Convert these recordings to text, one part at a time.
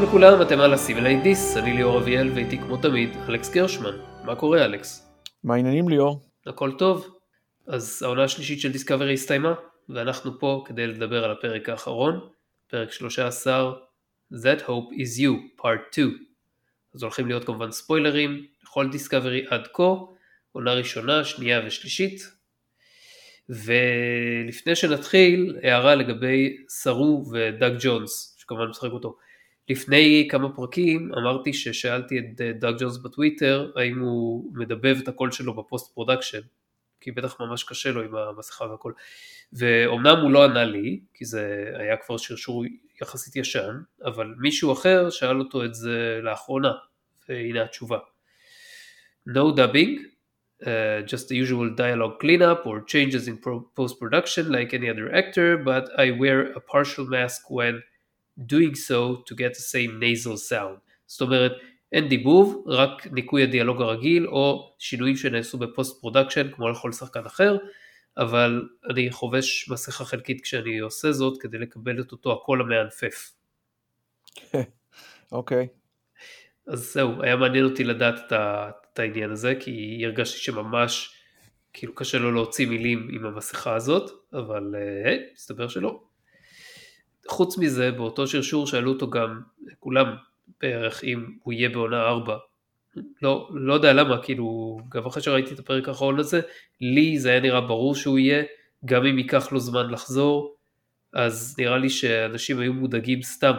שלום לכולם, אתם על הסימלי דיס, אני ליאור אביאל ואיתי כמו תמיד אלכס גרשמן. מה קורה אלכס? מה העניינים ליאור? הכל טוב. אז העונה השלישית של דיסקאברי הסתיימה, ואנחנו פה כדי לדבר על הפרק האחרון, פרק 13, That Hope is You, Part 2. אז הולכים להיות כמובן ספוילרים לכל דיסקאברי עד כה, עונה ראשונה, שנייה ושלישית. ולפני שנתחיל, הערה לגבי סרו ודאג ג'ונס, שכמובן משחק אותו. לפני כמה פרקים אמרתי ששאלתי את אה, דאג ג'ונס בטוויטר האם הוא מדבב את הקול שלו ב post-production, כי בטח ממש קשה לו עם המסכה והכל. ואומנם הוא לא ענה לי, כי זה היה כבר שרשור יחסית ישן, אבל מישהו אחר שאל אותו את זה לאחרונה, והנה התשובה. No dubbing, uh, just the usual dialogue cleanup or changes in post-production like any other actor, but I wear a partial mask when doing so to get the same nasal sound. זאת אומרת, אין דיבוב, רק ניקוי הדיאלוג הרגיל או שינויים שנעשו ב post-production כמו לכל שחקן אחר, אבל אני חובש מסכה חלקית כשאני עושה זאת כדי לקבל את אותו הקול המאנפף. אוקיי. okay. אז זהו, היה מעניין אותי לדעת את, את העניין הזה, כי הרגשתי שממש כאילו קשה לו להוציא מילים עם המסכה הזאת, אבל היי, uh, מסתבר שלא. חוץ מזה, באותו שרשור שאלו אותו גם, כולם בערך, אם הוא יהיה בעונה 4. לא, לא יודע למה, כאילו, גם אחרי שראיתי את הפרק האחרון הזה, לי זה היה נראה ברור שהוא יהיה, גם אם ייקח לו זמן לחזור, אז נראה לי שאנשים היו מודאגים סתם.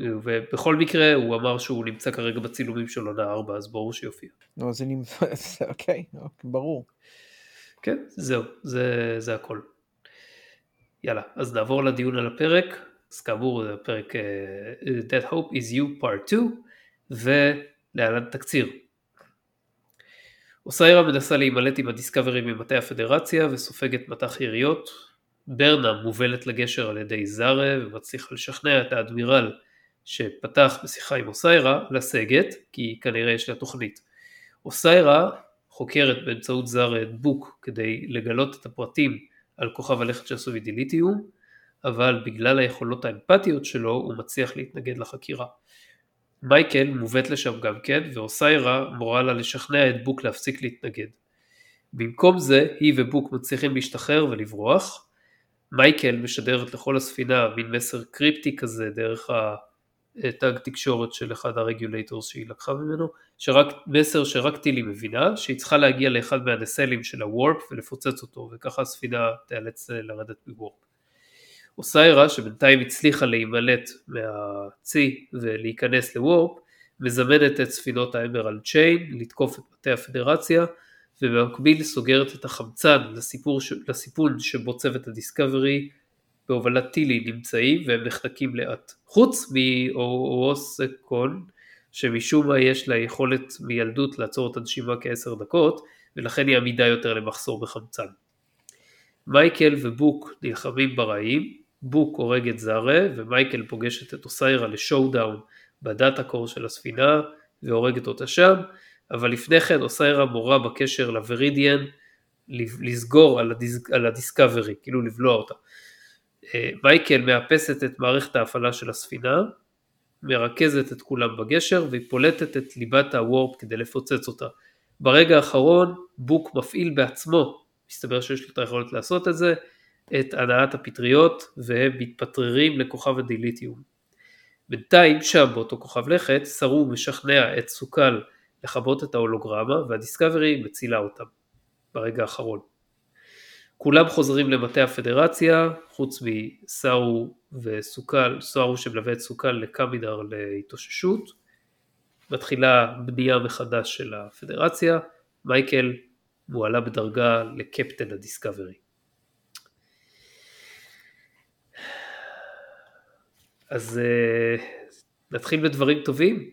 ובכל מקרה הוא אמר שהוא נמצא כרגע בצילומים של עונה 4, אז ברור שיופיע. לא, זה נמצא, אוקיי, ברור. כן, זהו, זה, זה הכל. יאללה, אז נעבור לדיון על הפרק, אז כאמור זה הפרק uh, That Hope is You Part 2, ולהלן תקציר. אוסיירה מנסה להימלט עם הדיסקאברי ממטה הפדרציה וסופגת מטח יריות. ברנה מובלת לגשר על ידי זארה ומצליחה לשכנע את האדמירל שפתח בשיחה עם אוסיירה לסגת, כי כנראה יש לה תוכנית. אוסיירה חוקרת באמצעות זארה את בוק כדי לגלות את הפרטים על כוכב הלכת של סובידיליטיום, אבל בגלל היכולות האמפתיות שלו הוא מצליח להתנגד לחקירה. מייקל מובאת לשם גם כן, ואוסיירה מורה לה לשכנע את בוק להפסיק להתנגד. במקום זה, היא ובוק מצליחים להשתחרר ולברוח. מייקל משדרת לכל הספינה מין מסר קריפטי כזה דרך התג תקשורת של אחד הרגולטורס שהיא לקחה ממנו, שרק, מסר שרק טילי מבינה, שהיא צריכה להגיע לאחד מהנסלים של הוורפ ולפוצץ אותו, וככה הספינה תיאלץ לרדת מוורפ. אוסיירה, שבינתיים הצליחה להימלט מהצי ולהיכנס לוורפ, מזמנת את ספינות האמרלד צ'יין לתקוף את מטה הפדרציה, ובמקביל סוגרת את החמצן לסיפור, לסיפון שבו צוות הדיסקאברי בהובלת טילי נמצאים והם נחנקים לאט. חוץ מאוווסקון, שמשום מה יש לה יכולת מילדות לעצור את הנשימה כעשר דקות, ולכן היא עמידה יותר למחסור בחמצן. מייקל ובוק נלחמים ברעים, בוק הורג את זארה, ומייקל פוגשת את אוסיירה ל showdown ב data core של הספינה, והורגת אותה שם, אבל לפני כן אוסיירה מורה בקשר לוורידיאן לסגור על, על הדיסקאברי, כאילו לבלוע אותה. מייקל מאפסת את מערכת ההפעלה של הספינה, מרכזת את כולם בגשר והיא פולטת את ליבת הוורפ כדי לפוצץ אותה. ברגע האחרון בוק מפעיל בעצמו, מסתבר שיש לו את היכולת לעשות את זה, את הנעת הפטריות והם מתפטררים לכוכב הדיליטיום. בינתיים שם באותו כוכב לכת סרו משכנע את סוקל לכבות את ההולוגרמה והדיסקאברי מצילה אותם ברגע האחרון. כולם חוזרים למטה הפדרציה, חוץ מסארו וסוקל, סארו שמלווה את סוקל לקמידר להתאוששות. מתחילה בנייה מחדש של הפדרציה, מייקל מועלה בדרגה לקפטן הדיסקאברי. אז uh, נתחיל בדברים טובים?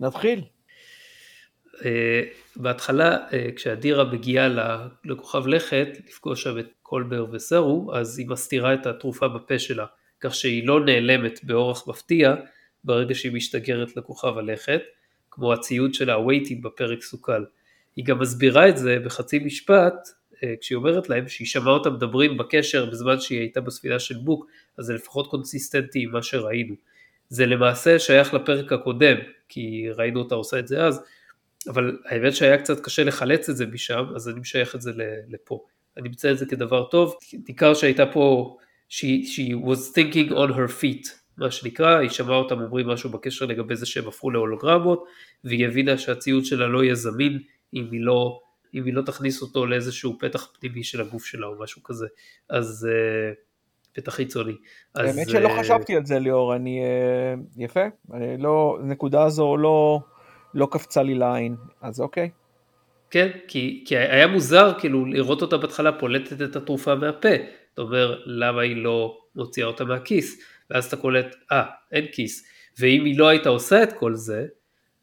נתחיל. Uh, בהתחלה uh, כשאדירה מגיעה לכוכב לכת לפגוש שם את קולבר וסרו אז היא מסתירה את התרופה בפה שלה כך שהיא לא נעלמת באורח מפתיע ברגע שהיא משתגרת לכוכב הלכת כמו הציוד שלה הווייטים בפרק סוכל. היא גם מסבירה את זה בחצי משפט uh, כשהיא אומרת להם שהיא שמעה אותם מדברים בקשר בזמן שהיא הייתה בספינה של בוק אז זה לפחות קונסיסטנטי עם מה שראינו. זה למעשה שייך לפרק הקודם, כי ראינו אותה עושה את זה אז, אבל האמת שהיה קצת קשה לחלץ את זה משם, אז אני משייך את זה לפה. אני מציין את זה כדבר טוב, ניכר שהייתה פה, she, she was thinking on her feet, מה שנקרא, היא שמעה אותם אומרים משהו בקשר לגבי זה שהם הפכו להולוגרמות, והיא הבינה שהציוד שלה לא יהיה זמין אם היא לא, אם היא לא תכניס אותו לאיזשהו פתח פנימי של הגוף שלה או משהו כזה, אז uh, פתח חיצוני. האמת שלא uh, חשבתי על זה ליאור, אני, uh, יפה, אני לא, נקודה הזו לא, לא קפצה לי לעין, אז אוקיי. כן, כי, כי היה מוזר כאילו לראות אותה בהתחלה פולטת את התרופה מהפה, אתה אומר למה היא לא מוציאה אותה מהכיס, ואז אתה קולט, אה, ah, אין כיס, ואם היא לא הייתה עושה את כל זה,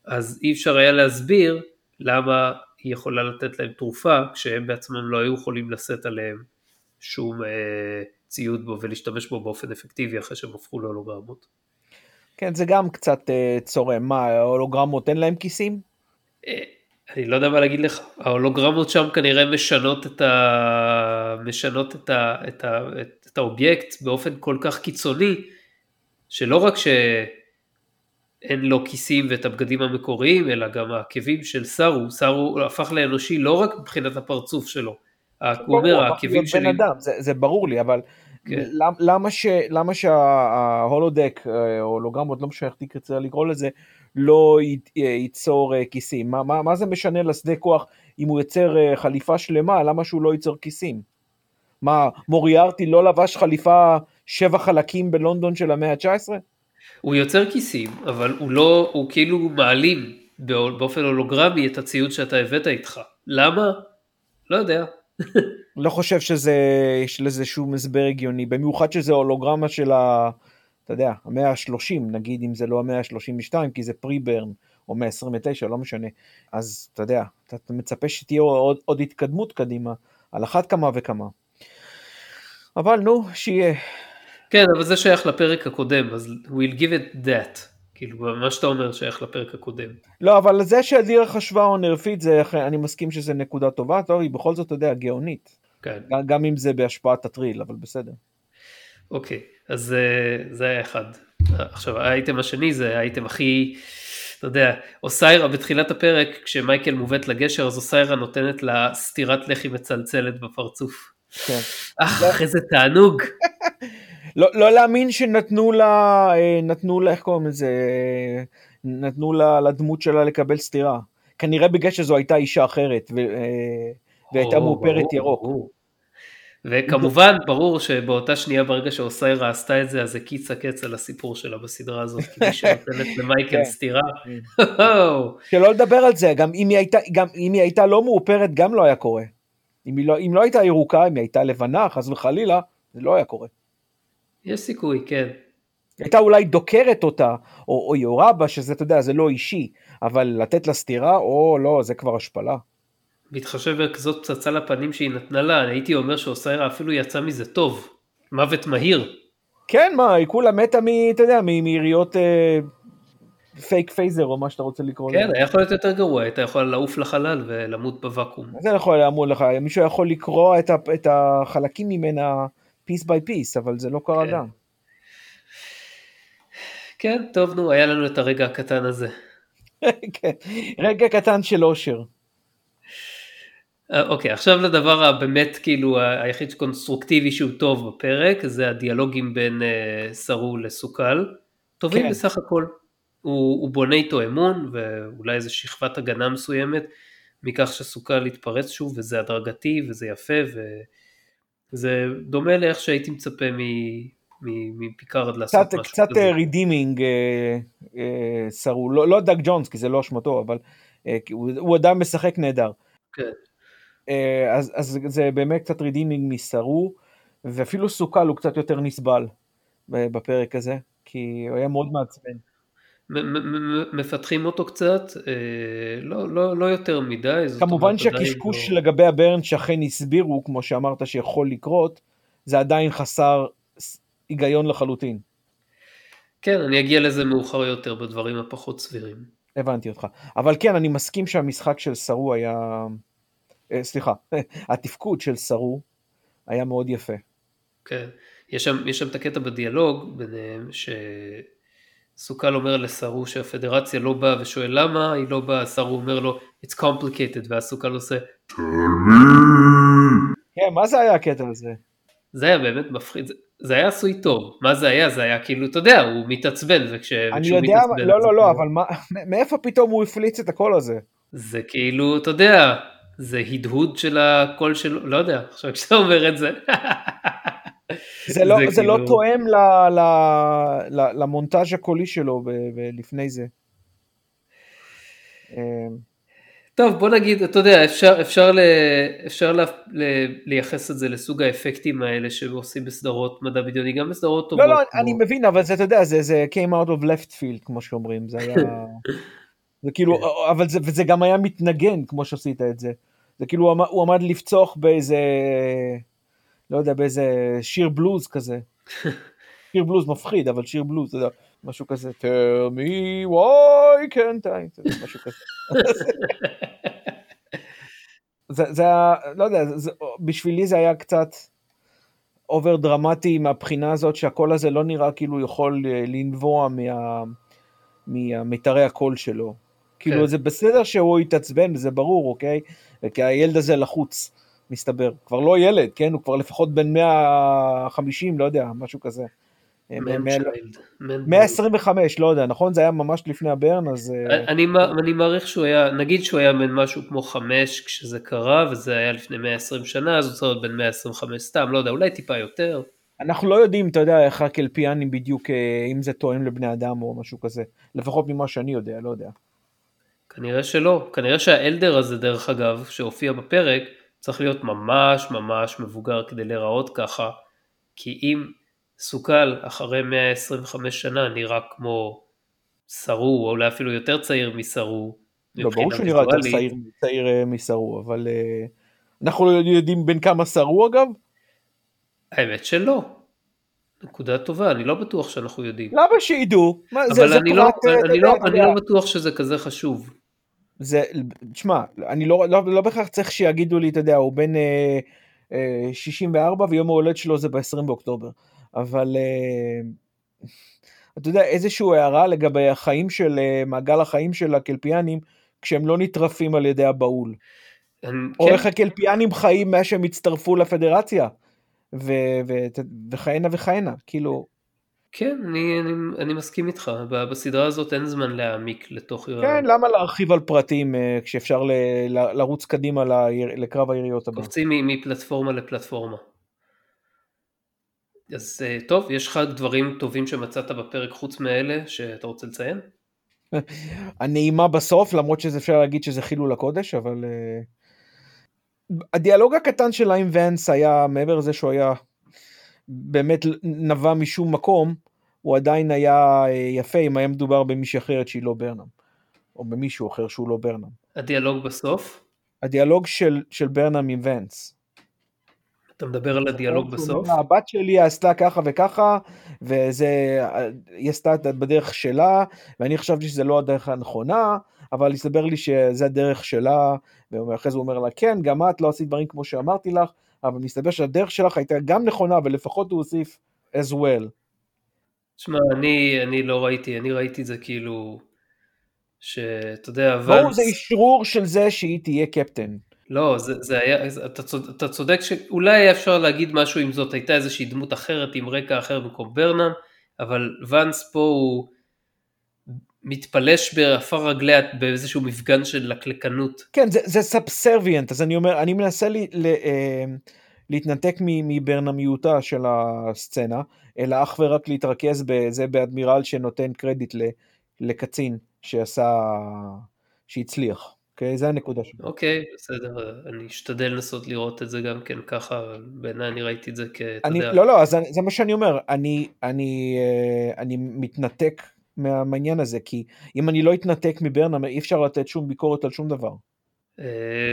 אז אי אפשר היה להסביר למה היא יכולה לתת להם תרופה, כשהם בעצמם לא היו יכולים לשאת עליהם שום אה, ציוד בו ולהשתמש בו באופן אפקטיבי אחרי שהם הפכו להולוגרמות. כן, זה גם קצת אה, צורם, מה, ההולוגרמות אין להם כיסים? אה, אני לא יודע מה להגיד לך, ההולוגרמות שם כנראה משנות את, ה... משנות את, ה... את, ה... את האובייקט באופן כל כך קיצוני, שלא רק שאין לו כיסים ואת הבגדים המקוריים, אלא גם העקבים של סארו, סארו הפך לאנושי לא רק מבחינת הפרצוף שלו, הוא אומר העקבים שלי... זה, זה ברור לי, אבל כן. למה, ש... למה שההולודק, אה, או הולוגרמות, לא משנה איך תקרא לקרוא לזה, לא ייצור אה, כיסים. מה, מה, מה זה משנה לשדה כוח אם הוא יוצר אה, חליפה שלמה, למה שהוא לא ייצור כיסים? מה, מוריארטי לא לבש חליפה שבע חלקים בלונדון של המאה ה-19? הוא יוצר כיסים, אבל הוא לא, הוא כאילו מעלים באופן הולוגרמי את הציוד שאתה הבאת איתך. למה? לא יודע. לא חושב שזה, יש לזה שום הסבר הגיוני, במיוחד שזה הולוגרמה של ה... אתה יודע, המאה ה-30, נגיד אם זה לא המאה ה-32, כי זה פרי-ברן, או מאה ה-29, לא משנה. אז אתה יודע, אתה מצפה שתהיה עוד, עוד התקדמות קדימה, על אחת כמה וכמה. אבל נו, שיהיה. כן, אבל זה שייך לפרק הקודם, אז we'll give it that. כאילו, מה שאתה אומר שייך לפרק הקודם. לא, אבל זה שהדירה חשבה או נרפית, זה, אני מסכים שזה נקודה טובה, טוב, היא בכל זאת, אתה יודע, גאונית. כן. גם, גם אם זה בהשפעת הטריל, אבל בסדר. אוקיי, אז אה, זה היה אחד. עכשיו האייטם השני זה האייטם הכי, אתה יודע, אוסיירה בתחילת הפרק, כשמייקל מובאת לגשר, אז אוסיירה נותנת לה סטירת לחי מצלצלת בפרצוף. כן. אך, איזה תענוג. לא, לא להאמין שנתנו לה, אה, נתנו לה, איך קוראים לזה, נתנו לה לדמות שלה לקבל סטירה. כנראה בגלל שזו הייתה אישה אחרת, ו, אה, והייתה מאופרת ירוק. וכמובן ברור שבאותה שנייה ברגע שאוסיירה עשתה את זה אז הקיץ הקץ על הסיפור שלה בסדרה הזאת כי מי שנותנת למייקל כן. סטירה. שלא לדבר על זה גם אם הייתה גם אם היא הייתה לא מאופרת גם לא היה קורה. אם, לא, אם לא הייתה ירוקה אם היא הייתה לבנה חס וחלילה זה לא היה קורה. יש סיכוי כן. הייתה אולי דוקרת אותה או, או יורה בה שזה אתה יודע זה לא אישי אבל לתת לה סטירה או לא זה כבר השפלה. בהתחשב בכזאת פצצה לפנים שהיא נתנה לה, אני הייתי אומר שאוסיירה אפילו יצא מזה טוב. מוות מהיר. כן, מה, היא כולה מתה מ... אתה יודע, מיריות אה, fake phaser או מה שאתה רוצה לקרוא לזה. כן, היה יכול להיות יותר גרוע, היית יכול לעוף לחלל ולמות בוואקום. זה יכול לעמוד לך, מישהו יכול לקרוע את, ה... את החלקים ממנה piece by piece, אבל זה לא קרה כן. גם. כן, טוב נו, היה לנו את הרגע הקטן הזה. כן, רגע קטן של אושר. אה, אוקיי, עכשיו לדבר הבאמת כאילו היחיד קונסטרוקטיבי שהוא טוב בפרק, זה הדיאלוגים בין uh, סרו לסוקל. טובים כן. בסך הכל. הוא, הוא בונה איתו אמון ואולי איזה שכבת הגנה מסוימת מכך שסוקל יתפרץ שוב וזה הדרגתי וזה יפה וזה דומה לאיך שהייתי מצפה מפיקארד לעשות קצת, משהו קצת כזה. קצת redeeming סרו, לא, לא דאג ג'ונס כי זה לא אשמתו אבל uh, הוא, הוא עדיין משחק נהדר. כן. אה, אז, אז זה באמת קצת redeeming מסרו, ואפילו סוקל הוא קצת יותר נסבל בפרק הזה, כי הוא היה מאוד מעצבן. מפתחים אותו קצת, אה, לא, לא, לא יותר מדי. כמובן שהקשקוש לא... לגבי הברן שאכן הסבירו, כמו שאמרת שיכול לקרות, זה עדיין חסר היגיון לחלוטין. כן, אני אגיע לזה מאוחר יותר בדברים הפחות סבירים. הבנתי אותך. אבל כן, אני מסכים שהמשחק של סרו היה אה, סליחה, התפקוד של סרו היה מאוד יפה. כן, יש שם, יש שם את הקטע בדיאלוג ביניהם, ש... סוקל אומר לסארו שהפדרציה לא באה ושואל למה היא לא באה, סארו אומר לו it's complicated ואז סוקל עושה tell me. כן, מה זה היה הקטע הזה? זה היה באמת מפחיד, זה היה עשוי טוב, מה זה היה? זה היה כאילו, אתה יודע, הוא מתעצבן, וכשהוא מתעצבן... אני יודע, לא, לא, לא, אבל מאיפה פתאום הוא הפליץ את הקול הזה? זה כאילו, אתה יודע, זה הדהוד של הקול שלו, לא יודע, עכשיו כשאתה אומר את זה. זה לא, זה לא כאילו... לא תואם ל, ל, ל, למונטאז' הקולי שלו לפני זה. אמ, טוב בוא נגיד אתה יודע אפשר אפשר ל, אפשר ל, ל, לייחס את זה לסוג האפקטים האלה שעושים בסדרות מדע בדיוני גם בסדרות טובות. לא לא כמו... אני מבין אבל זה אתה יודע זה זה came out of left field כמו שאומרים זה היה זה כאילו כן. אבל זה וזה גם היה מתנגן כמו שעשית את זה זה כאילו הוא עמד לפצוח באיזה לא יודע באיזה שיר בלוז כזה. שיר בלוז מפחיד אבל שיר בלוז אתה יודע. משהו כזה, tell me why can't I, משהו כזה. זה, זה היה, לא יודע, זה, בשבילי זה היה קצת over דרמטי מהבחינה הזאת שהקול הזה לא נראה כאילו יכול אה, לנבוע מה, ממיתרי הקול שלו. כאילו כן. זה בסדר שהוא יתעצבן, זה ברור, אוקיי? כי הילד הזה לחוץ, מסתבר. כבר לא ילד, כן? הוא כבר לפחות בן 150, לא יודע, משהו כזה. 125, לא יודע, נכון? זה היה ממש לפני הברן, אז... אה, אני מעריך שהוא היה, נגיד שהוא היה בן משהו כמו 5 כשזה קרה, וזה היה לפני 120 שנה, אז הוא צריך להיות בן 125 סתם, לא יודע, אולי טיפה יותר. אנחנו לא יודעים, אתה יודע, איך הקלפיאנים בדיוק, אה, אם זה תואם לבני אדם או משהו כזה, לפחות ממה שאני יודע, לא יודע. כנראה שלא, כנראה שהאלדר הזה, דרך אגב, שהופיע בפרק, צריך להיות ממש ממש מבוגר כדי להיראות ככה, כי אם... סוקל אחרי 125 שנה נראה כמו סרו, או אולי אפילו יותר צעיר מסרו. לא, ברור שהוא נראה יותר צעיר, צעיר אה, מסרו, אבל uh, אנחנו לא יודעים בין כמה סרו אגב? האמת שלא. נקודה טובה, אני לא בטוח שאנחנו יודעים. למה שידעו? אבל זה, זה אני, לא, פרט, לא, אני, לא, אני לא בטוח שזה כזה חשוב. זה, תשמע, אני לא, לא, לא בהכרח צריך שיגידו לי, אתה יודע, הוא בן אה, אה, 64 ויום ההולד שלו זה ב-20 באוקטובר. אבל uh, אתה יודע, איזושהי הערה לגבי החיים של, uh, מעגל החיים של הקלפיאנים, כשהם לא נטרפים על ידי הבהול. או כן. איך הקלפיאנים חיים מאז שהם הצטרפו לפדרציה, ו- ו- וכהנה וכהנה, כאילו... כן, אני, אני, אני מסכים איתך, בסדרה הזאת אין זמן להעמיק לתוך... כן, למה להרחיב על פרטים uh, כשאפשר ל, ל, לרוץ קדימה לקרב היריות הבא? קופצים מפלטפורמה לפלטפורמה. אז אה, טוב, יש לך דברים טובים שמצאת בפרק חוץ מאלה שאתה רוצה לציין? הנעימה בסוף, למרות שזה אפשר להגיד שזה חילול הקודש, אבל... Uh, הדיאלוג הקטן שלה עם ונס היה, מעבר לזה שהוא היה באמת נבע משום מקום, הוא עדיין היה uh, יפה אם היה מדובר במישהי אחרת שהיא לא ברנם, או במישהו אחר שהוא לא ברנם. הדיאלוג בסוף? הדיאלוג של, של ברנם עם ונס. אתה מדבר על הדיאלוג בסוף? הבת שלי עשתה ככה וככה, וזה, היא עשתה בדרך שלה, ואני חשבתי שזה לא הדרך הנכונה, אבל הסתבר לי שזה הדרך שלה, ואחרי זה הוא אומר לה, כן, גם את לא עשית דברים כמו שאמרתי לך, אבל מסתבר שהדרך שלך הייתה גם נכונה, ולפחות הוא הוסיף as well. תשמע, אני, אני לא ראיתי, אני ראיתי את זה כאילו, שאתה יודע, אבל... ברור, זה אשרור של זה שהיא תהיה קפטן. לא, זה, זה היה, אתה, צודק, אתה צודק שאולי היה אפשר להגיד משהו אם זאת הייתה איזושהי דמות אחרת עם רקע אחר במקום ברנם, אבל ואנס פה הוא מתפלש בעפר רגליה באיזשהו מפגן של לקלקנות. כן, זה, זה סאבסרביאנט, אז אני אומר, אני מנסה לי, ל, אה, להתנתק מברנמיותה של הסצנה, אלא אך ורק להתרכז בזה באדמירל שנותן קרדיט לקצין שעשה, שהצליח. אוקיי? זה הנקודה שלי. אוקיי, בסדר, אני אשתדל לנסות לראות את זה גם כן ככה, בעיניי אני ראיתי את זה כ... אני, לא, לא, אז זה מה שאני אומר, אני, אני, אה, אני מתנתק מהעניין הזה, כי אם אני לא אתנתק מברנם, אי אפשר לתת שום ביקורת על שום דבר. אה,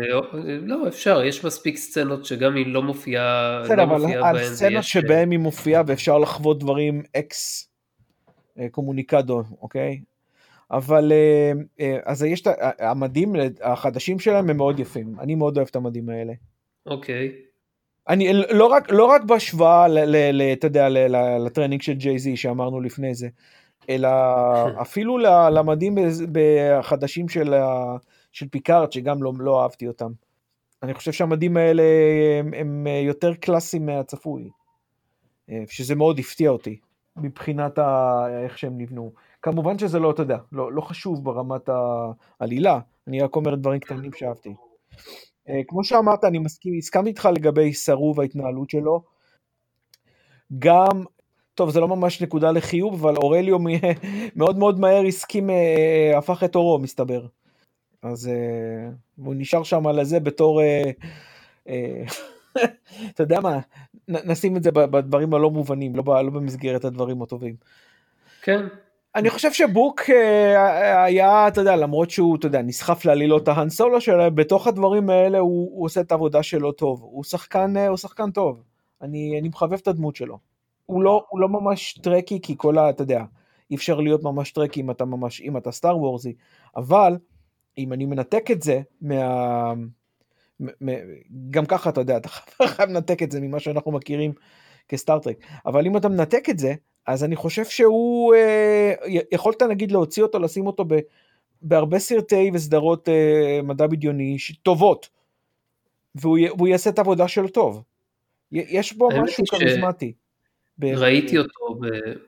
לא, אפשר, יש מספיק סצנות שגם היא לא מופיעה, בסדר, לא אבל הסצנות שבהן היא מופיעה ואפשר לחוות דברים אקס אה, קומוניקדו, אוקיי? אבל אה, אה, אז יש את המדים החדשים שלהם הם מאוד יפים, אני מאוד אוהב את המדים האלה. אוקיי. אני לא רק, לא רק בהשוואה, אתה יודע, לטרנינג של ג'יי זי שאמרנו לפני זה, אלא אפילו למדים החדשים של, של פיקארד, שגם לא, לא אהבתי אותם. אני חושב שהמדים האלה הם, הם יותר קלאסיים מהצפוי, אה, שזה מאוד הפתיע אותי, מבחינת ה, איך שהם נבנו. כמובן שזה לא, אתה יודע, לא, לא חשוב ברמת העלילה, אני רק אומר דברים קטנים שאהבתי. אה, כמו שאמרת, אני מסכים, הסכמתי איתך לגבי סרו וההתנהלות שלו. גם, טוב, זה לא ממש נקודה לחיוב, אבל אורליו מאוד מאוד מהר הסכים, אה, הפך את אורו, מסתבר. אז אה, הוא נשאר שם על הזה בתור, אתה יודע מה, נשים את זה בדברים הלא מובנים, לא, לא במסגרת הדברים הטובים. כן, אני חושב שבוק אה, היה, אתה יודע, למרות שהוא, אתה יודע, נסחף לעלילות ההאן סולו שלו, בתוך הדברים האלה הוא, הוא עושה את העבודה שלו טוב. הוא שחקן, אה, הוא שחקן טוב. אני, אני מחבב את הדמות שלו. הוא לא, הוא לא ממש טרקי, כי כל ה... אתה יודע, אי אפשר להיות ממש טרקי אם אתה ממש, אם אתה סטאר וורזי, אבל אם אני מנתק את זה מה... גם ככה אתה יודע, אתה חייב לנתק את זה ממה שאנחנו מכירים כסטארטרק, אבל אם אתה מנתק את זה, אז אני חושב שהוא, אה, יכולת נגיד להוציא אותו, לשים אותו ב, בהרבה סרטי וסדרות אה, מדע בדיוני טובות, והוא, והוא יעשה את העבודה שלו טוב. יש בו משהו כריזמטי. ראיתי אותו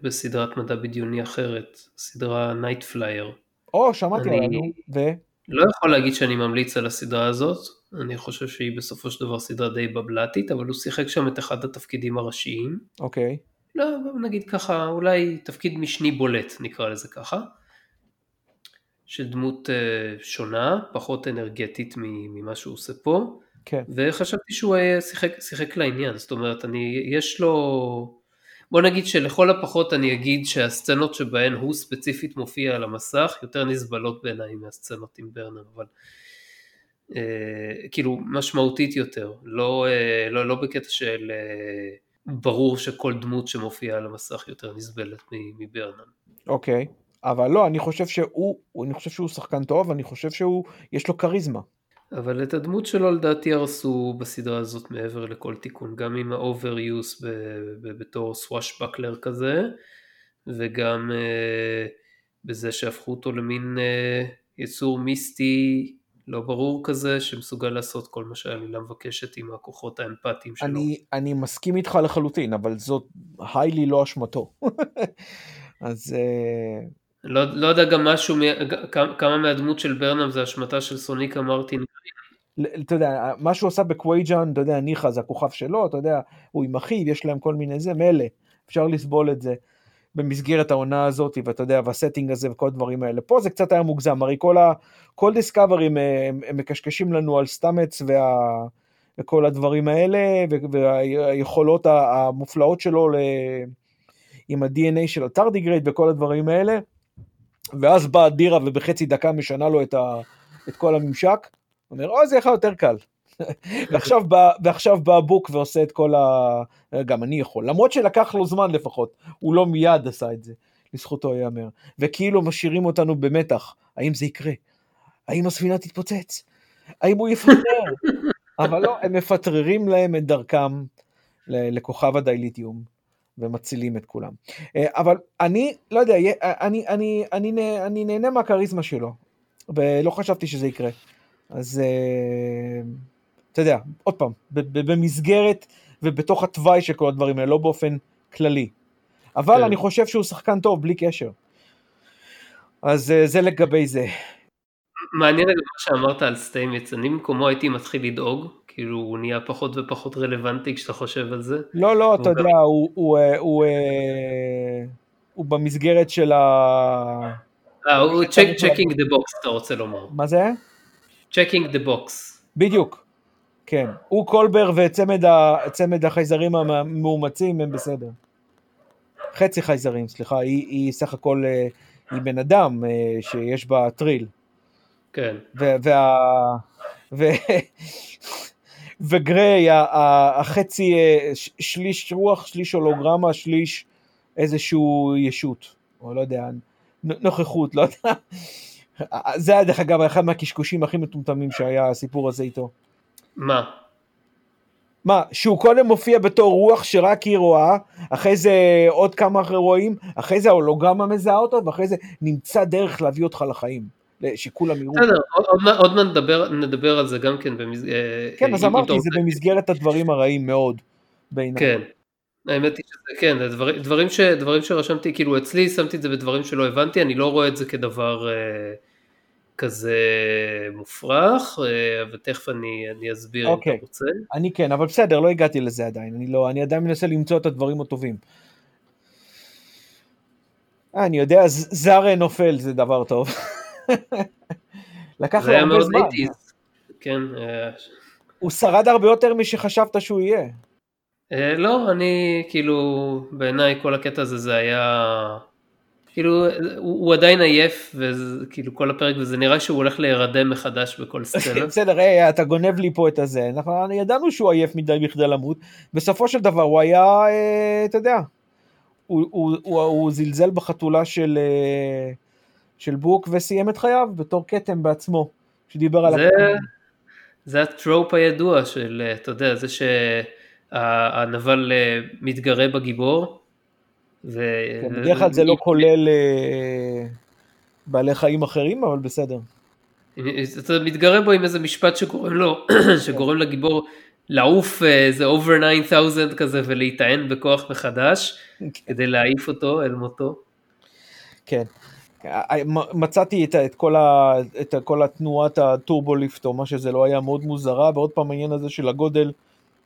בסדרת מדע בדיוני אחרת, סדרה Nightflyers. או, שמעתי עליה, נו, ו? לא יכול להגיד שאני ממליץ על הסדרה הזאת, אני חושב שהיא בסופו של דבר סדרה די בבלטית, אבל הוא שיחק שם את אחד התפקידים הראשיים. אוקיי. Okay. לא, נגיד ככה, אולי תפקיד משני בולט, נקרא לזה ככה. של דמות uh, שונה, פחות אנרגטית ממה שהוא עושה פה. כן. וחשבתי שהוא שיחק, שיחק לעניין, זאת אומרת, אני, יש לו... בוא נגיד שלכל הפחות אני אגיד שהסצנות שבהן הוא ספציפית מופיע על המסך יותר נסבלות בעיניי מהסצנות עם ברנר, אבל אה, כאילו משמעותית יותר, לא, אה, לא, לא בקטע של אה, ברור שכל דמות שמופיעה על המסך יותר נסבלת מברנהם. אוקיי, okay. אבל לא, אני חושב שהוא, אני חושב שהוא שחקן טוב, אני חושב שהוא, יש לו כריזמה. אבל את הדמות שלו לדעתי הרסו בסדרה הזאת מעבר לכל תיקון, גם עם ה overuse בתור swashbuckler כזה, וגם uh, בזה שהפכו אותו למין uh, יצור מיסטי לא ברור כזה, שמסוגל לעשות כל מה שהעלילה מבקשת עם הכוחות האמפתיים שלו. אני, אני מסכים איתך לחלוטין, אבל זאת really לא אשמתו. אז... Uh... לא, לא יודע גם משהו, כמה מהדמות של ברנם זה אשמתה של סונקווה מרטין. אתה יודע, מה שהוא עושה בקווייג'אן, אתה יודע, ניחא זה הכוכב שלו, אתה יודע, הוא עם אחיו, יש להם כל מיני זה, מילא, אפשר לסבול את זה. במסגרת העונה הזאת, ואתה יודע, וה setting הזה וכל הדברים האלה. פה זה קצת היה מוגזם, הרי כל, ה, כל דיסקאברי הם, הם מקשקשים לנו על סטאמטס וה, וכל הדברים האלה, והיכולות המופלאות שלו ל, עם ה-DNA של ה tardigrade וכל הדברים האלה, ואז באה אדירה ובחצי דקה משנה לו את, ה, את כל הממשק, הוא אומר, אוי, זה יכל יותר קל. ועכשיו בא, ועכשיו בא בוק ועושה את כל ה... גם אני יכול, למרות שלקח לו זמן לפחות, הוא לא מיד עשה את זה, לזכותו ייאמר. וכאילו משאירים אותנו במתח, האם זה יקרה? האם הספינה תתפוצץ? האם הוא יפטר? אבל לא, הם מפטררים להם את דרכם לכוכב הדייליטיום ומצילים את כולם. אה, אבל אני, לא יודע, אני, אני, אני, אני נהנה מהכריזמה שלו, ולא חשבתי שזה יקרה. אז... Uh... אתה יודע, עוד פעם, במסגרת ובתוך התוואי של כל הדברים האלה, לא באופן כללי. אבל כן. אני חושב שהוא שחקן טוב, בלי קשר. אז אה, זה לגבי זה. מעניין לגבי מה שאמרת על סטיימץ, אני במקומו הייתי מתחיל לדאוג, כאילו הוא נהיה פחות ופחות רלוונטי כשאתה חושב על זה. לא, לא, אתה יודע, הוא, הוא, הוא, אה, אה, הוא במסגרת של ה... אה, הוא checking the box, אתה רוצה לומר. מה זה? checking the box. בדיוק. כן, הוא קולבר וצמד החייזרים המאומצים הם בסדר. חצי חייזרים, סליחה, היא, היא סך הכל, היא בן אדם שיש בה טריל. כן. וה... ו... וגריי, החצי אה, שליש רוח, שליש הולוגרמה, שליש איזשהו ישות, או לא יודע, נוכחות, לא יודע. זה היה דרך אגב אחד מהקשקושים הכי מטומטמים שהיה הסיפור הזה איתו. מה? מה, שהוא קודם מופיע בתור רוח שרק היא רואה, אחרי זה עוד כמה אחרי רואים, אחרי זה ההולוגרמה מזהה אותו, ואחרי זה נמצא דרך להביא אותך לחיים, שכולם יראו. בסדר, עוד מעט נדבר, נדבר על זה גם כן במסגרת... כן, אז אמרתי, זה במסגרת הדברים הרעים מאוד בעיניי. כן. האמת היא שזה כן, דברים, דברים, ש, דברים שרשמתי, כאילו אצלי שמתי את זה בדברים שלא הבנתי, אני לא רואה את זה כדבר אה, כזה מופרך, אה, ותכף אני, אני אסביר okay. אם אתה אוקיי. רוצה. אני כן, אבל בסדר, לא הגעתי לזה עדיין, אני, לא, אני עדיין מנסה למצוא את הדברים הטובים. אה, אני יודע, זר נופל זה דבר טוב. לקח לו הרבה זמן. כן. אה, הוא שרד הרבה יותר משחשבת שהוא יהיה. אה, לא, אני כאילו, בעיניי כל הקטע הזה זה היה, כאילו, הוא, הוא עדיין עייף, וכאילו כל הפרק, וזה נראה שהוא הולך להירדם מחדש בכל סצנה. בסדר, היי, אתה גונב לי פה את הזה, אנחנו ידענו שהוא עייף מדי בכדי למות, בסופו של דבר הוא היה, אה, אתה יודע, הוא, הוא, הוא, הוא זלזל בחתולה של, אה, של בוק וסיים את חייו בתור כתם בעצמו, שדיבר על... זה, זה הטרופ הידוע של, אתה יודע, זה ש... הנבל אה, מתגרה בגיבור. ו... כן, בדרך כלל זה לא כולל אה, בעלי חיים אחרים, אבל בסדר. אתה מתגרה בו עם איזה משפט שגורם לו, שגורם לגיבור לעוף אה, איזה over 9000 כזה ולהיטען בכוח מחדש, כן. כדי להעיף אותו אל מותו. כן. מצאתי את, את, כל ה, את כל התנועת הטורבוליפט או מה שזה לא היה מאוד מוזרה, ועוד פעם העניין הזה של הגודל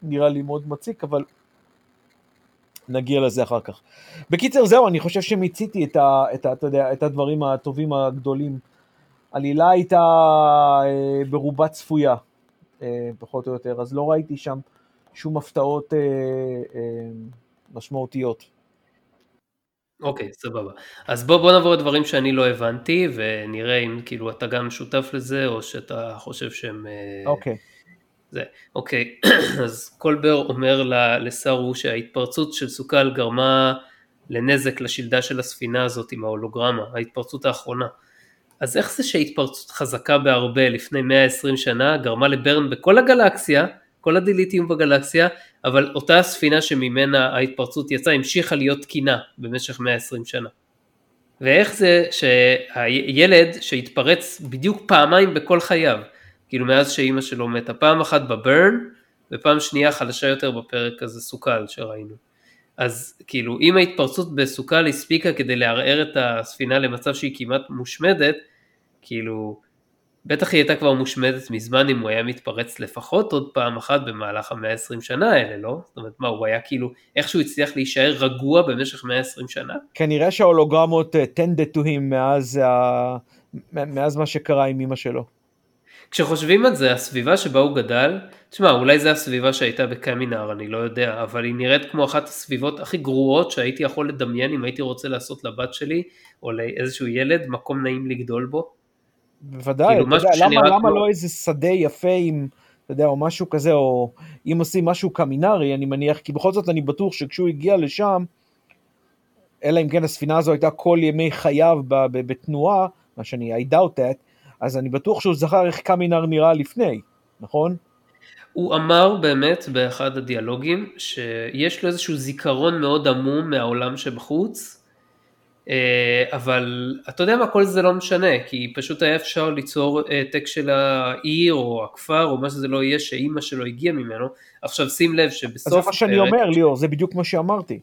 נראה לי מאוד מציק, אבל נגיע לזה אחר כך. בקיצר, זהו, אני חושב שמיציתי את, ה, את, ה, יודע, את הדברים הטובים הגדולים. עלילה הייתה אה, ברובה צפויה, אה, פחות או יותר, אז לא ראיתי שם שום הפתעות אה, אה, משמעותיות. אוקיי, okay, סבבה. אז בוא, בוא נעבור לדברים שאני לא הבנתי, ונראה אם כאילו אתה גם שותף לזה, או שאתה חושב שהם... אה, אוקיי. Okay. זה, אוקיי, אז קולבר אומר לסארו שההתפרצות של סוכל גרמה לנזק לשלדה של הספינה הזאת עם ההולוגרמה, ההתפרצות האחרונה. אז איך זה שהתפרצות חזקה בהרבה לפני 120 שנה גרמה לברן בכל הגלקסיה, כל הדיליטים בגלקסיה, אבל אותה הספינה שממנה ההתפרצות יצאה המשיכה להיות תקינה במשך 120 שנה. ואיך זה שהילד שהתפרץ בדיוק פעמיים בכל חייו, כאילו מאז שאימא שלו מתה, פעם אחת בברן ופעם שנייה חלשה יותר בפרק הזה סוכל שראינו. אז כאילו אם ההתפרצות בסוכל הספיקה כדי לערער את הספינה למצב שהיא כמעט מושמדת, כאילו בטח היא הייתה כבר מושמדת מזמן אם הוא היה מתפרץ לפחות עוד פעם אחת במהלך המאה ה-20 שנה האלה, לא? זאת אומרת, מה, הוא היה כאילו, איכשהו הצליח להישאר רגוע במשך 120 שנה? כנראה שההולוגרמות uh, tended to him מאז, uh, מאז מה שקרה עם אמא שלו. כשחושבים על זה, הסביבה שבה הוא גדל, תשמע, אולי זו הסביבה שהייתה בקמינר, אני לא יודע, אבל היא נראית כמו אחת הסביבות הכי גרועות שהייתי יכול לדמיין אם הייתי רוצה לעשות לבת שלי, או לאיזשהו ילד, מקום נעים לגדול בו. בוודאי, כאילו, אתה יודע, למה, למה כמו... לא איזה שדה יפה עם, אתה יודע, או משהו כזה, או אם עושים משהו קמינרי, אני מניח, כי בכל זאת אני בטוח שכשהוא הגיע לשם, אלא אם כן הספינה הזו הייתה כל ימי חייו בתנועה, מה שאני, I doubt that, אז אני בטוח שהוא זכר איך קמינר נראה לפני, נכון? הוא אמר באמת באחד הדיאלוגים שיש לו איזשהו זיכרון מאוד עמום מהעולם שבחוץ, אבל אתה יודע מה, כל זה לא משנה, כי פשוט היה אפשר ליצור העתק של העיר או הכפר או מה שזה לא יהיה שאימא שלו הגיעה ממנו. עכשיו שים לב שבסוף... אז זה מה שאני אומר ליאור, זה בדיוק מה שאמרתי.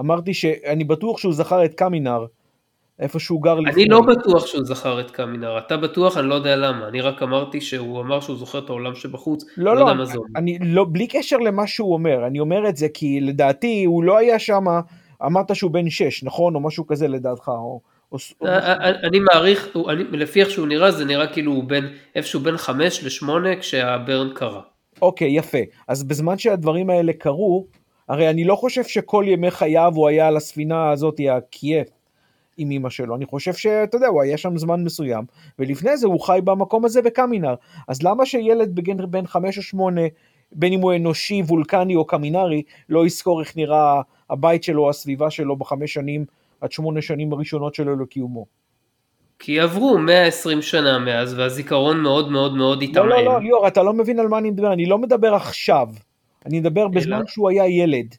אמרתי שאני בטוח שהוא זכר את קמינר איפה שהוא גר לפני. אני לא בטוח שהוא זכר את קמינר, אתה בטוח, אני לא יודע למה, אני רק אמרתי שהוא אמר שהוא זוכר את העולם שבחוץ, לא, לא, לא אני, אני לא, בלי קשר למה שהוא אומר, אני אומר את זה כי לדעתי הוא לא היה שם, אמרת שהוא בן 6, נכון? או משהו כזה לדעתך, או... או, או אה, אה, אה, אני מעריך, אני, לפי איך שהוא נראה, זה נראה כאילו הוא בין, איפשהו בין 5 ל-8 כשהברן קרה. אוקיי, יפה. אז בזמן שהדברים האלה קרו, הרי אני לא חושב שכל ימי חייו הוא היה על הספינה הזאת, הקייף. עם אמא שלו, אני חושב שאתה יודע, הוא היה שם זמן מסוים, ולפני זה הוא חי במקום הזה בקמינר, אז למה שילד בגן בן חמש או שמונה, בין אם הוא אנושי, וולקני או קמינרי, לא יזכור איך נראה הבית שלו, הסביבה שלו בחמש שנים עד שמונה שנים הראשונות שלו לקיומו? כי עברו 120 שנה מאז והזיכרון מאוד מאוד מאוד התעמם. לא, לא, לא, ליאור, אתה לא מבין על מה אני מדבר, אני לא מדבר עכשיו. אני מדבר בזמן שהוא היה ילד,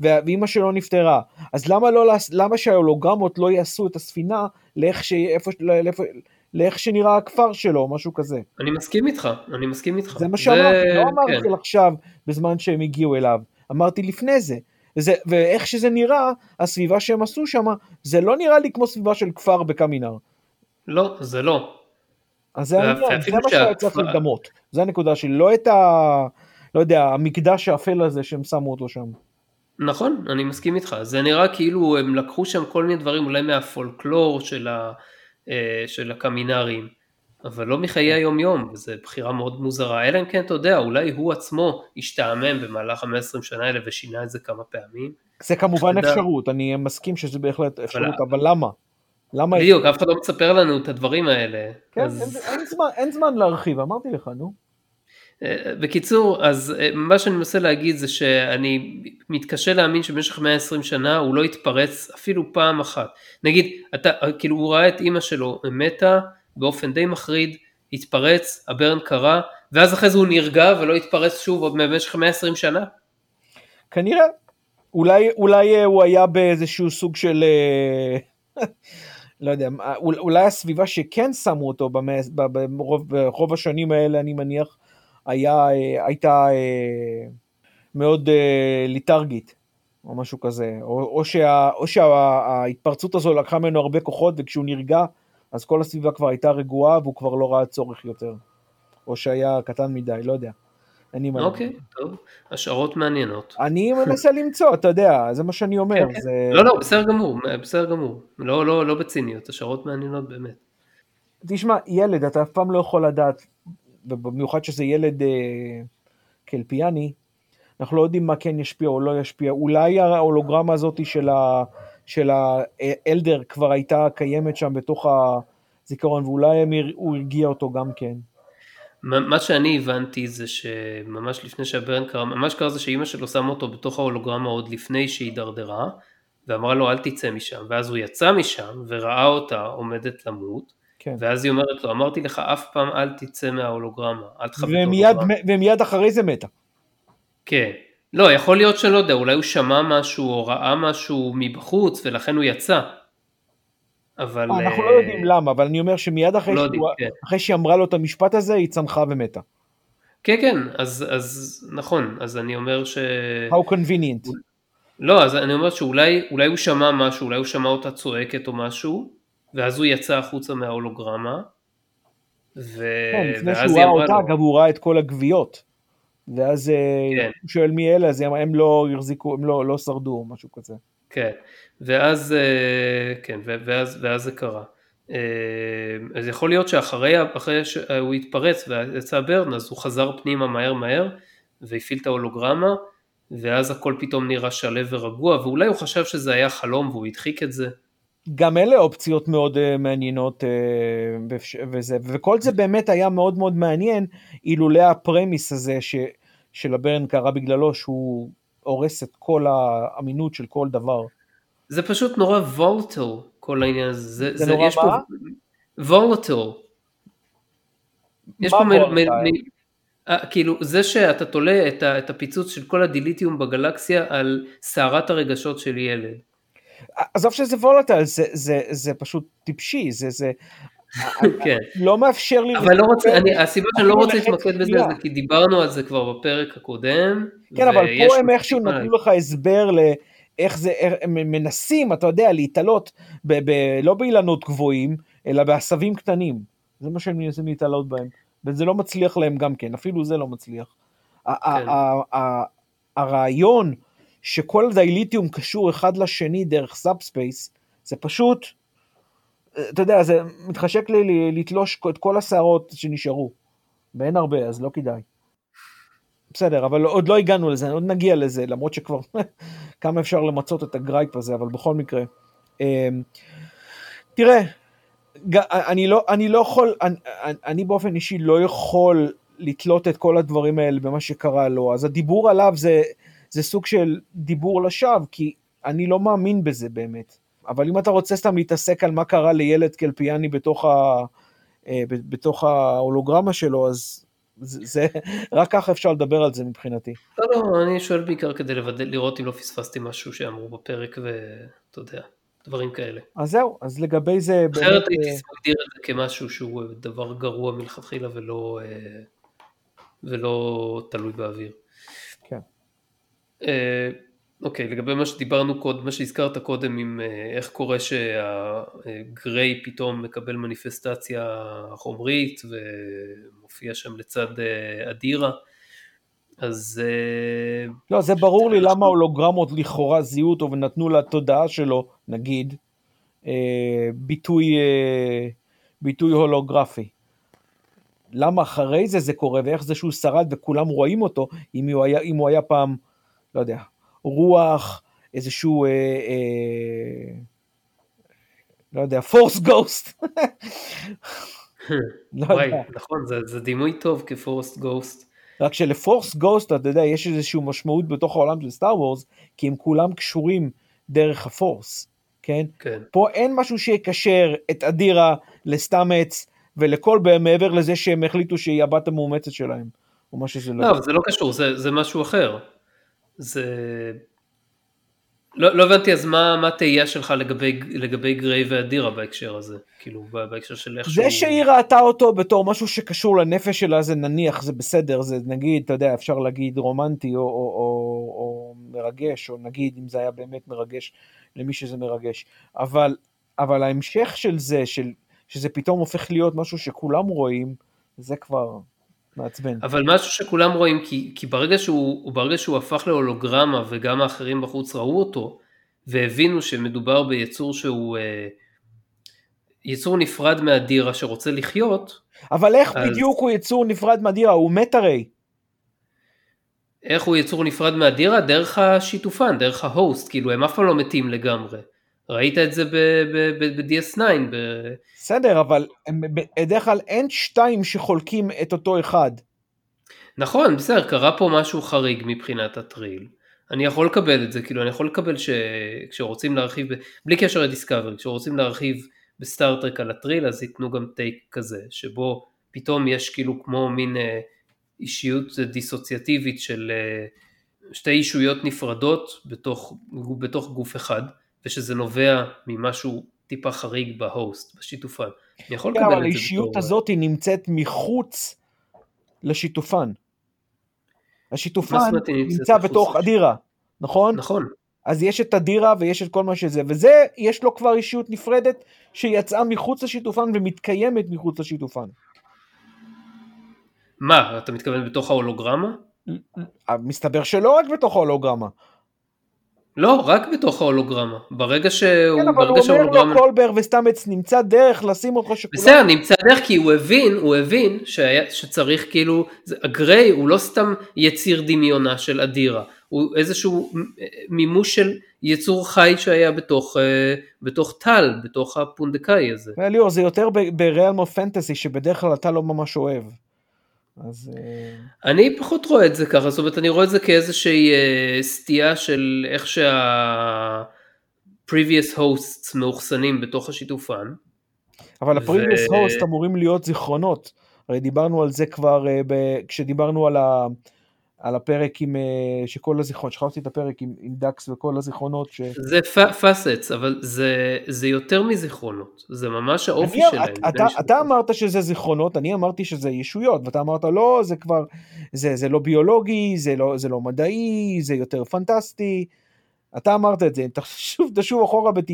ואימא שלו נפטרה. אז למה, לא, למה שההולוגרמות לא יעשו את הספינה לאיך, ש, איפה, לאיפה, לאיך שנראה הכפר שלו, משהו כזה. אני מסכים איתך, אני מסכים איתך. זה מה שאמרתי, לא אמרתי כן. עכשיו בזמן שהם הגיעו אליו, אמרתי לפני זה. זה, ואיך שזה נראה, הסביבה שהם עשו שם, זה לא נראה לי כמו סביבה של כפר בקמינר. לא, זה לא. אז זה העניין, זה מה שהיה צריך לדמות. זה הנקודה שלי, לא את ה... לא יודע, המקדש האפל הזה שהם שמו אותו שם. נכון, אני מסכים איתך. זה נראה כאילו הם לקחו שם כל מיני דברים אולי מהפולקלור של, ה, אה, של הקמינרים, אבל לא מחיי היום יום, וזו בחירה מאוד מוזרה. אלא אם כן, אתה יודע, אולי הוא עצמו השתעמם במהלך המאה עשרים שנה האלה ושינה את זה כמה פעמים. זה כמובן אפשרות, אני מסכים שזה בהחלט אפשרות, אבל למה? למה... בדיוק, אף אחד לא מספר לנו את הדברים האלה. כן, אז... אין, אין, זמן, אין זמן להרחיב, אמרתי לך, נו. אה, בקיצור, אז אה, מה שאני מנסה להגיד זה שאני מתקשה להאמין שבמשך 120 שנה הוא לא התפרץ אפילו פעם אחת. נגיד, אתה, כאילו הוא ראה את אימא שלו מתה באופן די מחריד, התפרץ, הברן קרה, ואז אחרי זה הוא נרגע ולא התפרץ שוב במשך 120 שנה? כנראה. אולי, אולי אה, הוא היה באיזשהו סוג של... לא יודע, אולי הסביבה שכן שמו אותו ברוב, ברוב השנים האלה, אני מניח, היה, אה, הייתה אה, מאוד אה, ליטרגית, או משהו כזה, או, או, שה, שההתפרצות הזו לקחה ממנו הרבה כוחות, וכשהוא נרגע, אז כל הסביבה כבר הייתה רגועה, והוא כבר לא ראה צורך יותר. או שהיה קטן מדי, לא יודע. אוקיי, טוב, השערות מעניינות. אני מנסה למצוא, אתה יודע, זה מה שאני אומר. כן, כן. זה... לא, לא, בסדר גמור, בסדר גמור. לא, לא, לא בציניות, השערות מעניינות באמת. תשמע, ילד, אתה אף פעם לא יכול לדעת, ובמיוחד שזה ילד אה, קלפיאני, אנחנו לא יודעים מה כן ישפיע או לא ישפיע. אולי ההולוגרמה הזאת של, ה, של האלדר כבר הייתה קיימת שם בתוך הזיכרון, ואולי הוא הרגיע אותו גם כן. מה שאני הבנתי זה שממש לפני שהברן קרה, ממש קרה זה שאימא שלו שמה אותו בתוך ההולוגרמה עוד לפני שהיא הידרדרה, ואמרה לו אל תצא משם, ואז הוא יצא משם וראה אותה עומדת למות, כן. ואז היא אומרת לו אמרתי לך אף פעם אל תצא מההולוגרמה, אל תחווה את ההולוגרמה. ומיד אחרי זה מתה. כן, לא יכול להיות שלא יודע, אולי הוא שמע משהו או ראה משהו מבחוץ ולכן הוא יצא. אבל... אנחנו לא יודעים למה, אבל אני אומר שמיד אחרי, לא שהוא, כן. אחרי שהיא אמרה לו את המשפט הזה, היא צנחה ומתה. כן, כן, אז, אז נכון, אז אני אומר ש... How convenient. לא, אז אני אומר שאולי הוא שמע משהו, אולי הוא שמע אותה צועקת או משהו, ואז הוא יצא החוצה מההולוגרמה, ו... כן, לפני שהוא ראה אותה, לו... גם הוא ראה את כל הגוויות. ואז אה, כן. הוא שואל מי אלה, אז הם לא החזיקו, הם לא, לא שרדו או משהו כזה. כן, ואז, אה, כן, ואז, ואז זה קרה. אה, אז יכול להיות שאחרי שהוא התפרץ ויצא ברן, אז הוא חזר פנימה מהר מהר והפעיל את ההולוגרמה, ואז הכל פתאום נראה שלו ורגוע, ואולי הוא חשב שזה היה חלום והוא הדחיק את זה. גם אלה אופציות מאוד uh, מעניינות uh, וזה, וכל זה באמת היה מאוד מאוד מעניין אילולא הפרמיס הזה ש, של הברן קרה בגללו שהוא הורס את כל האמינות של כל דבר. זה פשוט נורא וולטל כל העניין הזה. זה, זה, זה נורא מה? וולטל. יש פה מ, מ, מ, אה, כאילו זה שאתה תולה את, ה, את הפיצוץ של כל הדיליטיום בגלקסיה על סערת הרגשות של ילד. עזוב שזה וולטל, זה, זה, זה פשוט טיפשי, זה, זה, כן. לא מאפשר לי... אבל לא רוצה, אני, הסיבה שאני לא רוצה להתמקד בזה זה כי דיברנו על זה כבר בפרק הקודם. כן, אבל פה הם איכשהו נתנו לך הסבר לאיך זה, הם מנסים, אתה יודע, להתעלות, ב, ב, לא באילנות גבוהים, אלא בעשבים קטנים. זה מה שהם מנסים להתעלות בהם. וזה לא מצליח להם גם כן, אפילו זה לא מצליח. כן. הרעיון שכל הדיליטיום קשור אחד לשני דרך subspace, זה פשוט אתה יודע, זה מתחשק לי לתלוש את כל השערות שנשארו. ואין הרבה, אז לא כדאי. בסדר, אבל עוד לא הגענו לזה, עוד נגיע לזה, למרות שכבר כמה אפשר למצות את הגרייפ הזה, אבל בכל מקרה. אמ, תראה, אני לא, אני לא יכול, אני, אני באופן אישי לא יכול לתלות את כל הדברים האלה במה שקרה לו, אז הדיבור עליו זה, זה סוג של דיבור לשווא, כי אני לא מאמין בזה באמת. אבל אם אתה רוצה סתם להתעסק על מה קרה לילד קלפיאני בתוך, ה, אה, בתוך ההולוגרמה שלו, אז זה, זה, רק ככה אפשר לדבר על זה מבחינתי. לא, לא, אני שואל בעיקר כדי לוודא, לראות אם לא פספסתי משהו שאמרו בפרק ואתה יודע, דברים כאלה. אז זהו, אז לגבי זה... אחרת באמת, הייתי אה, מגדיר את זה כמשהו שהוא דבר גרוע מלכתחילה ולא, אה, ולא תלוי באוויר. אה, אוקיי, לגבי מה שדיברנו קודם, מה שהזכרת קודם עם איך קורה שהגריי פתאום מקבל מניפסטציה חומרית ומופיע שם לצד אדירה, אז... לא, זה ברור לי למה הולוגרמות לכאורה זיהו אותו ונתנו לתודעה שלו, נגיד, אה, ביטוי, אה, ביטוי הולוגרפי. למה אחרי זה זה קורה ואיך זה שהוא שרד וכולם רואים אותו, אם הוא היה, אם הוא היה פעם, לא יודע, רוח, איזשהו, אה, אה, לא יודע, פורס גוסט. לא וואי, נכון, זה, זה דימוי טוב כפורסט גוסט. רק שלפורס גוסט, אתה יודע, יש איזושהי משמעות בתוך העולם של סטאר וורס, כי הם כולם קשורים דרך הפורס. כן? כן. פה אין משהו שיקשר את אדירה לסתם עץ ולכל מעבר לזה שהם החליטו שהיא הבת המאומצת שלהם, או מה שזה לא. לא, זה לא קשור, זה, זה משהו אחר. זה... לא, לא הבנתי אז מה התהייה שלך לגבי, לגבי גריי ואדירה בהקשר הזה, כאילו בהקשר של איך שהוא... זה שהיא ראתה אותו בתור משהו שקשור לנפש שלה זה נניח, זה בסדר, זה נגיד, אתה יודע, אפשר להגיד רומנטי או, או, או, או מרגש, או נגיד אם זה היה באמת מרגש למי שזה מרגש. אבל, אבל ההמשך של זה, של, שזה פתאום הופך להיות משהו שכולם רואים, זה כבר מעצבן. אבל משהו שכולם רואים, כי, כי ברגע, שהוא, ברגע שהוא הפך להולוגרמה וגם האחרים בחוץ ראו אותו, והבינו שמדובר ביצור שהוא אה, יצור נפרד מהדירה שרוצה לחיות. אבל איך אז... בדיוק הוא יצור נפרד מהדירה? הוא מת הרי. איך הוא יצור נפרד מהדירה? דרך השיתופן, דרך ההוסט, כאילו הם אף פעם לא מתים לגמרי. ראית את זה ב-DS9. ב- בסדר, אבל בדרך כלל אין שתיים שחולקים את אותו אחד. נכון, בסדר, קרה פה משהו חריג מבחינת הטריל. אני יכול לקבל את זה, כאילו אני יכול לקבל שכשרוצים להרחיב, בלי קשר לדיסקאברי, כשרוצים להרחיב בסטארטרק על הטריל, אז ייתנו גם טייק כזה, שבו פתאום יש כאילו כמו מין אה, אישיות דיסוציאטיבית של אה, שתי אישויות נפרדות בתוך, בתוך גוף אחד, ושזה נובע ממשהו טיפה חריג בהוסט, בשיתופן. אני יכול כן, לקבל את זה בתור... אבל האישיות הזאת נמצאת מחוץ לשיתופן. השיתופן נמצא בתוך אדירה, נכון? נכון. אז יש את אדירה ויש את כל מה שזה, וזה, יש לו כבר אישיות נפרדת שיצאה מחוץ לשיתופן ומתקיימת מחוץ לשיתופן. מה, אתה מתכוון בתוך ההולוגרמה? מסתבר שלא רק בתוך ההולוגרמה. לא, רק בתוך ההולוגרמה. ברגע שהוא... כן, אבל הוא אומר לו קולבר וסטאמץ נמצא דרך לשים אותך שכולם... בסדר, נמצא דרך כי הוא הבין, הוא הבין שהיה, שצריך כאילו... הגריי הוא לא סתם יציר דמיונה של אדירה, הוא איזשהו מימוש של יצור חי שהיה בתוך, אה, בתוך טל, בתוך הפונדקאי הזה. ליאור, זה יותר בריאלמו פנטסי שבדרך כלל אתה לא ממש אוהב. אז... אה, אני פחות רואה את זה ככה, זאת אומרת אני רואה את זה כאיזושהי uh, סטייה של איך שה... previous hosts מאוחסנים בתוך השיתופן. אבל ה-previous ו... host אמורים להיות זיכרונות, הרי דיברנו על זה כבר uh, ב... כשדיברנו על ה... על הפרק עם, אה, שכל הזיכרונות, שכחתי את הפרק עם, עם דקס וכל הזיכרונות. ש... זה pasts, אבל זה, זה יותר מזיכרונות, זה ממש האופי שלהם. אתה, אתה, אתה אמרת שזה זיכרונות, אני אמרתי שזה ישויות, ואתה אמרת לא, זה כבר, זה, זה לא ביולוגי, זה לא, זה לא מדעי, זה יותר פנטסטי. אתה אמרת את זה, תשוב, תשוב אחורה ות,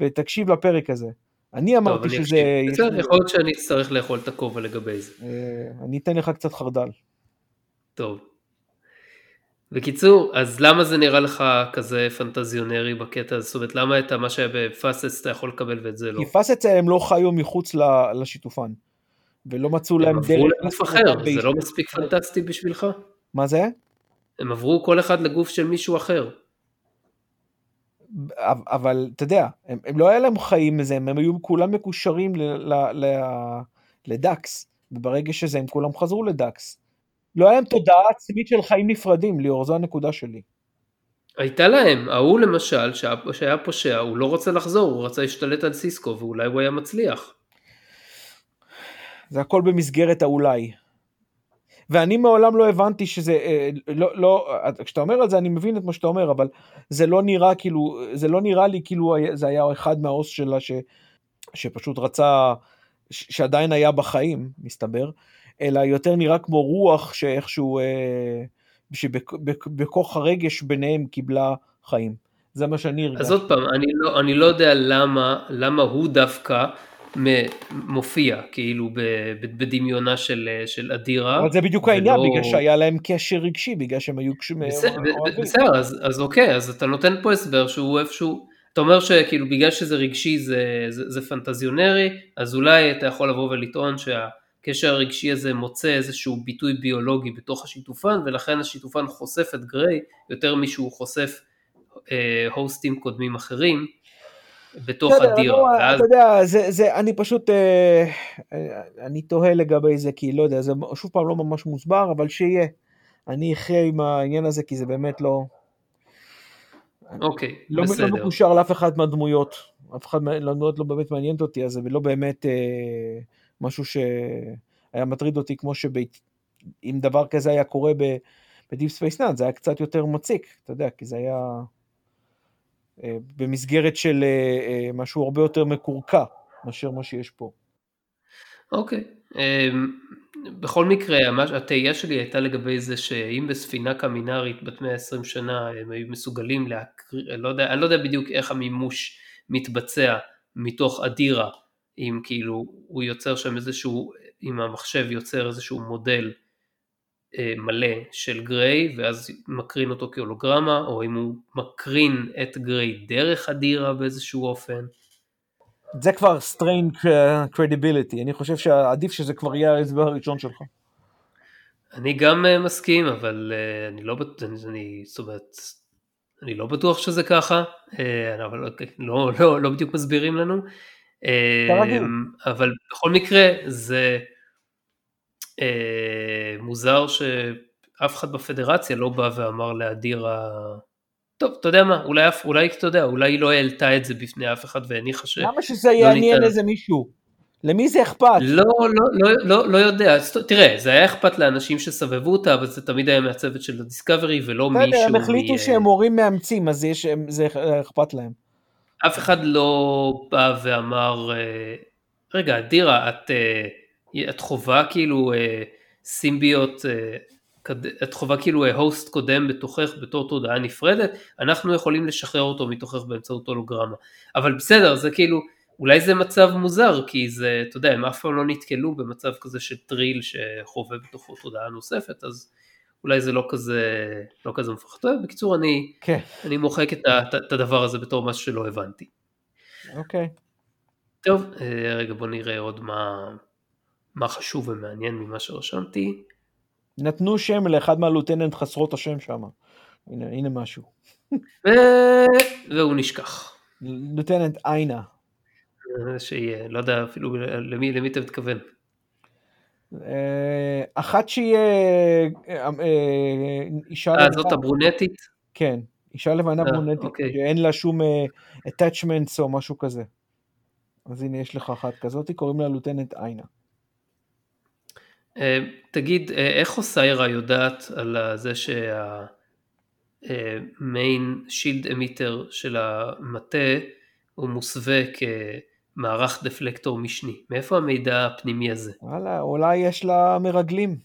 ותקשיב לפרק הזה. אני אמרתי טוב, שזה... בסדר, יכול להיות שאני אצטרך לאכול את הכובע לגבי זה. אה, אני אתן לך קצת חרדל. טוב. בקיצור, אז למה זה נראה לך כזה פנטזיונרי בקטע הזה? זאת אומרת, למה את מה שהיה בפאסץ אתה יכול לקבל ואת זה לא? כי פאסץ הם לא חיו מחוץ לשיתופן, ולא מצאו להם דרך... הם עברו לגוף אחר, זה לא מספיק פנטסטי בשבילך? מה זה? הם עברו כל אחד לגוף של מישהו אחר. אבל אתה יודע, הם, הם לא היה להם חיים מזה, הם, הם היו כולם מקושרים לדקס, וברגע שזה הם כולם חזרו לדקס. לא היה להם תודעה עצמית של חיים נפרדים, ליאור, זו הנקודה שלי. הייתה להם, ההוא למשל, שהיה פושע, הוא לא רוצה לחזור, הוא רצה להשתלט על סיסקו, ואולי הוא היה מצליח. זה הכל במסגרת האולי. ואני מעולם לא הבנתי שזה, אה, לא, לא, כשאתה אומר את זה אני מבין את מה שאתה אומר, אבל זה לא נראה כאילו, זה לא נראה לי כאילו זה היה אחד מהעו"ס שלה ש, שפשוט רצה, שעדיין היה בחיים, מסתבר, אלא יותר נראה כמו רוח שאיכשהו, אה, שבכוח הרגש ביניהם קיבלה חיים. זה מה שאני הרגשתי. אז עוד פעם, אני לא, אני לא יודע למה, למה הוא דווקא מופיע כאילו בדמיונה של, של אדירה. אבל זה בדיוק העניין, בגלל שהיה להם קשר רגשי, בגלל שהם היו קשורים. בסדר, אז, אז אוקיי, אז אתה נותן פה הסבר שהוא איפשהו, אתה אומר שכאילו בגלל שזה רגשי זה, זה, זה פנטזיונרי, אז אולי אתה יכול לבוא ולטעון שהקשר הרגשי הזה מוצא איזשהו ביטוי ביולוגי בתוך השיתופן, ולכן השיתופן חושף את גריי יותר משהוא חושף אה, הוסטים קודמים אחרים. בתוך הדירה. לא, ואז... אתה יודע, זה, זה, אני פשוט, אה, אני תוהה לגבי זה, כי לא יודע, זה שוב פעם לא ממש מוסבר, אבל שיהיה. אני אחיה עם העניין הזה, כי זה באמת לא... אוקיי, לא, בסדר. לא מקושר לאף אחד מהדמויות. אף אחד מהדמויות לא באמת מעניינת אותי, אז זה לא באמת אה, משהו שהיה מטריד אותי, כמו שאם דבר כזה היה קורה ב Deep Space Nine, זה היה קצת יותר מציק, אתה יודע, כי זה היה... אה, במסגרת של אה, אה, משהו הרבה יותר מקורקע מאשר מה שיש פה. אוקיי, אמ, בכל מקרה התהייה שלי הייתה לגבי זה שאם בספינה קמינרית בת 120 שנה הם היו מסוגלים להקריא, לא אני לא יודע בדיוק איך המימוש מתבצע מתוך אדירה, אם כאילו הוא יוצר שם איזשהו, אם המחשב יוצר איזשהו מודל אה, מלא של גריי ואז מקרין אותו כהולוגרמה או אם הוא מקרין את גריי דרך הדירה באיזשהו אופן. זה כבר strain credibility, אני חושב שעדיף שזה כבר יהיה ההסבר הראשון שלך. אני גם אה, מסכים, אבל אה, אני לא בטוח, אני, זאת אומרת, אני לא בטוח שזה ככה, אבל אוקיי, לא, לא, לא בדיוק מסבירים לנו. אבל בכל מקרה זה אה, מוזר שאף אחד בפדרציה לא בא ואמר לאדיר ה... טוב, אתה יודע מה, אולי, אולי אתה יודע, אולי היא לא העלתה את זה בפני אף אחד והניחה ש... למה שזה יעניין איזה מישהו? למי זה אכפת? לא, לא, לא, לא, לא יודע, תראה, זה היה אכפת לאנשים שסבבו אותה, אבל זה תמיד היה מהצוות של הדיסקאברי ולא מישהו... בסדר, הם החליטו מ... שהם הורים מאמצים, אז יש, זה אכפת להם. אף אחד לא בא ואמר, אה, רגע, אדירה, את... אה, את חובה כאילו אה, סימביות, את חובה כאילו הוסט קודם בתוכך בתור תודעה נפרדת, אנחנו יכולים לשחרר אותו מתוכך באמצעות הולוגרמה. אבל בסדר, זה כאילו, אולי זה מצב מוזר, כי זה, אתה יודע, הם אף פעם לא נתקלו במצב כזה של טריל שחווה בתוכו תודעה נוספת, אז אולי זה לא כזה, לא כזה מפחד. בקיצור, אני, כן. אני מוחק את, את הדבר הזה בתור משהו שלא הבנתי. אוקיי. טוב, אה, רגע בוא נראה עוד מה... מה חשוב ומעניין ממה שרשמתי. נתנו שם לאחד מהלוטננט חסרות השם שם. הנה, הנה משהו. ו... והוא נשכח. לוטננט איינה. שיהיה, לא יודע אפילו למי, למי אתה מתכוון. אה, אחת שהיא אה, אה, אישה... אה, זאת הברונטית? כן, אישה לבנה ברונטית, אוקיי. שאין לה שום attachments או משהו כזה. אז הנה יש לך אחת כזאת, קוראים לה לוטננט איינה. תגיד, איך אוסיירה יודעת על זה שהמיין שילד אמיטר של המטה הוא מוסווה כמערך דפלקטור משני? מאיפה המידע הפנימי הזה? וואלה, אולי יש לה מרגלים.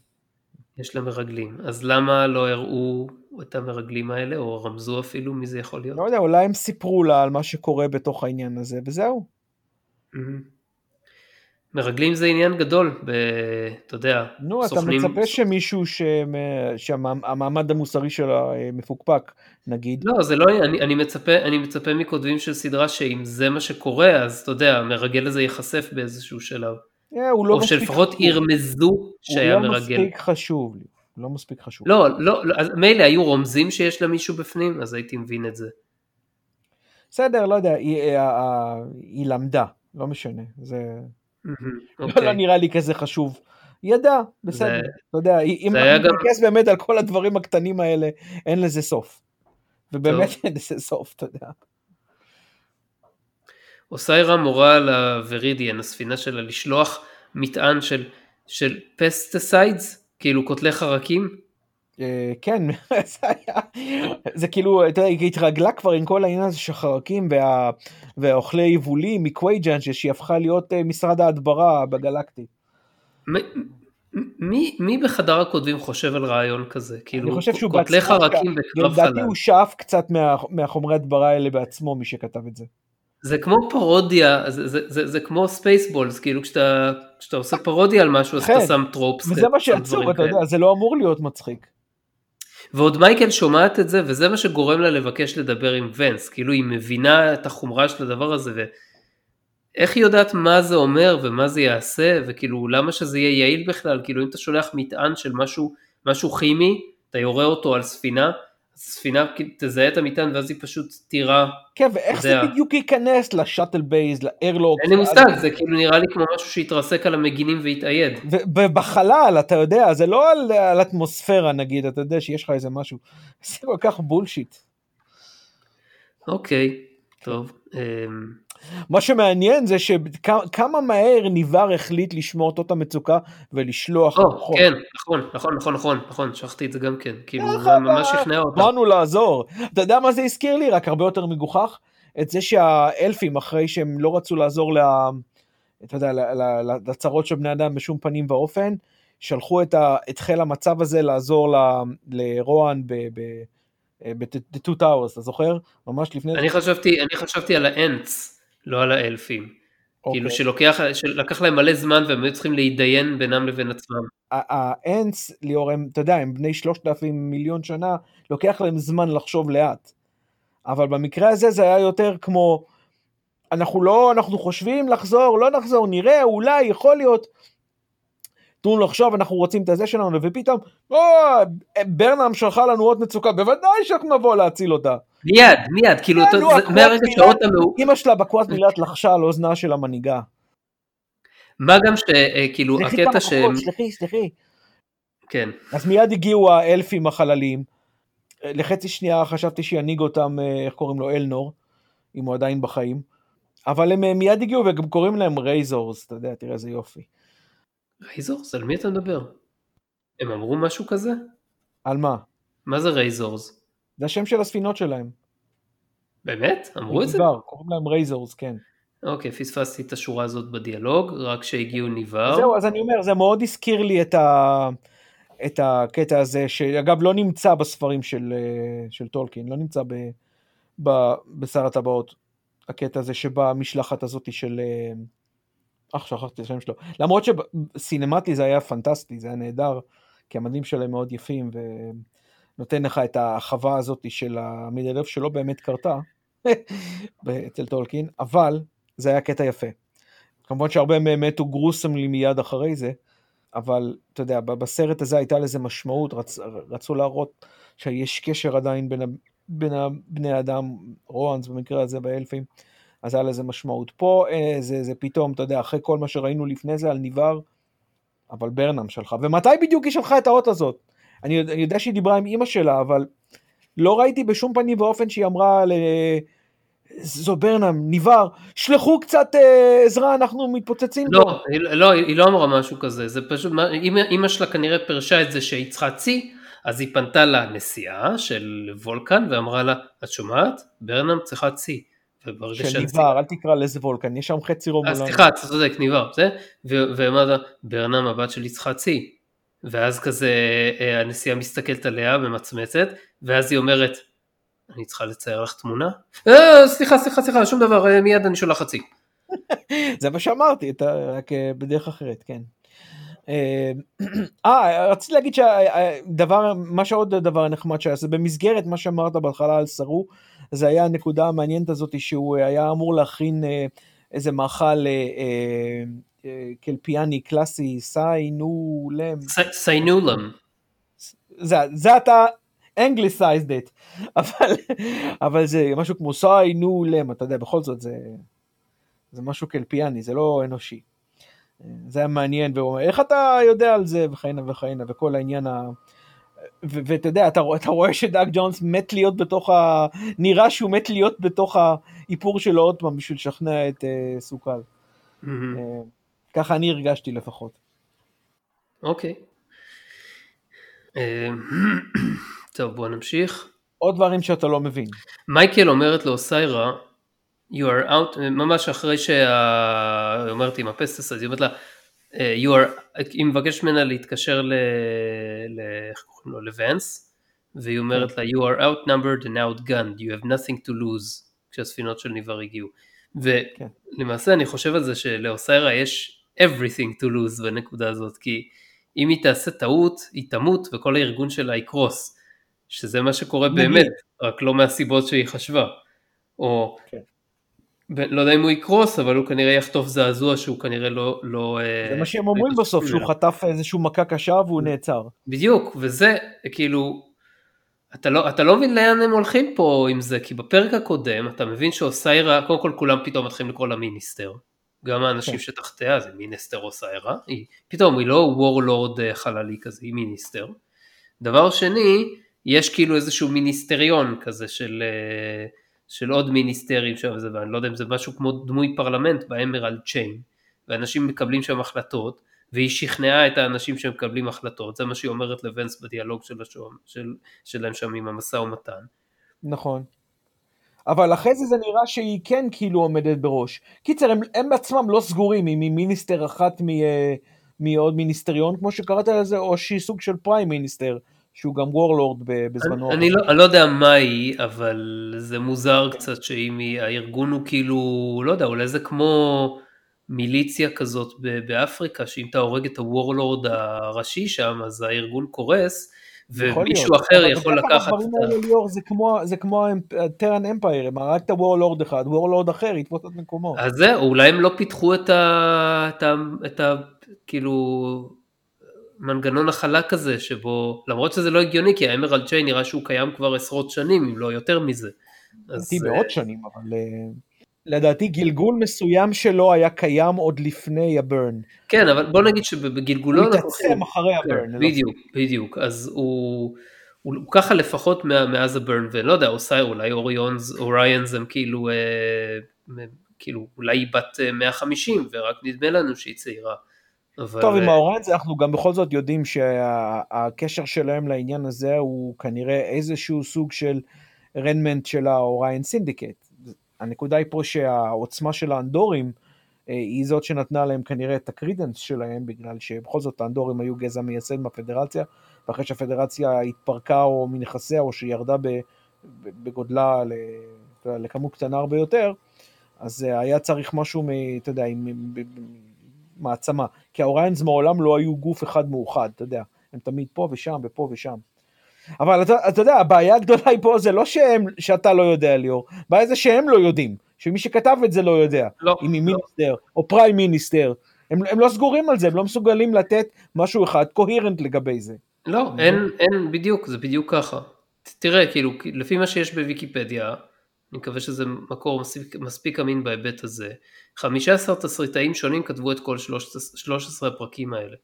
יש לה מרגלים. אז למה לא הראו את המרגלים האלה, או רמזו אפילו מי זה יכול להיות? לא יודע, אולי הם סיפרו לה על מה שקורה בתוך העניין הזה, וזהו. Mm-hmm. מרגלים זה עניין גדול, ב, אתה יודע, נו, סוכנים... אתה מצפה שמישהו ש... שהמעמד המוסרי שלה אה, מפוקפק, נגיד. לא, זה לא, אני, אני, מצפה, אני מצפה מכותבים של סדרה שאם זה מה שקורה, אז אתה יודע, המרגל הזה ייחשף באיזשהו שלב. Yeah, אה, הוא לא או שלפחות ירמזו שהיה מרגל. הוא לא מספיק חשוב לי, לא מספיק חשוב. לא, לא, לא מילא היו רומזים שיש לה מישהו בפנים, אז הייתי מבין את זה. בסדר, לא יודע, היא, היא, היא למדה, לא משנה, זה... לא אוקיי. נראה לי כזה חשוב. ידע, בסדר, אתה יודע, אם נתרכז באמת על כל הדברים הקטנים האלה, אין לזה סוף. ובאמת אין לזה סוף, אתה יודע. אוסיירה מורה לוורידיאן, הספינה שלה, לשלוח מטען של, של pesticides, כאילו קוטלי חרקים? כן, זה היה, זה כאילו, אתה יודע, היא התרגלה כבר עם כל העניין הזה של חרקים וה, והאוכלי יבולים מקווייג'אן, שהיא הפכה להיות משרד ההדברה הגלקטי. מי, מי בחדר הכותבים חושב על רעיון כזה? כאילו, אני חושב שהוא קוטלי חרקים בקרב חלל. לדעתי הוא שאף קצת מה, מהחומרי הדברה האלה בעצמו, מי שכתב את זה. זה כמו פרודיה, זה, זה, זה, זה כמו ספייסבולס, כאילו כשאתה, כשאתה עושה פרודיה על משהו, אז אתה כן. שם טרופס. וזה מה שעצוב, אתה יודע, זה לא אמור להיות מצחיק. ועוד מייקל שומעת את זה, וזה מה שגורם לה לבקש לדבר עם ונס, כאילו היא מבינה את החומרה של הדבר הזה, ואיך היא יודעת מה זה אומר ומה זה יעשה, וכאילו למה שזה יהיה יעיל בכלל, כאילו אם אתה שולח מטען של משהו, משהו כימי, אתה יורה אותו על ספינה, הספינה תזהה את המטען ואז היא פשוט תירה. כן, ואיך זה בדיוק ייכנס ל shuttle bays, ל airlock? אין לי מושג, זה כאילו נראה לי כמו משהו שהתרסק על המגינים והתאייד. ובחלל, אתה יודע, זה לא על, על אטמוספירה נגיד, אתה יודע שיש לך איזה משהו, זה כל כך bullshit. אוקיי, טוב. אמ, מה שמעניין זה שכמה מהר ניבר החליט לשמור אותות המצוקה ולשלוח כוחות. כן, נכון, נכון, נכון, נכון, נכון, שכחתי את זה גם כן, כאילו זה ממש שכנע אותה. באנו לעזור. אתה יודע מה זה הזכיר לי? רק הרבה יותר מגוחך. את זה שהאלפים, אחרי שהם לא רצו לעזור ל... אתה יודע, לצרות של בני אדם בשום פנים ואופן, שלחו את, ה, את חיל המצב הזה לעזור ל, לרואן ב... ב ב-The Two Towers, אתה זוכר? ממש לפני... אני חשבתי, אני חשבתי על האנטס, לא על האלפים. Okay. כאילו אוקיי. שלוקח שלקח להם מלא זמן והם היו צריכים להתדיין בינם לבין עצמם. האנס, ליאור, הם, אתה יודע, הם בני שלושת אלפים מיליון שנה, לוקח להם זמן לחשוב לאט. אבל במקרה הזה זה היה יותר כמו, אנחנו לא, אנחנו חושבים לחזור, לא נחזור, נראה, אולי, יכול להיות. תנו לו עכשיו אנחנו רוצים את הזה שלנו, ופתאום, או, ברנם שלחה לנו עוד מצוקה, בוודאי שאנחנו נבוא להציל אותה. מיד, מיד, כאילו, מהרגע שאותם... אמא שלה בקורת מילת לחשה על אוזנה של המנהיגה. מה גם שכאילו אה, הקטע שהם... סליחי, סליחי. כן. אז מיד הגיעו האלפים החללים. לחצי שנייה חשבתי שינהיג אותם, אה, איך קוראים לו, אלנור, אם הוא עדיין בחיים. אבל הם אה, מיד הגיעו וגם קוראים להם razors, אתה יודע, תראה איזה יופי. razors? על מי אתה מדבר? הם אמרו משהו כזה? על מה? מה זה razors? זה השם של הספינות שלהם. באמת? אמרו את זה? ניבר, קוראים להם razors, כן. אוקיי, פספסתי את השורה הזאת בדיאלוג, רק שהגיעו ניבר. זהו, אז אני אומר, זה מאוד הזכיר לי את, ה... את הקטע הזה, שאגב לא נמצא בספרים של, אה, של טולקין, לא נמצא ב... ב... בשר הטבעות, הקטע הזה שבמשלחת הזאת של... אך, שכחתי את השם שלו. למרות שסינמטי זה היה פנטסטי, זה היה נהדר, כי המדים שלהם מאוד יפים, ו... נותן לך את החווה הזאת של המידל אלף שלא באמת קרתה אצל טולקין, אבל זה היה קטע יפה. כמובן שהרבה מהם מתו גרוסמלי מיד אחרי זה, אבל אתה יודע, בסרט הזה הייתה לזה משמעות, רצ, רצו להראות שיש קשר עדיין בין, בין בני אדם, רואנס במקרה הזה באלפים, אז היה לזה משמעות. פה אה, זה, זה פתאום, אתה יודע, אחרי כל מה שראינו לפני זה על ניבר, אבל ברנם שלך, ומתי בדיוק היא שלחה את האות הזאת? אני, אני יודע שהיא דיברה עם אימא שלה, אבל לא ראיתי בשום פנים ואופן שהיא אמרה ל... זו ברנם, ניבר, שלחו קצת אה, עזרה, אנחנו מתפוצצים לא. היא, לא, היא לא אמרה משהו כזה, זה פשוט, אימא שלה כנראה פירשה את זה שהיא צריכה צי, אז היא פנתה לנשיאה של וולקן ואמרה לה, את שומעת? ברנם צריכה צי. של ניבר, אל תקרא לזה וולקן, יש שם חצי רומולן. סליחה, אתה צודק, ניבר, זה, ואמרת, ברנם הבת שלי צריכה צי. ואז כזה אה, הנשיאה מסתכלת עליה ומצמצת, ואז היא אומרת, אני צריכה לצייר לך תמונה? אה, סליחה, סליחה, סליחה, שום דבר, אה, מיד אני שולח חצי. זה מה שאמרתי, רק בדרך אחרת, כן. אה, רציתי להגיד שהדבר, מה שעוד דבר נחמד שהיה, זה במסגרת מה שאמרת בהתחלה על סרו, זה היה הנקודה המעניינת הזאת שהוא היה אמור להכין איזה מאכל קלפיאני קלאסי, סיינולם. סיינולם. זה, זה אתה אנגליסייזד את, אבל, אבל זה משהו כמו סיינולם, אתה יודע, בכל זאת זה, זה משהו קלפיאני, זה לא אנושי. זה היה מעניין, והוא אומר, איך אתה יודע על זה, וכהנה וכהנה, וכל העניין ה... ואתה יודע, אתה, אתה רואה שדאג ג'ונס מת להיות בתוך ה... נראה שהוא מת להיות בתוך האיפור שלו עוד פעם בשביל לשכנע את uh, סוכל. Mm-hmm. Uh, ככה אני הרגשתי לפחות. אוקיי. טוב בוא נמשיך. עוד דברים שאתה לא מבין. מייקל אומרת לאוסיירה, you are out, ממש אחרי שהיא אומרת עם הפסטס, אז היא אומרת לה, you are, היא מבקשת ממנה להתקשר ל... איך קוראים לו? לוונס, והיא אומרת לה, you are outnumbered and outgunned, you have nothing to lose, כשהספינות של ניבר הגיעו. ולמעשה אני חושב על זה שלאוסיירה יש everything to lose בנקודה הזאת, כי אם היא תעשה טעות, היא תמות וכל הארגון שלה יקרוס, שזה מה שקורה באמת, רק לא מהסיבות שהיא חשבה. או כן. לא יודע אם הוא יקרוס, אבל הוא כנראה יחטוף זעזוע שהוא כנראה לא... לא זה מה שהם אומרים בסוף, שהוא חטף איזשהו מכה קשה והוא נעצר. בדיוק, וזה כאילו, אתה לא, אתה לא מבין לאן הם הולכים פה עם זה, כי בפרק הקודם אתה מבין שאוסיירה, קודם כל כולם פתאום מתחילים לקרוא לה מיניסטר. גם האנשים כן. שתחתיה זה minister אוסיירה, היא, פתאום היא לא warlord אה, חללי כזה, היא minister. דבר שני, יש כאילו איזשהו מיניסטריון כזה של, אה, של עוד ministerים שם, ואני לא יודע אם זה משהו כמו דמוי פרלמנט ב Emerald Chain, ואנשים מקבלים שם החלטות, והיא שכנעה את האנשים שמקבלים החלטות, זה מה שהיא אומרת לוונס בדיאלוג של השום, של, שלהם שם עם המשא ומתן. נכון. אבל אחרי זה זה נראה שהיא כן כאילו עומדת בראש. קיצר, הם, הם בעצמם לא סגורים אם היא minister אחת מ, אה, מעוד מיניסטריון, כמו שקראת לזה, או שהיא סוג של prime minister, שהוא גם warlord בזמנו. אני, אני, לא, אני לא יודע מה היא, אבל זה מוזר קצת שאם היא, הארגון הוא כאילו, לא יודע, אולי זה כמו מיליציה כזאת באפריקה, שאם אתה הורג את ה warlord הראשי שם, אז הארגון קורס. ומישהו אחר יכול לקחת את ה... ליאור, זה כמו, זה כמו טרן אמפייר, הם הרגת וורלורד אחד, וורלורד אחר יתפוס את מקומו. אז זהו, אולי הם לא פיתחו את ה... את ה... את ה... כאילו... מנגנון החלק הזה שבו, למרות שזה לא הגיוני, כי האמרלד צ'יין נראה שהוא קיים כבר עשרות שנים, אם לא יותר מזה. לדעתי מאות שנים, אבל... אה, לדעתי גלגול מסוים שלו היה קיים עוד לפני הברן. כן, אבל בוא נגיד שבגלגולו... הוא התעצם אחרי ה Burn. כן, בדיוק, בדיוק. אז הוא... הוא, הוא ככה לפחות מאז ה Burn, ולא יודע, עושה אולי Orions, Orions הם כאילו, אה, כאילו, אולי היא בת 150 אה, ורק נדמה לנו שהיא צעירה. אבל... טוב, עם אה, ה Orions אנחנו גם בכל זאת יודעים שהקשר שלהם לעניין הזה הוא כנראה איזשהו סוג של remnant של ה Orion Syndicate. הנקודה היא פה שהעוצמה של האנדורים אה, היא זאת שנתנה להם כנראה את הקרידנס שלהם, בגלל שבכל זאת האנדורים היו גזע מייסד מהפדרציה, ואחרי שהפדרציה התפרקה או מנכסיה או שירדה בגודלה לכמות קטנה הרבה יותר, אז אה, היה צריך משהו, אתה יודע, עם מעצמה. כי האוריינס מעולם לא היו גוף אחד מאוחד, אתה יודע, הם תמיד פה ושם ופה ושם. אבל אתה, אתה יודע, הבעיה הגדולה היא פה זה לא שהם, שאתה לא יודע ליאור, הבעיה זה שהם לא יודעים, שמי שכתב את זה לא יודע, לא, אם היא לא. מיניסטר או פריים מיניסטר, הם, הם לא סגורים על זה, הם לא מסוגלים לתת משהו אחד קוהירנט לגבי זה. לא, אין, אין, בדיוק, זה בדיוק ככה. תראה, כאילו, לפי מה שיש בוויקיפדיה, אני מקווה שזה מקור מספיק, מספיק אמין בהיבט הזה, 15 תסריטאים שונים כתבו את כל 13, 13 הפרקים האלה.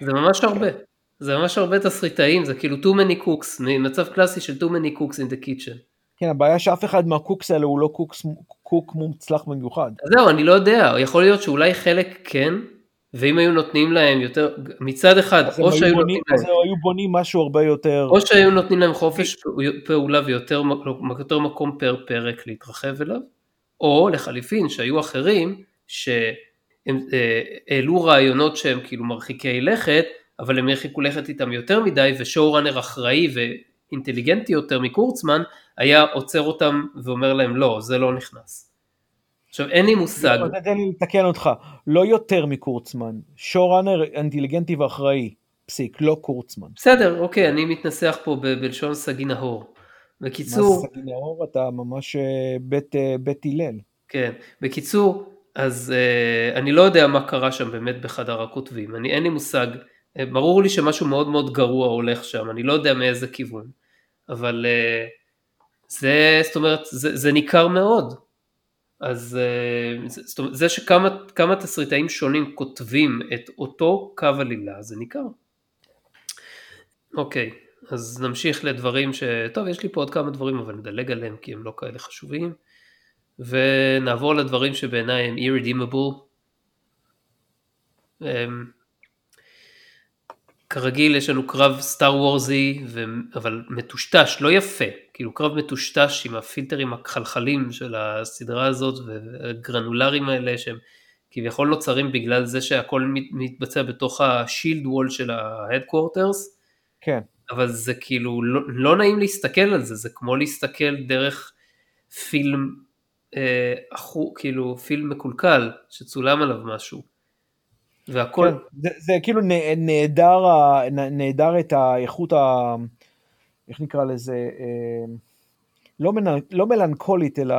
זה ממש הרבה. זה ממש הרבה תסריטאים, זה כאילו too many cooks, מצב קלאסי של too many cooks in the kitchen. כן, הבעיה שאף אחד מהקוקס האלה הוא לא קוקס, קוק מוצלח במיוחד. זהו, אני לא יודע, יכול להיות שאולי חלק כן, ואם היו נותנים להם יותר, מצד אחד, או שהיו בונים, נותנים להם... היו בונים משהו הרבה יותר... או שהיו נותנים להם חופש פעולה ויותר יותר מקום פר פרק להתרחב אליו, או לחליפין, שהיו אחרים, שהם אה, העלו רעיונות שהם כאילו מרחיקי לכת, אבל הם הרחיקו לכת איתם יותר מדי, ושואו ראנר אחראי ואינטליגנטי יותר מקורצמן, היה עוצר אותם ואומר להם לא, זה לא נכנס. עכשיו אין לי מושג. לא, תן לי לתקן אותך, לא יותר מקורצמן, שואו ראנר אינטליגנטי ואחראי, פסיק, לא קורצמן. בסדר, אוקיי, אני מתנסח פה בלשון סגי נהור. בקיצור... מה סגי נהור? אתה ממש אה, בית, אה, בית הלל. כן, בקיצור, אז uh, אני לא יודע מה קרה שם באמת בחדר הכותבים, אני אין לי מושג אה, ברור לי שמשהו מאוד מאוד גרוע הולך שם, אני לא יודע מאיזה כיוון, אבל אה, זה, זאת אומרת, זה, זה ניכר מאוד. אז אה, זאת אומרת, זה שכמה תסריטאים שונים כותבים את אותו קו עלילה, זה ניכר. אוקיי, אז נמשיך לדברים ש... טוב, יש לי פה עוד כמה דברים, אבל נדלג עליהם כי הם לא כאלה חשובים. ונעבור לדברים שבעיניי הם irredeemable. כרגיל יש לנו קרב Star Wars י, אבל מטושטש, לא יפה, כאילו קרב מטושטש עם הפילטרים הכחלחלים של הסדרה הזאת והגרנולרים האלה שהם כביכול נוצרים בגלל זה שהכל מתבצע בתוך ה shield wall של ה headquarters. כן. אבל זה כאילו לא, לא נעים להסתכל על זה, זה כמו להסתכל דרך פילם, אה, אחו, כאילו פילם מקולקל שצולם עליו משהו. והכל... כן, זה, זה כאילו נהדר, נהדר את האיכות, ה, איך נקרא לזה, אה, לא, מנ, לא מלנכולית אלא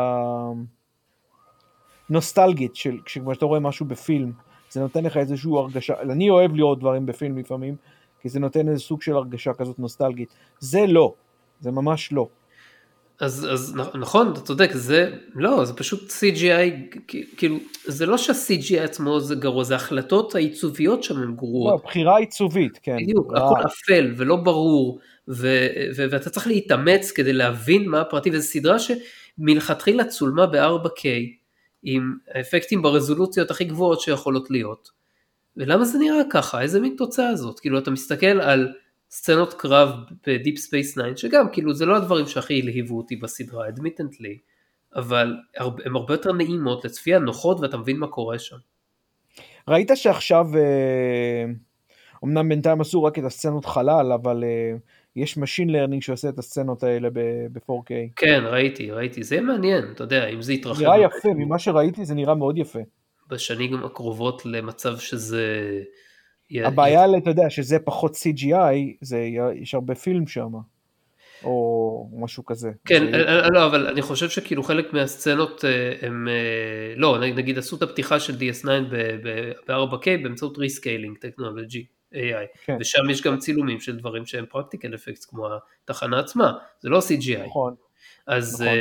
נוסטלגית, של כשכבר אתה רואה משהו בפילם, זה נותן לך איזושהי הרגשה, אני אוהב לראות דברים בפילם לפעמים, כי זה נותן איזה סוג של הרגשה כזאת נוסטלגית. זה לא, זה ממש לא. אז, אז נכון, אתה צודק, זה לא, זה פשוט CGI, כאילו, זה לא שה-CGI עצמו זה גרוע, זה ההחלטות העיצוביות שם הן גרועות. לא, בחירה עיצובית, כן. בדיוק, רע. הכל אפל ולא ברור, ו, ו, ואתה צריך להתאמץ כדי להבין מה הפרטים, וזו סדרה שמלכתחילה צולמה ב-4K, עם אפקטים ברזולוציות הכי גבוהות שיכולות להיות. ולמה זה נראה ככה? איזה מין תוצאה זאת? כאילו אתה מסתכל על סצנות קרב ב Deep Space 9, שגם כאילו זה לא הדברים שהכי הלהיבו אותי בסדרה, admittedly, אבל הן הרבה יותר נעימות לצפייה, נוחות ואתה מבין מה קורה שם. ראית שעכשיו, אמנם אה, בינתיים עשו רק את הסצנות חלל, אבל אה, יש Machine Learning שעושה את הסצנות האלה ב-4K. כן, ראיתי, ראיתי, זה מעניין, אתה יודע, אם זה יתרחב. נראה יפה, ממה שראיתי זה נראה מאוד יפה. בשנים הקרובות למצב שזה... הבעיה. אתה יודע, שזה פחות CGI, זה, יש הרבה פילם שם, או משהו כזה. כן. אה, אה, לא, אבל אני חושב שכאילו חלק מהסצנות הם, אה, לא, נגיד עשו את הפתיחה של DS9 ב-4K באמצעות rescaling טכנולוגיית AI, כן. ושם יש גם צילומים של דברים שהם practical effect כמו התחנה עצמה, זה לא CGI. נכון. אז נכון.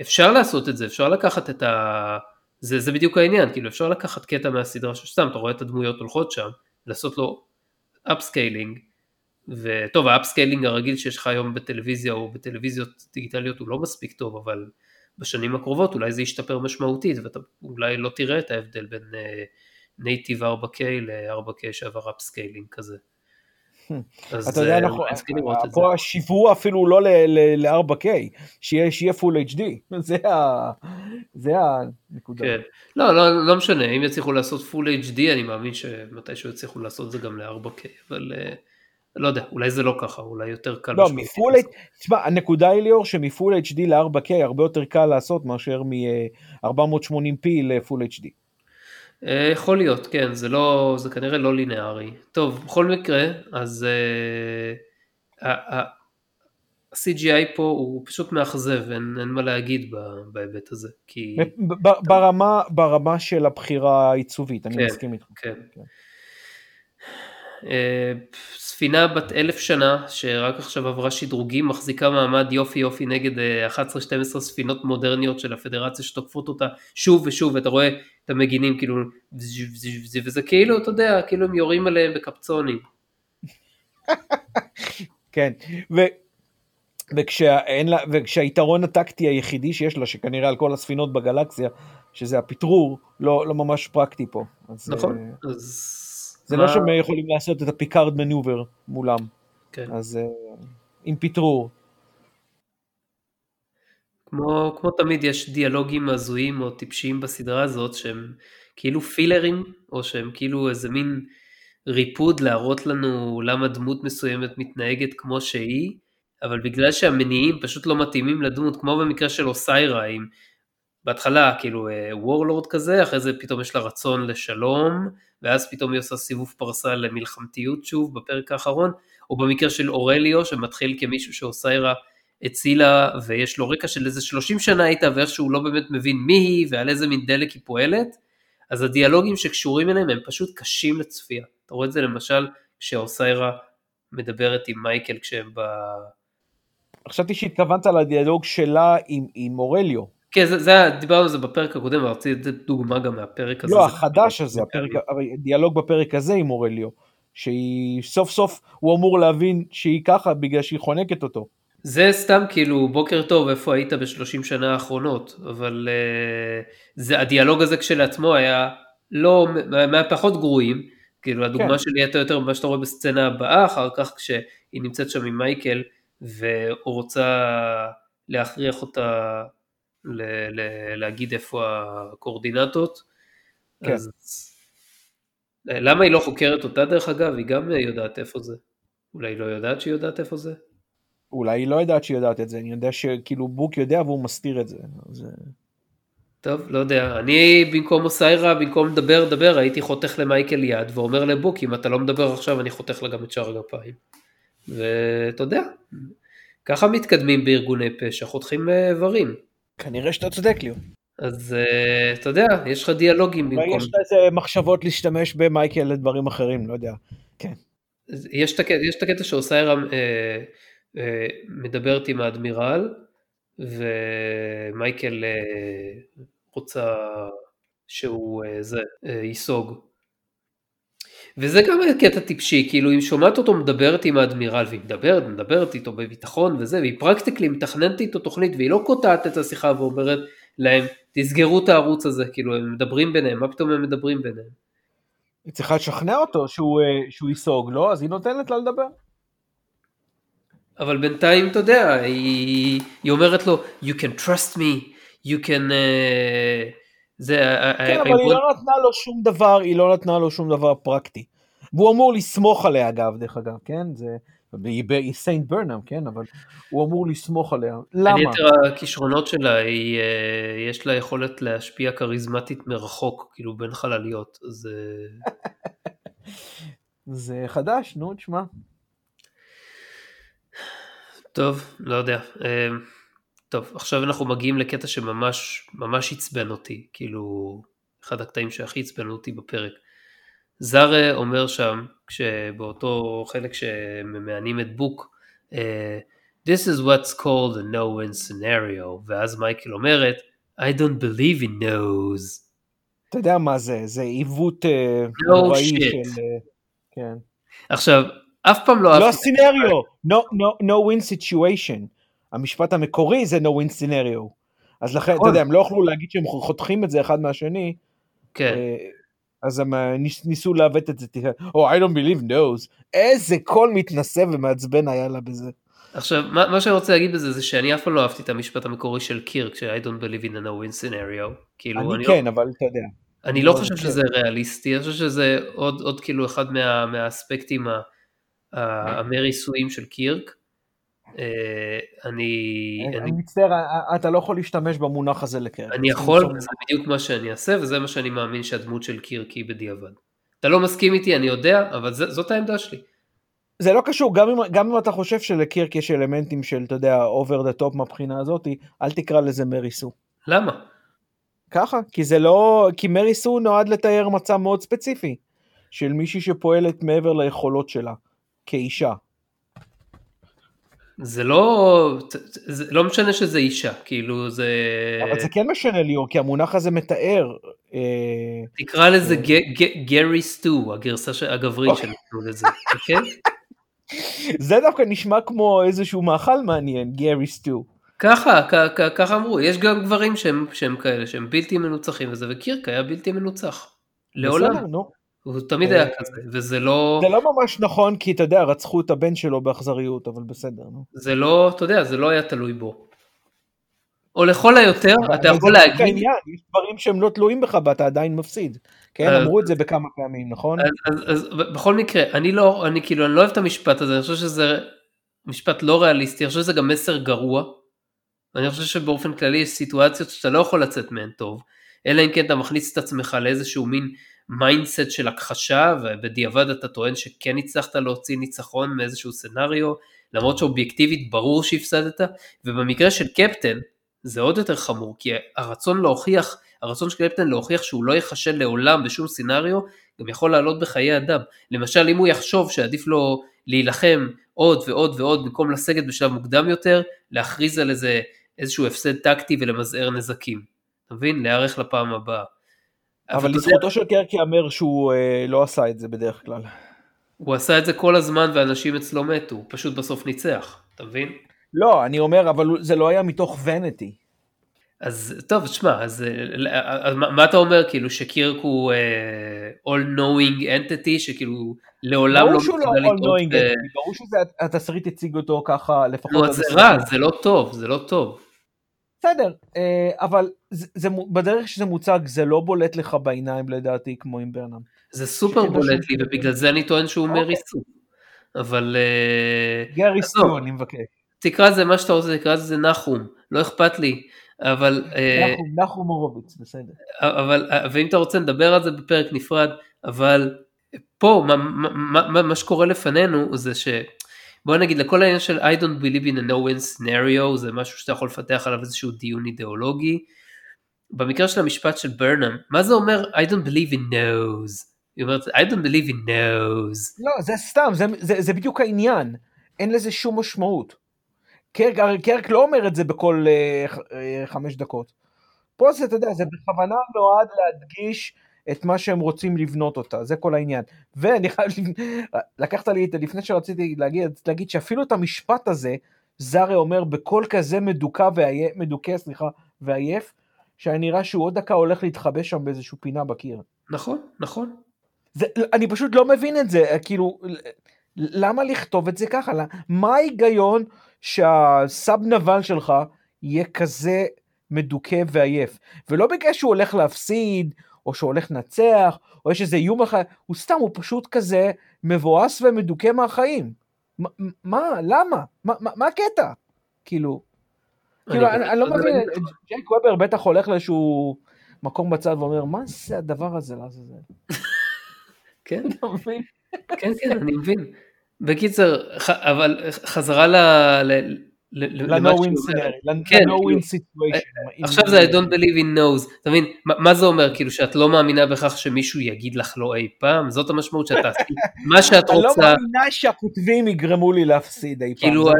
אפשר לעשות את זה, אפשר לקחת את ה... זה, זה בדיוק העניין, כאילו אפשר לקחת קטע מהסדרה שסתם, אתה רואה את הדמויות הולכות שם, לעשות לו upscaling, וטוב ה upscaling הרגיל שיש לך היום בטלוויזיה או בטלוויזיות דיגיטליות הוא לא מספיק טוב, אבל בשנים הקרובות אולי זה ישתפר משמעותית, ואתה אולי לא תראה את ההבדל בין native uh, 4K ל-4K שעבר upscaling כזה. אז אתה יודע, אנחנו, פה השיווע אפילו לא ל-4K, שיהיה full HD, זה הנקודה. כן. לא, לא, לא משנה, אם יצליחו לעשות full HD, אני מאמין שמתישהו יצליחו לעשות זה גם ל-4K, אבל אה, לא יודע, אולי זה לא ככה, אולי יותר קל. לא, מפול, תשמע, הנקודה היא ליאור שמפול HD ל-4K הרבה יותר קל לעשות מאשר מ-480p ל-full HD. אה, יכול להיות, כן, זה לא, זה כנראה לא לינארי. טוב, בכל מקרה, אז uh, ה-CGI פה הוא פשוט מאכזב, אין, אין מה להגיד בהיבט הזה, כי... ברמה, ברמה של הבחירה העיצובית, אני כן, מסכים איתך. כן. כן. Uh, ספינה בת אלף שנה שרק עכשיו עברה שדרוגים מחזיקה מעמד יופי יופי נגד 11-12 ספינות מודרניות של הפדרציה שתוקפות אותה שוב ושוב ואתה רואה את המגינים כאילו וזה כאילו אתה יודע כאילו הם יורים עליהם בקפצונים. כן ו... וכשהאין לה, וכשהיתרון הטקטי היחידי שיש לה שכנראה על כל הספינות בגלקסיה שזה הפטרור לא, לא ממש פרקטי פה. אז, נכון. אה, אז זה לא שהם יכולים לעשות את ה Picard maneuver מולם. כן. אז uh, עם פטרור. כמו, כמו תמיד יש דיאלוגים הזויים או טיפשיים בסדרה הזאת שהם כאילו פילרים או שהם כאילו איזה מין ריפוד להראות לנו למה דמות מסוימת מתנהגת כמו שהיא אבל בגלל שהמניעים פשוט לא מתאימים לדמות כמו במקרה של אוסיירה עם בהתחלה כאילו וורלורד אה, כזה אחרי זה פתאום יש לה רצון לשלום ואז פתאום היא עושה סיבוב פרסה למלחמתיות שוב בפרק האחרון, או במקרה של אורליו שמתחיל כמישהו שאוסיירה הצילה ויש לו רקע של איזה 30 שנה איתה ואיכשהו לא באמת מבין מי היא ועל איזה מין דלק היא פועלת, אז הדיאלוגים שקשורים אליהם הם פשוט קשים לצפייה. אתה רואה את זה למשל כשאוסיירה מדברת עם מייקל כשהם ב... חשבתי שהתכוונת לדיאלוג שלה עם, עם אורליו. כן, זה, זה, דיברנו על זה בפרק הקודם, אבל רציתי לתת דוגמה גם מהפרק הזה. לא, החדש הזה, הפרק, דיאלוג בפרק הזה עם אורליו, שהיא סוף סוף, הוא אמור להבין שהיא ככה בגלל שהיא חונקת אותו. זה סתם כאילו בוקר טוב איפה היית בשלושים שנה האחרונות אבל uh, זה הדיאלוג הזה כשלעצמו היה לא מהפחות גרועים כאילו הדוגמה כן. שלי הייתה יותר ממה שאתה רואה בסצנה הבאה, אחר כך כשהיא נמצאת שם עם מייקל, והוא רוצה להכריח אותה ל- ל- להגיד איפה הקורדינטות. כן. אז למה היא לא חוקרת אותה דרך אגב? היא גם יודעת איפה זה. אולי היא לא יודעת שהיא יודעת איפה זה? אולי היא לא יודעת שהיא יודעת את זה, אני יודע שכאילו בוק יודע והוא מסתיר את זה. אז... טוב, לא יודע, אני במקום אוסיירה, במקום לדבר, לדבר, הייתי חותך למייקל יד ואומר לבוק, אם אתה לא מדבר עכשיו אני חותך לה גם את שאר הגפיים. ואתה יודע, ככה מתקדמים בארגוני פשע, חותכים אה, איברים. כנראה שאתה צודק ליאו. אז uh, אתה יודע, יש לך דיאלוגים במקום... יש לך איזה מחשבות להשתמש במייקל לדברים אחרים, לא יודע. כן. יש את הקטע שאוסיירה אה, אה, מדברת עם האדמירל, ומייקל אה, רוצה שהוא אה, זה, אה, ייסוג. וזה גם קטע טיפשי, כאילו היא שומעת אותו מדברת עם האדמירל, והיא מדברת, מדברת איתו בביטחון וזה, והיא פרקטיקלי מתכננת איתו תוכנית, והיא לא קוטעת את השיחה ואומרת להם, תסגרו את הערוץ הזה, כאילו הם מדברים ביניהם, מה פתאום הם מדברים ביניהם? היא צריכה לשכנע אותו שהוא, שהוא ייסוג, לא? אז היא נותנת לה לדבר. אבל בינתיים אתה יודע, היא, היא אומרת לו, you can trust me, you can... Uh, זה... כן, אבל היא לא נתנה לו שום דבר, היא לא נתנה לו שום דבר פרקטי. והוא אמור לסמוך עליה אגב, דרך אגב, כן? זה... היא סיינט ברנאם, כן? אבל הוא אמור לסמוך עליה. למה? יתר הכישרונות שלה, היא, אה, יש לה יכולת להשפיע כריזמטית מרחוק, כאילו בין חלליות, אז... זה חדש, נו, תשמע. טוב, לא יודע. אה, טוב, עכשיו אנחנו מגיעים לקטע שממש ממש עצבן אותי, כאילו, אחד הקטעים שהכי עצבן אותי בפרק. זארה אומר שם, כשבאותו חלק שממענים את בוק, אה, This is what's called a no-win scenario, ואז מייקל אומרת, I don't believe in no's. אתה יודע מה זה, זה עיוות אה, נוראי no של... כן. עכשיו, אף פעם לא... לא סינריו, no, no, no win situation. המשפט המקורי זה no win scenario. אז לכן, אתה נכון. יודע, הם לא יכלו להגיד שהם חותכים את זה אחד מהשני. כן. אה, אז הם אה, ניסו לעוות את זה, או oh, I don't believe knows. איזה קול מתנשא ומעצבן היה לה בזה. עכשיו, מה, מה שאני רוצה להגיד בזה זה שאני אף פעם לא אהבתי את המשפט המקורי של קירק, ש-I don't believe in a no win scenario. כאילו, אני, לא- כן, לא... אבל אתה יודע. אני לא, חושב שזה ריאליסטי, אני חושב שזה עוד, עוד כאילו אחד מה, מהאספקטים. ה Mary Sue ים של קירק. אה, אני... אני מצטער, אה, אה, אתה לא יכול להשתמש במונח הזה לקירק. אני יכול, זה בדיוק מה שאני אעשה, וזה מה שאני מאמין שהדמות של קירק היא בדיעבד. אתה לא מסכים איתי, אני יודע, אבל זאת העמדה שלי. זה לא קשור, גם אם, גם אם אתה חושב שלקירק יש אלמנטים של, אתה יודע, over the top מהבחינה הזאתי, אל תקרא לזה מריסו. למה? ככה, כי זה לא, כי מריסו נועד לתאר מצב מאוד ספציפי, של מישהי שפועלת מעבר ליכולות שלה. כאישה. זה לא, זה לא משנה שזה אישה, כאילו זה... אבל זה כן משנה ליאור, כי המונח הזה מתאר. אה, תקרא לזה גרי סטו, הגרסה הגברית אוקיי. שנתנו לזה, כן? זה דווקא נשמע כמו איזשהו מאכל מעניין, גרי סטו. ככה, ככה אמרו, יש גם גברים שהם כאלה, שהם בלתי מנוצחים וזה, וקירק היה בלתי מנוצח. לעולם. בסדר, נו. הוא תמיד היה כזה, וזה לא... זה לא ממש נכון, כי אתה יודע, רצחו את הבן שלו באכזריות, אבל בסדר. זה לא, אתה יודע, זה לא היה תלוי בו. או לכל היותר, אתה יכול להגיד... העניין, יש דברים שהם לא תלויים בך ואתה עדיין מפסיד. כן, אמרו את זה בכמה פעמים, נכון? אז בכל מקרה, אני לא, אני כאילו, אני לא אוהב את המשפט הזה, אני חושב שזה משפט לא ריאליסטי, אני חושב שזה גם מסר גרוע. אני חושב שבאופן כללי יש סיטואציות שאתה לא יכול לצאת מהן טוב, אלא אם כן אתה מכניס את עצמך לאיזשהו מין mindset של הכחשה ובדיעבד אתה טוען שכן הצלחת להוציא ניצחון מאיזשהו scenario למרות שאובייקטיבית ברור שהפסדת ובמקרה של קפטן זה עוד יותר חמור כי הרצון להוכיח הרצון של קפטן להוכיח שהוא לא ייכשל לעולם בשום scenario גם יכול לעלות בחיי אדם. למשל אם הוא יחשוב שעדיף לו להילחם עוד ועוד ועוד במקום לסגת בשלב מוקדם יותר להכריז על איזה איזשהו הפסד טקטי ולמזער נזקים. אתה מבין? להיערך לפעם הבאה אבל לזכותו של קרק ייאמר שהוא אה, לא עשה את זה בדרך כלל. הוא עשה את זה כל הזמן ואנשים אצלו מתו, הוא פשוט בסוף ניצח, אתה מבין? לא, אני אומר, אבל זה לא היה מתוך ונטי. אז טוב, תשמע, אז, אז מה אתה אומר, כאילו שקירק הוא uh, all knowing entity, שכאילו לעולם לא מסוגל לטעות. ברור שזה התסריט הציג אותו ככה לפחות. לא, זה רע, זה לא טוב, זה לא טוב. בסדר, אבל זה, זה, בדרך שזה מוצג זה לא בולט לך בעיניים לדעתי כמו עם ברנם. זה סופר בולט לי ובגלל זה אני טוען שהוא אוקיי. מרי סו. אבל... גרי סו אני מבקש. תקרא לזה מה שאתה רוצה, תקרא לזה נחום, לא אכפת לי. אבל... נחום, נחום הורוביץ, בסדר. אבל, ואם אתה רוצה נדבר על זה בפרק נפרד, אבל פה מה, מה, מה, מה שקורה לפנינו זה ש... בוא נגיד לכל העניין של I don't believe in a no win scenario זה משהו שאתה יכול לפתח עליו איזשהו דיון אידיאולוגי. במקרה של המשפט של ברנאם, מה זה אומר I don't believe in no's? היא אומרת I don't believe in no's. לא, זה סתם, זה, זה, זה בדיוק העניין. אין לזה שום משמעות. קרק, קרק לא אומר את זה בכל uh, uh, חמש דקות. פה זה, אתה יודע, זה בכוונה נועד להדגיש את מה שהם רוצים לבנות אותה, זה כל העניין. ואני חייב, לקחת לי את זה לפני שרציתי להגיד, להגיד שאפילו את המשפט הזה, זארה אומר בקול כזה מדוכא ועייף, מדוכא, סליחה, ועייף, שהיה נראה שהוא עוד דקה הולך להתחבא שם באיזושהי פינה בקיר. נכון, נכון. זה, אני פשוט לא מבין את זה, כאילו, למה לכתוב את זה ככה? מה ההיגיון שהסאב נבל שלך יהיה כזה מדוכא ועייף? ולא בגלל שהוא הולך להפסיד, או שהוא הולך לנצח, או יש איזה איום אחר, הוא סתם, הוא פשוט כזה מבואס ומדוכא מהחיים. מה, מה למה? מה, מה, הקטע? כאילו, כאילו, אני, אני לא מבין, ג'ייק וובר בטח הולך לאיזשהו מקום בצד ואומר, מה זה הדבר הזה לעזאזל? כן, כן, כן, אני מבין. בקיצר, אבל חזרה ל... ל-no כן, win situation. עכשיו זה I don't believe in knows, אתה מבין, מה זה אומר, כאילו שאת לא מאמינה בכך שמישהו יגיד לך לא אי פעם, זאת המשמעות שאת תעשי, מה שאת רוצה. אני לא מאמינה שהכותבים יגרמו לי להפסיד אי פעם. כאילו את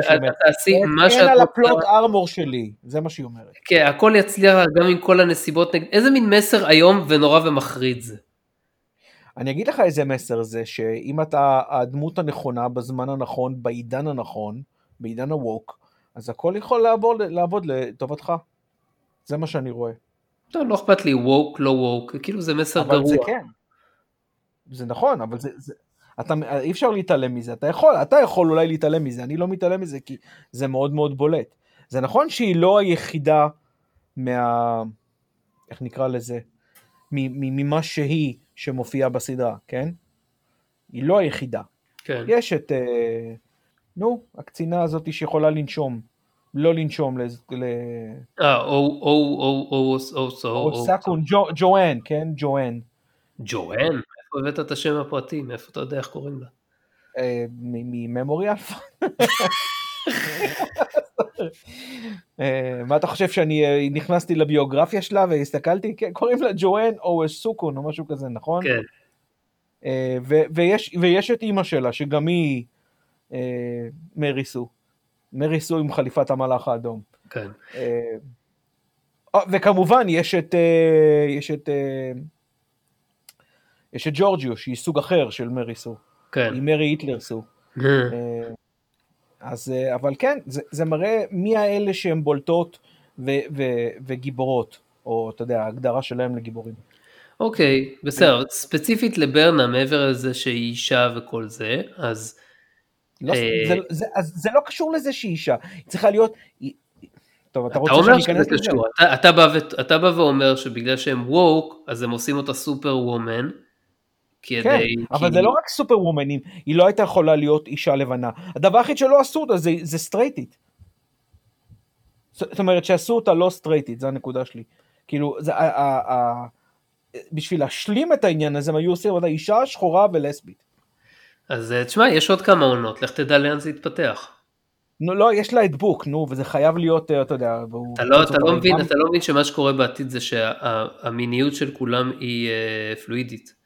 תעשי מה שאת רוצה. אין על הפלוט ארמור שלי, זה מה שהיא אומרת. כן, הכל יצליח גם עם כל הנסיבות, איזה מין מסר איום ונורא ומחריד זה. אני אגיד לך איזה מסר זה, שאם אתה הדמות הנכונה בזמן הנכון, בעידן הנכון, בעידן הווק, אז הכל יכול לעבוד, לעבוד לטובתך. זה מה שאני רואה. לא, לא אכפת לי ווק, לא ווק, כאילו זה מסר אבל גרוע. זה כן. זה נכון, אבל זה, זה, אתה, אי אפשר להתעלם מזה, אתה יכול, אתה יכול אולי להתעלם מזה, אני לא מתעלם מזה כי זה מאוד מאוד בולט. זה נכון שהיא לא היחידה מה... איך נקרא לזה? ממה שהיא שמופיעה בסדרה, כן? היא לא היחידה. כן. יש את... אה, נו, הקצינה הזאת שיכולה לנשום, לא לנשום ל... אה, או, או, או, או, או, או, או סאקון, ג'ואן, כן, ג'ואן. ג'ואן? איפה הבאת את השם הפרטי? מאיפה אתה יודע איך קוראים לה? אה, מ Memory Alpha. אה, מה אתה חושב שאני אה, נכנסתי לביוגרפיה שלה והסתכלתי? כן, קוראים לה ג'ואן או סוקון או משהו כזה, נכון? כן. ויש את אימא שלה, שגם היא אה, Mary Sue. Mary Sue עם חליפת המלאך האדום. כן. אה, אה, וכמובן יש את, יש את, יש את ג'ורג'יו, שהיא סוג אחר של מרי סו. כן. היא מרי היטלר סו. אז, אבל כן, זה, זה מראה מי האלה שהן בולטות ו, ו, וגיבורות, או אתה יודע, ההגדרה שלהם לגיבורים. אוקיי, בסדר, ספציפית לברנה, מעבר לזה שהיא אישה וכל זה, אז לא, אה, זה, זה, אז זה לא קשור לזה שהיא אישה, היא צריכה להיות... טוב, אתה רוצה שאני אכנס לזה? אתה, אתה, בא ו, אתה בא ואומר שבגלל שהם ווק, אז הם עושים אותה סופר וומן. כדי... כן, אבל זה לא רק סופר וומנים, היא לא הייתה יכולה להיות אישה לבנה. הדבר היחיד שלא עשו אותה זה, זה סטרייטית. זאת אומרת שעשו אותה לא סטרייטית, זו הנקודה שלי. כאילו, זה, ה, ה, ה, בשביל להשלים את העניין הזה, הם היו עושים אותה אישה שחורה ולסבית. אז אה, תשמע, יש עוד כמה עונות, לך תדע לאן זה יתפתח. נו, לא, יש לה את בוק, נו, וזה חייב להיות, אה, אתה יודע, אתה לא, אתה לא מבין, אתה לא מבין שמה שקורה בעתיד זה שהמיניות של כולם היא אה, פלואידית.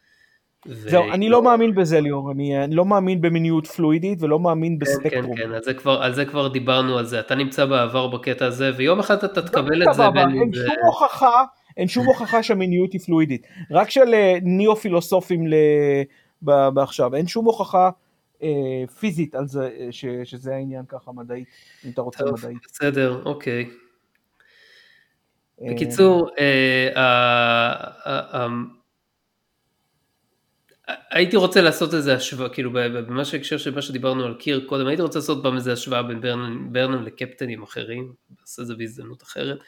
זהו, אני לא מאמין בזה ליאור, אני, לא מאמין במיניות פלואידית ולא מאמין כן, בספקטרום. כן, כן, על זה, כבר, על זה כבר דיברנו על זה, אתה נמצא בעבר בקטע הזה, ויום אחד אתה תקבל את זה. אין שום הוכחה, אין שום הוכחה שהמיניות היא פלואידית, רק של ניאו פילוסופים בעכשיו, אין שום הוכחה אה, פיזית על זה, אה, ש, שזה העניין ככה מדעית, אם אתה רוצה טוב, מדעית. בסדר, אוקיי. בקיצור, הייתי רוצה לעשות איזה השוואה, כאילו ממש בהקשר של מה שדיברנו על קיר קודם, הייתי רוצה לעשות פעם איזה השוואה בין ברנם לקפטנים אחרים, נעשה את זה בהזדמנות אחרת.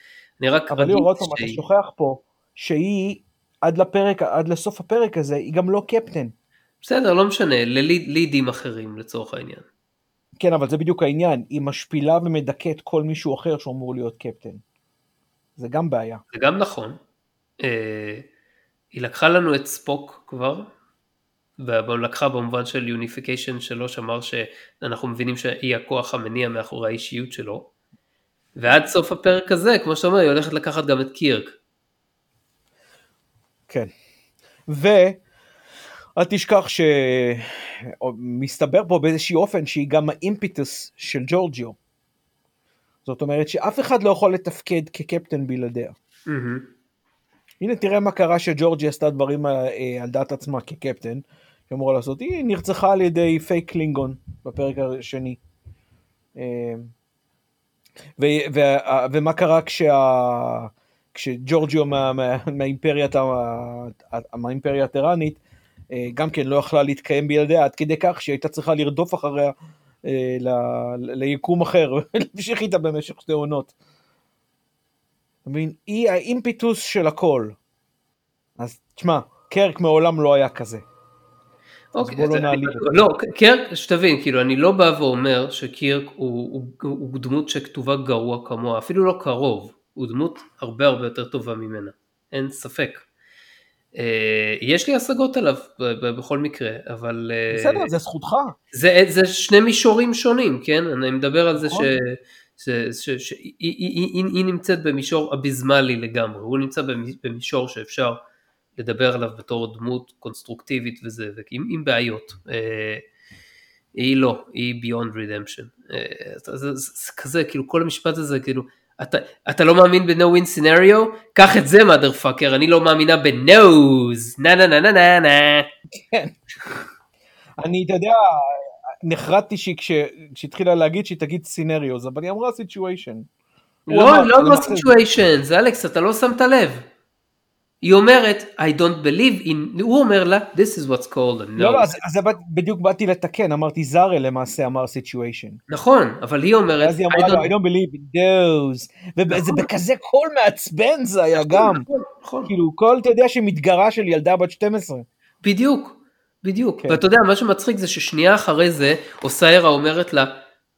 אני רק אבל ליאור, עוד פעם, אתה שוכח פה שהיא עד לפרק, עד לסוף הפרק הזה, היא גם לא קפטן. בסדר, לא משנה, ללידים אחרים לצורך העניין. כן, אבל זה בדיוק העניין, היא משפילה ומדכאת כל מישהו אחר שאמור להיות קפטן. זה גם בעיה. זה גם נכון. אה, היא לקחה לנו את ספוק כבר, ולקחה במובן של יוניפיקיישן שלו, שאמר שאנחנו מבינים שהיא הכוח המניע מאחורי האישיות שלו. ועד סוף הפרק הזה, כמו שאתה אומר, היא הולכת לקחת גם את קירק. כן. ואל תשכח שמסתבר פה באיזשהי אופן שהיא גם ה impetus של ג'ורג'יו. זאת אומרת שאף אחד לא יכול לתפקד כקפטן בלעדיה. Mm-hmm. הנה תראה מה קרה שג'ורג'יו עשתה דברים אה, על דעת עצמה כקפטן, שאמורה לעשות, היא נרצחה על ידי פייק קלינגון בפרק השני. אה, ו, ו, ומה קרה כשה, כשג'ורג'יו מה, מה, מהאימפריה, אה, גם כן לא יכלה להתקיים בילדיה עד כדי כך שהיא הייתה צריכה לרדוף אחריה אה, ל, ליקום אחר ולהמשיך איתה במשך שתי עונות. היא האימפיטוס של הכל. אז תשמע, קרק מעולם לא היה כזה. אוקיי, אז בוא לא נעליב אותו. לא, קירק, שתבין, כאילו, אני לא בא ואומר שקירק הוא, הוא, הוא דמות שכתובה גרוע כמוה, אפילו לא קרוב, הוא דמות הרבה הרבה יותר טובה ממנה, אין ספק. אה, יש לי השגות עליו בכל מקרה, אבל... אה, בסדר, זה זכותך. זה, זה שני מישורים שונים, כן? אני מדבר על זה נכון. שהיא נמצאת במישור אביזמלי לגמרי, הוא נמצא במישור שאפשר לדבר עליו בתור דמות קונסטרוקטיבית וזה, עם, עם בעיות. אה, היא לא, היא Redemption. אה, זה, זה, זה כזה, כאילו כל המשפט הזה, כאילו, אתה, אתה לא מאמין ב-No win scenario? קח את זה mother fucker, אני לא מאמינה ב- those, נה נה נה נה נה נה. כן. אני, אתה יודע, נחרדתי כשהתחילה להגיד שהיא תגיד scenarios, אבל היא אמרה situation. לא, היא לא אמרה situation, זה אלכס, אתה לא שמת לב. היא אומרת, I don't believe in, הוא אומר לה, this is what's called a no. לא, לא, אז, אז בדיוק באתי לתקן, אמרתי סארו למעשה אמר situation. נכון, אבל היא אומרת, אז היא אמרה לו, I don't believe in those, וזה נכון. בכזה קול מעצבן זה היה נכון, גם, נכון, נכון. כאילו קול, אתה יודע, שמתגרה של ילדה בת 12. בדיוק, בדיוק, כן. ואתה יודע, מה שמצחיק זה ששנייה אחרי זה, אוסיירה אומרת לה,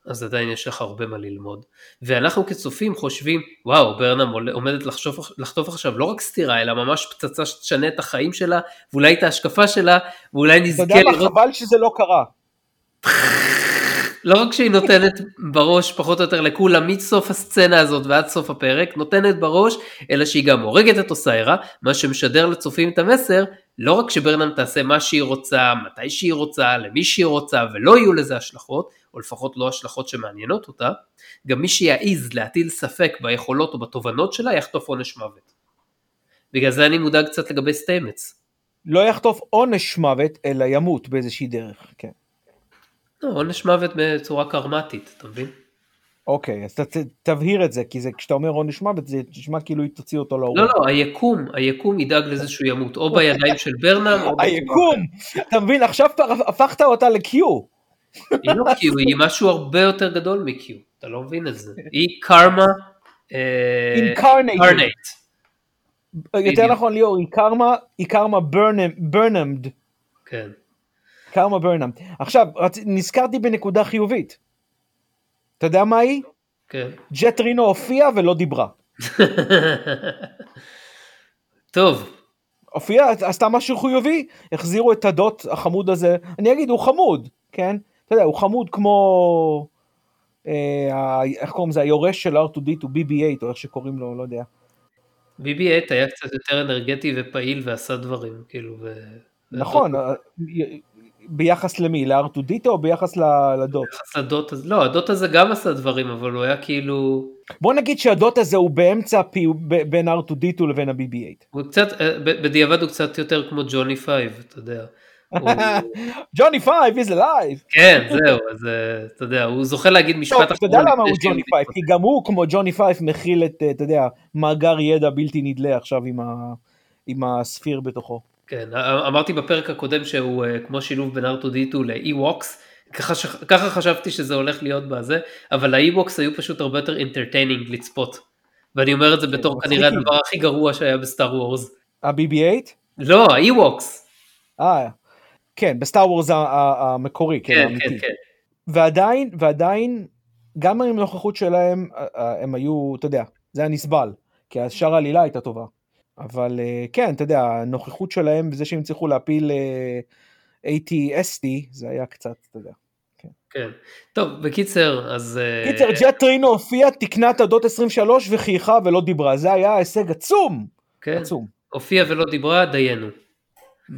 אז עדיין יש לך הרבה מה ללמוד. ואנחנו כצופים חושבים, וואו, ברנם עומדת לחשוף, לחטוף עכשיו לא רק סטירה, אלא ממש פצצה שתשנה את החיים שלה, ואולי את ההשקפה שלה, ואולי נזכה לראות... אתה יודע מה, חבל שזה לא קרה. לא רק שהיא נותנת בראש פחות או יותר לכולם מסוף הסצנה הזאת ועד סוף הפרק, נותנת בראש, אלא שהיא גם הורגת את אוסיירה, מה שמשדר לצופים את המסר, לא רק שברנם תעשה מה שהיא רוצה, מתי שהיא רוצה, למי שהיא רוצה, ולא יהיו לזה השלכות, או לפחות לא השלכות שמעניינות אותה, גם מי שיעז להטיל ספק ביכולות או בתובנות שלה יחטוף עונש מוות. בגלל זה אני מודאג קצת לגבי סטיימץ. לא יחטוף עונש מוות, אלא ימות באיזושהי דרך, כן. לא, עונש מוות בצורה קרמטית, אתה מבין? אוקיי, אז ת, תבהיר את זה, כי זה, כשאתה אומר עונש מוות, זה נשמע כאילו תוציא אותו להורים. לא, לא, היקום, היקום ידאג לזה שהוא ימות, או בידיים של ברנם, או... היקום! אתה מבין, עכשיו הפכת אותה לקיו. היא לא קיו, היא משהו הרבה יותר גדול מקיו, אתה לא מבין את זה. היא קרמה... אינקרנט. יותר נכון ליאור, היא קרמה, היא קרמה ברנמד. כן. קרמה ברנם. עכשיו, נזכרתי בנקודה חיובית. אתה יודע מה היא? כן. ג'ט רינו הופיעה ולא דיברה. טוב. הופיעה, עשתה משהו חיובי, החזירו את הדוט החמוד הזה, אני אגיד, הוא חמוד, כן? אתה יודע, הוא חמוד כמו, אה, איך קוראים לזה, היורש של R2D2, BB8, או איך שקוראים לו, לא יודע. BB8 היה קצת יותר אנרגטי ופעיל ועשה דברים, כאילו, ו... נכון, ביחס למי? לארטודיטו או ביחס לדוט? ביחס לדוט הזה, לא, הדוט הזה גם עשה דברים, אבל הוא היה כאילו... בוא נגיד שהדוט הזה הוא באמצע הפי, בין ארטודיטו לבין ה-BB8. הוא קצת, אה, בדיעבד הוא קצת יותר כמו ג'וני פייב, אתה יודע. ג'וני פייב is alive. כן, זהו, אז אה, אתה יודע, הוא זוכה להגיד משפט אחרון. אתה יודע למה הוא ג'וני פייב, כי גם הוא כמו ג'וני פייב מכיל את, אתה יודע, מאגר ידע בלתי נדלה עכשיו עם ה sphere בתוכו. כן, אמרתי בפרק הקודם שהוא כמו שילוב בין ארטודיטו ל Ewoks. ככה, ככה חשבתי שזה הולך להיות בזה, אבל ה Ewoks היו פשוט הרבה יותר entertaining לצפות. ואני אומר את זה בתור כנראה הדבר הכי גרוע שהיה ב Star Wars. ה-BB-8? לא, ה Ewoks. אה, כן, ב Star Wars המקורי, כן, כן, כן, כן. ועדיין, ועדיין, גם עם הנוכחות שלהם, הם היו, אתה יודע, זה היה נסבל, כי השאר העלילה הייתה טובה. אבל כן, אתה יודע, הנוכחות שלהם וזה שהם הצליחו להפיל ATSD, זה היה קצת, אתה יודע. כן. טוב, בקיצר, אז... קיצר, ג'ט טרינו הופיעה, תקנה את הדוט 23 וחייכה ולא דיברה, זה היה הישג עצום. כן. עצום. הופיעה ולא דיברה, דיינו.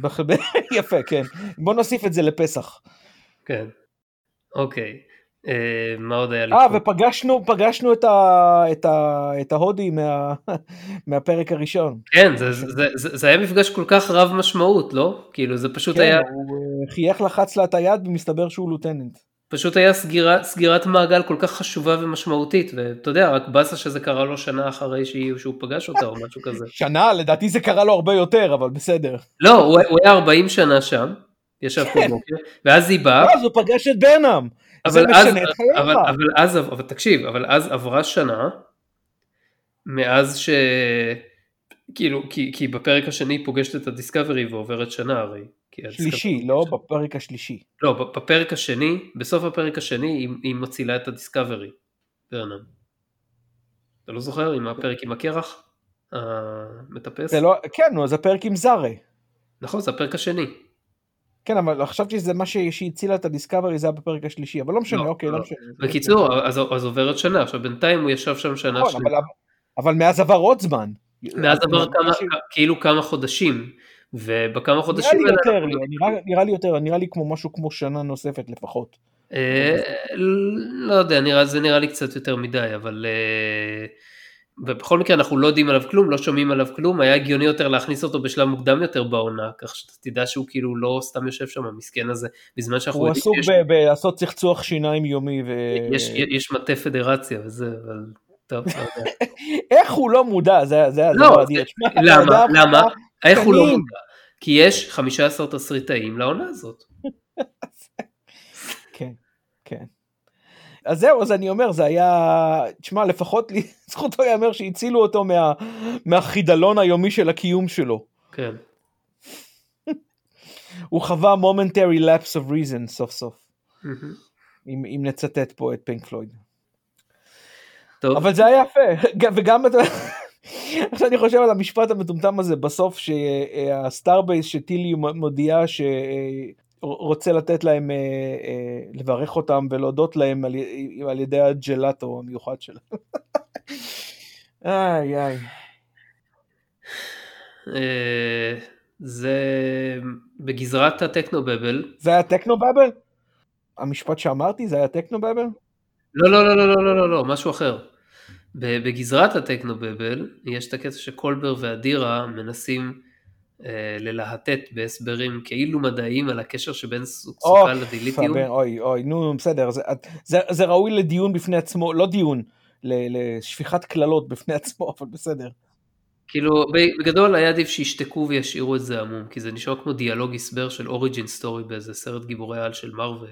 יפה, כן. בוא נוסיף את זה לפסח. כן. אוקיי. אה, מה עוד היה לי? אה, ופגשנו פגשנו את, ה, את, ה, את ההודי מה, מהפרק הראשון. כן, זה, זה, זה, זה היה מפגש כל כך רב משמעות, לא? כאילו, זה פשוט כן, היה... הוא אה, חייך לחץ לה את היד ומסתבר שהוא לוטננט. פשוט היה סגירה, סגירת מעגל כל כך חשובה ומשמעותית, ואתה יודע, רק באסה שזה קרה לו שנה אחרי שהוא, שהוא פגש אותה או משהו כזה. שנה? לדעתי זה קרה לו הרבה יותר, אבל בסדר. לא, הוא, הוא היה 40 שנה שם, ישב פה כן. בוקר, ואז היא באה. אז הוא פגש את ברנאם. אבל אז, אבל, אבל אז, אבל תקשיב, אבל אז עברה שנה, מאז ש... כאילו, כי, כי בפרק השני היא פוגשת את הדיסקאברי ועוברת שנה הרי. שלישי, לא בפרק השלישי. לא, בפרק השני, בסוף הפרק השני היא, היא מצילה את הדיסקאברי, ברנם. אתה לא זוכר? עם הפרק עם הקרח? המטפס? זה לא, כן, זה הפרק עם זארה. נכון, זה הפרק השני. כן, אבל חשבתי שזה מה שהצילה את הדיסקאברי זה היה בפרק השלישי, אבל לא משנה, לא, אוקיי, לא, לא משנה. בקיצור, אז, אז עוברת שנה, עכשיו בינתיים הוא ישב שם שנה נכון, אבל, אבל מאז עבר עוד זמן. מאז עבר כמה, ש... כאילו כמה חודשים, ובכמה חודשים... נראה לי יותר, אנחנו... נראה, נראה לי יותר, נראה לי כמו משהו כמו שנה נוספת לפחות. אה, לא יודע, נראה, זה נראה לי קצת יותר מדי, אבל... אה, ובכל מקרה אנחנו לא יודעים עליו כלום, לא שומעים עליו כלום, היה הגיוני יותר להכניס אותו בשלב מוקדם יותר בעונה, כך שאתה תדע שהוא כאילו לא סתם יושב שם, המסכן הזה, בזמן שאנחנו הוא עסוק שיש... בלעשות צחצוח שיניים יומי. ו... יש, יש מטה פדרציה וזה, אבל טוב, לא יודע. איך הוא לא מודע? זה, זה, לא, זה, למה? למה? איך הוא לא מודע? כי יש 15 תסריטאים לעונה הזאת. כן, כן. אז זהו, אז אני אומר, זה היה, תשמע, לפחות לי, זכותו ייאמר שהצילו אותו מה, מהחידלון היומי של הקיום שלו. כן. הוא חווה momentary lapse of reason סוף סוף. אם, אם נצטט פה את פינק פלויד. טוב. אבל זה היה יפה, וגם. עכשיו אני חושב על המשפט המטומטם הזה בסוף שה starbase אה, אה, שטילי מודיעה שרוצה אה, לתת להם לברך אותם ולהודות להם על ידי הג'לאטו המיוחד שלה. איי איי. זה בגזרת הטכנו בבל. זה היה טכנו בבל? המשפט שאמרתי זה היה טכנו בבל? לא לא לא לא לא לא לא, לא משהו אחר. בגזרת הטכנו בבל יש את הקטע שקולבר ואדירה מנסים אה, ללהטט בהסברים כאילו מדעיים על הקשר שבין סוכה לדיליטיום. אוי אוי נו בסדר זה, זה, זה ראוי לדיון בפני עצמו לא דיון לשפיכת קללות בפני עצמו אבל בסדר. כאילו בגדול היה עדיף שישתקו וישאירו את זה עמום כי זה נשמע כמו דיאלוג הסבר של אוריג'ין סטורי באיזה סרט גיבורי על של מארוול.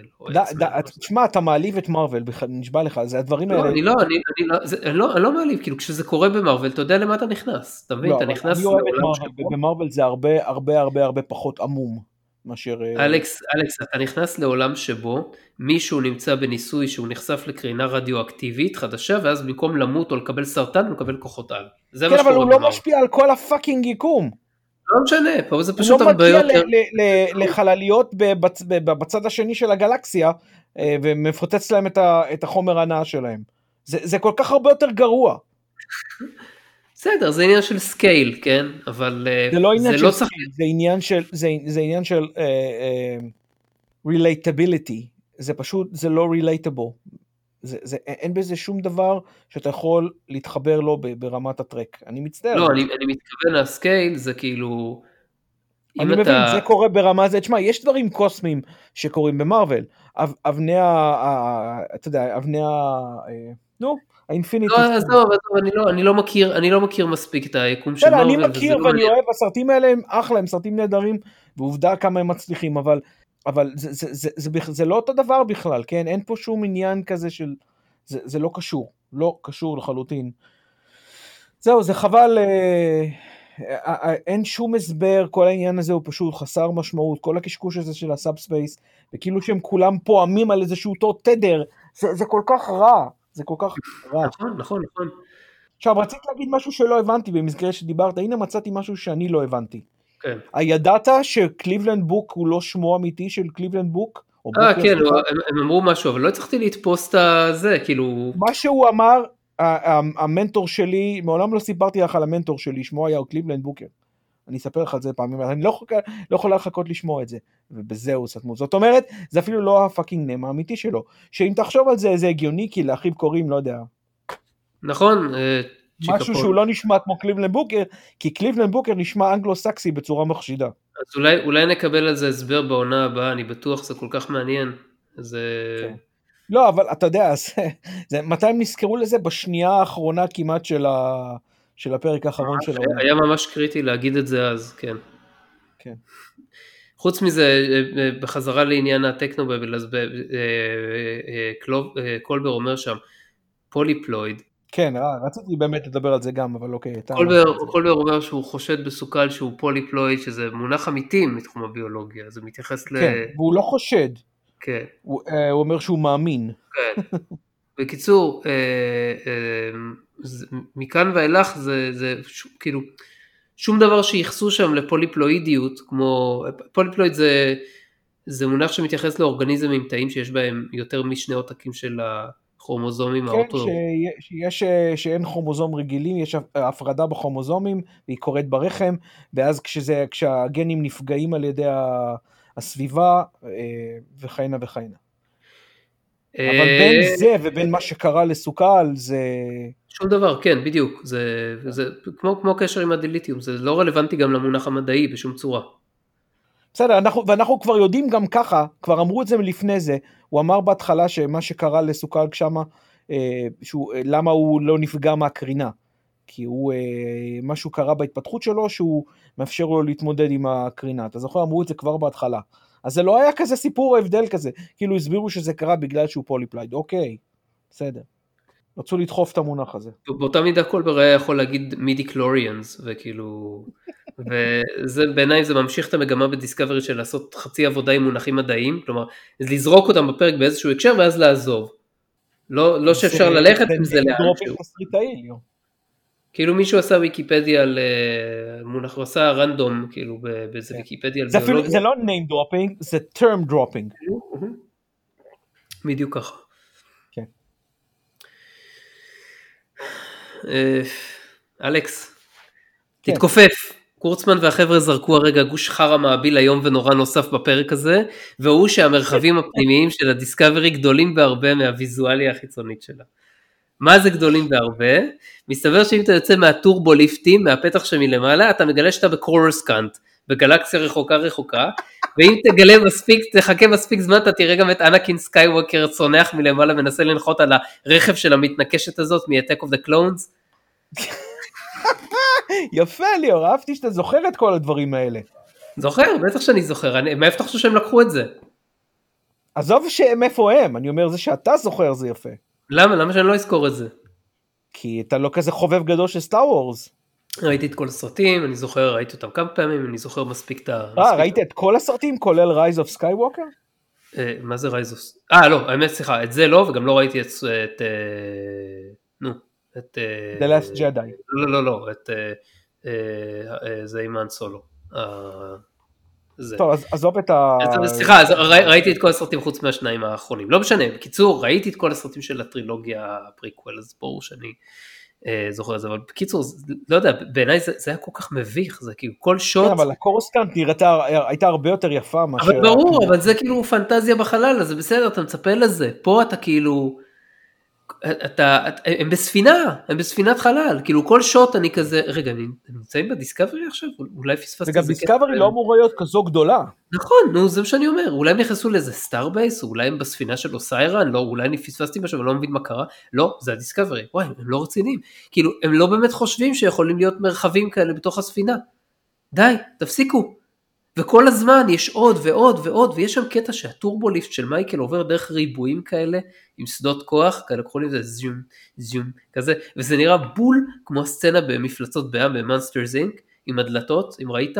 תשמע אתה מעליב את מארוול נשבע לך זה הדברים לא, האלה. אני לא אני, לא, אני, לא, אני לא מעליב כאילו כשזה קורה במארוול אתה יודע למה אתה נכנס אתה מבין לא, אתה נכנס. אני אוהב את מארוול ובמארוול זה הרבה הרבה הרבה הרבה פחות עמום. מאשר... אה, אלכס, אלכס, אתה נכנס לעולם שבו מישהו נמצא בניסוי שהוא נחשף לקרינה רדיואקטיבית חדשה, ואז במקום למות או לקבל סרטן, הוא מקבל כוחות על. זה כן, אבל הוא לא משפיע על כל הפאקינג יקום. לא משנה, פה זה פשוט הרבה יותר... הוא לא מגיע לחלליות בצד השני של הגלקסיה, אה, ומפוצץ להם את החומר הנאה שלהם. זה כל כך הרבה יותר גרוע. בסדר, זה עניין של scale, כן? אבל אה, זה לא עניין זה של לא scale, צריך... זה עניין של, זה, זה עניין של relatability, uh, זה פשוט, זה לא. זה, זה, אין בזה שום דבר שאתה יכול להתחבר לו ברמת הטרק, אני מצטער. לא, אני, אני מתכוון לסקייל, זה כאילו, אני מבין, זה קורה ברמה זה, תשמע, יש דברים קוסמיים שקורים במרוויל. אבני ה... אתה יודע, אבני ה... נו, האינפיניטי. לא, עזוב, עזוב, אני לא, אני לא מכיר, אני לא מכיר מספיק את היקום של מרוויל. אני מכיר ואני לא אוהב, הסרטים האלה הם אחלה, הם סרטים נהדרים, ועובדה כמה הם מצליחים, אבל, אבל זה, זה, זה, זה, זה, זה לא אותו דבר בכלל, כן? אין פה שום עניין כזה של... זה, זה לא קשור, לא קשור לחלוטין. זהו, זה חבל, אה, אה, אה, אין שום הסבר, כל העניין הזה הוא פשוט חסר משמעות, כל הקשקוש הזה של ה subspace, וכאילו שהם כולם פועמים על איזשהו אותו תדר, זה, זה כל כך רע, זה כל כך רע. נכון, נכון, נכון. עכשיו, רציתי להגיד משהו שלא הבנתי במסגרת שדיברת, הנה מצאתי משהו שאני לא הבנתי. כן. הידעת שקליבלנד בוק הוא לא שמו אמיתי של קליבלנד בוק? אה, כן, הם, הם אמרו משהו, אבל לא הצלחתי לתפוס את הזה, כאילו... מה שהוא אמר, המנטור שלי, מעולם לא סיפרתי לך על המנטור שלי, שמו היה קליבלנד בוקר. אני אספר לך את זה פעמים, אני לא, לא יכולה לחכות לשמוע את זה, ובזה הוא סתמו. זאת אומרת, זה אפילו לא הפאקינג name האמיתי שלו. שאם תחשוב על זה, זה הגיוני, כי לאחיו קוראים, לא יודע. נכון, אה, משהו שהוא לא נשמע כמו קליבלנד בוקר, כי קליבלנד בוקר נשמע אנגלו-סקסי בצורה מחשידה. אז אולי, אולי נקבל על זה הסבר בעונה הבאה, אני בטוח שזה כל כך מעניין. זה... כן. לא, אבל אתה יודע, זה, זה, מתי הם נזכרו לזה? בשנייה האחרונה כמעט של, ה, של הפרק האחרון של העונה. היה ממש קריטי להגיד את זה אז, כן. כן. חוץ מזה, אה, אה, בחזרה לעניין הטכנובבל, אז אה, קולבר אומר שם, פוליפלויד. כן, רציתי באמת לדבר על זה גם, אבל אוקיי. קולבר, קולבר אומר שהוא חושד בסוכל שהוא פוליפלויד, שזה מונח אמיתי מתחום הביולוגיה, זה מתייחס כן, ל... כן, והוא לא חושד. כן. הוא, אה, הוא אומר שהוא מאמין. כן. בקיצור, אה, אה, זה, מכאן ואילך זה, זה ש, כאילו שום דבר שייחסו שם לפוליפלואידיות, כמו פוליפלואיד זה, זה מונח שמתייחס לאורגניזם עם תאים שיש בהם יותר משני עותקים של הכרומוזומים כן, שיש, שאין כרומוזום רגילים, יש הפרדה בכרומוזומים, והיא קורית ברחם, ואז כשזה, כשהגנים נפגעים על ידי. הסביבה אה, וכהנה וכהנה. אבל אה, בין זה ובין מה שקרה לסוכל זה... שום דבר, כן, בדיוק. זה, זה כמו, כמו קשר עם הדיליטיום, זה לא רלוונטי גם למונח המדעי בשום צורה. בסדר, אנחנו, ואנחנו כבר יודעים גם ככה, כבר אמרו את זה לפני זה, הוא אמר בהתחלה שמה שקרה לסוכל שמה, אה, שהוא, למה הוא לא נפגע מהקרינה. כי הוא, אה, משהו קרה בהתפתחות שלו שהוא מאפשר לו להתמודד עם הקרינה. אתה זוכר, אמרו את זה כבר בהתחלה. אז זה לא היה כזה סיפור הבדל כזה, כאילו הסבירו שזה קרה בגלל שהוא פוליפלואיד, אוקיי, בסדר. רצו לדחוף את המונח הזה. באותה מידה קולבר היה יכול להגיד midi-chlorians, וכאילו, וזה בעיניי זה ממשיך את המגמה בדיסקאברי של לעשות חצי עבודה עם מונחים מדעיים, כלומר, לזרוק אותם בפרק באיזשהו הקשר ואז לעזוב. לא, לא שאפשר ללכת עם זה לאן שהוא. כאילו מישהו עשה ויקיפדיה על אה, מונח, הוא עשה רנדום כאילו באיזה כן. ויקיפדיה על ביולוגיה. זה לא name dropping, זה term dropping. בדיוק ככה. כן. אה, אלכס, כן. תתכופף. קורצמן והחבר'ה זרקו הרגע גוש חרא מעביל איום ונורא נוסף בפרק הזה, והוא שהמרחבים הפנימיים של הדיסקאברי גדולים בהרבה מהוויזואליה החיצונית שלה. מה זה גדולים בהרבה? מסתבר שאם אתה יוצא מהטורבו ליפטים, מהפתח שמלמעלה, אתה מגלה שאתה בקורוסקאנט, בגלקסיה רחוקה רחוקה, ואם תגלה מספיק, תחכה מספיק זמן, אתה תראה גם את אנקין סקייווקר צונח מלמעלה, מנסה לנחות על הרכב של המתנקשת הזאת מ-Attack of the Clones. יפה ליאור, אהבתי שאתה זוכר את כל הדברים האלה. זוכר, בטח שאני זוכר, מאיפה אתה חושב שהם לקחו את זה? עזוב מאיפה הם, אני אומר זה שאתה זוכר זה יפה. למה? למה שאני לא אזכור את זה? כי אתה לא כזה חובב גדול של סטאר וורס. ראיתי את כל הסרטים, אני זוכר, ראיתי אותם כמה פעמים, אני זוכר מספיק את ה... אה, ראית את כל הסרטים כולל Rise of Skywalker? מה זה Rise of... אה, לא, האמת, סליחה, את זה לא, וגם לא ראיתי את... אה, נו, את... אה, The Last Jedi. לא, לא, לא, את... זה האן סולו. זה. טוב, אז עזוב את ה... סליחה, אז ראיתי את כל הסרטים חוץ מהשניים האחרונים. לא משנה, בקיצור, ראיתי את כל הסרטים של הטרילוגיה הפריקוול, אז ברור שאני אה, זוכר את זה, אבל בקיצור, לא יודע, בעיניי זה, זה היה כל כך מביך, זה כאילו כל shot... כן, אבל הקורוסקאנט נראתה, הייתה הרבה יותר יפה מאשר... אבל ברור, אבל זה כאילו פנטזיה בחלל, אז זה בסדר, אתה מצפה לזה. פה אתה כאילו... אתה, הם בספינה, הם בספינת חלל, כאילו כל shot אני כזה, רגע, אני נמצאים בדיסקאברי עכשיו? אולי פספסתי וגם דיסקאברי לא אמורה להיות כזו גדולה. נכון, נו, זה מה שאני אומר, אולי הם נכנסו לאיזה starbase, אולי הם בספינה של אוסיירן, לא, אולי אני פספסתי משהו ואני לא מבין מה קרה, לא, זה הדיסקאברי, וואי, הם לא רציניים, כאילו, הם לא באמת חושבים שיכולים להיות מרחבים כאלה בתוך הספינה. די, תפסיקו. וכל הזמן יש עוד ועוד ועוד, ויש שם קטע שה turbolift של מייקל עובר דרך ריבועים כאלה, עם שדות כוח, כאלה קוראים לזה זיום, זיום, כזה, וזה נראה בול כמו הסצנה במפלצות בים ב Monsters Inc, עם הדלתות, אם ראית?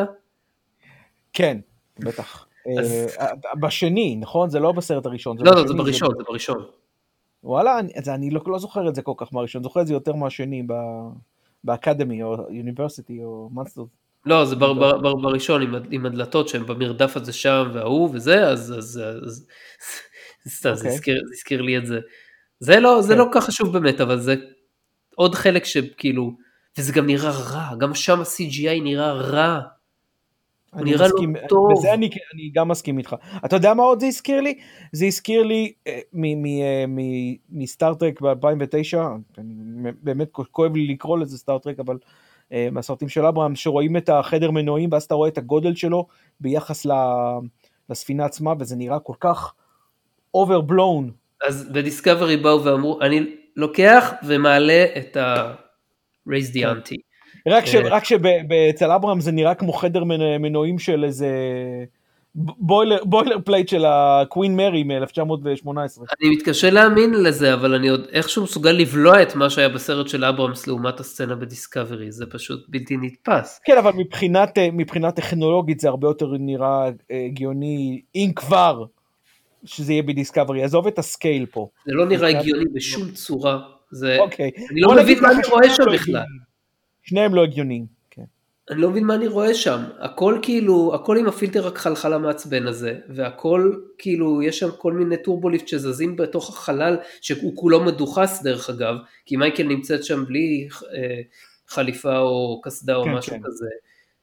כן, בטח. אז... אה, בשני, נכון? זה לא בסרט הראשון. לא, לא, זה בראשון, זה בראשון. וואלה, אני, אני לא, לא זוכר את זה כל כך מהראשון, זוכר את זה יותר מהשני באקדמי או יוניברסיטי או מאנסטרס. לא, זה בר, בר, בר, בראשון עם, עם הדלתות שהם במרדף הזה שם וההוא וזה, אז, אז, אז, אז okay. זה, אוקיי. הזכיר, זה הזכיר לי את זה. זה לא, זה okay. כן. לא כל כך חשוב באמת, אבל זה עוד חלק שכאילו, וזה גם נראה רע, גם שם ה-CGI נראה רע. הוא נראה לא מסכים, לא טוב. בזה אני, אני גם מסכים איתך. אתה יודע מה עוד זה הזכיר לי? זה הזכיר לי אה, אה, מסטארט-טרק ב-2009, באמת כואב לי לקרוא לזה סטארט-טרק, אבל מהסרטים של אברהם, שרואים את החדר מנועים ואז אתה רואה את הגודל שלו ביחס לספינה עצמה, וזה נראה כל כך overblown. אז בדיסקאברי באו ואמרו, אני לוקח ומעלה את ה-raise the כן. ante. רק שאצל אברהמס זה נראה כמו חדר מנועים של איזה boiler, boiler plate של ה Queen Mary מ-1918. אני מתקשה להאמין לזה, אבל אני עוד איכשהו מסוגל לבלוע את מה שהיה בסרט של אברהמס לעומת הסצנה בדיסקאברי, זה פשוט בלתי נתפס. כן, אבל מבחינת, מבחינת טכנולוגית זה הרבה יותר נראה אה, הגיוני, אם כבר, שזה יהיה בדיסקאברי, עזוב את ה scale פה. זה לא נראה הגיוני בשום צורה, זה... אוקיי. אני לא מבין מה אני רואה שם לא בכלל. שניהם לא הגיוניים. אני לא מבין מה אני רואה שם, הכל כאילו, הכל עם הפילטר הכחלחל המעצבן הזה, והכל כאילו, יש שם כל מיני turbolift שזזים בתוך החלל, שהוא כולו מדוחס דרך אגב, כי מייקל נמצאת שם בלי אה, חליפה או קסדה או כן, משהו כן. כזה,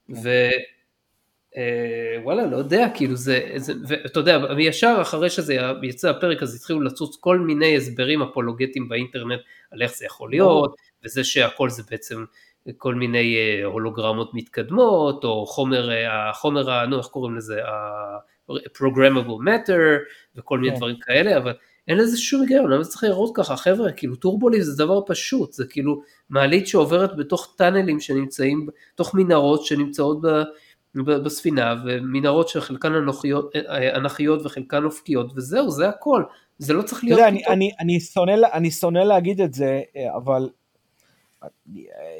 כן. ווואלה, אה, לא יודע, כאילו זה, זה ואתה יודע, ישר אחרי שזה יצא הפרק, אז התחילו לצוץ כל מיני הסברים אפולוגטיים באינטרנט על איך זה יכול להיות, וזה שהכל זה בעצם כל מיני אה, הולוגרמות מתקדמות, או חומר, אה, החומר, נו איך קוראים לזה, ה-programmable matter, וכל מיני כן. דברים כאלה, אבל אין לזה שום היגיון, למה זה צריך להיראות ככה, חבר'ה, כאילו טורבוליב זה דבר פשוט, זה כאילו מעלית שעוברת בתוך טאנלים שנמצאים, בתוך מנהרות שנמצאות ב... בספינה ומנהרות שחלקן אנכיות, אה, אנכיות וחלקן אופקיות וזהו זה הכל זה לא צריך להיות. אתה יודע, אני, אני, אני, שונא, אני שונא להגיד את זה אבל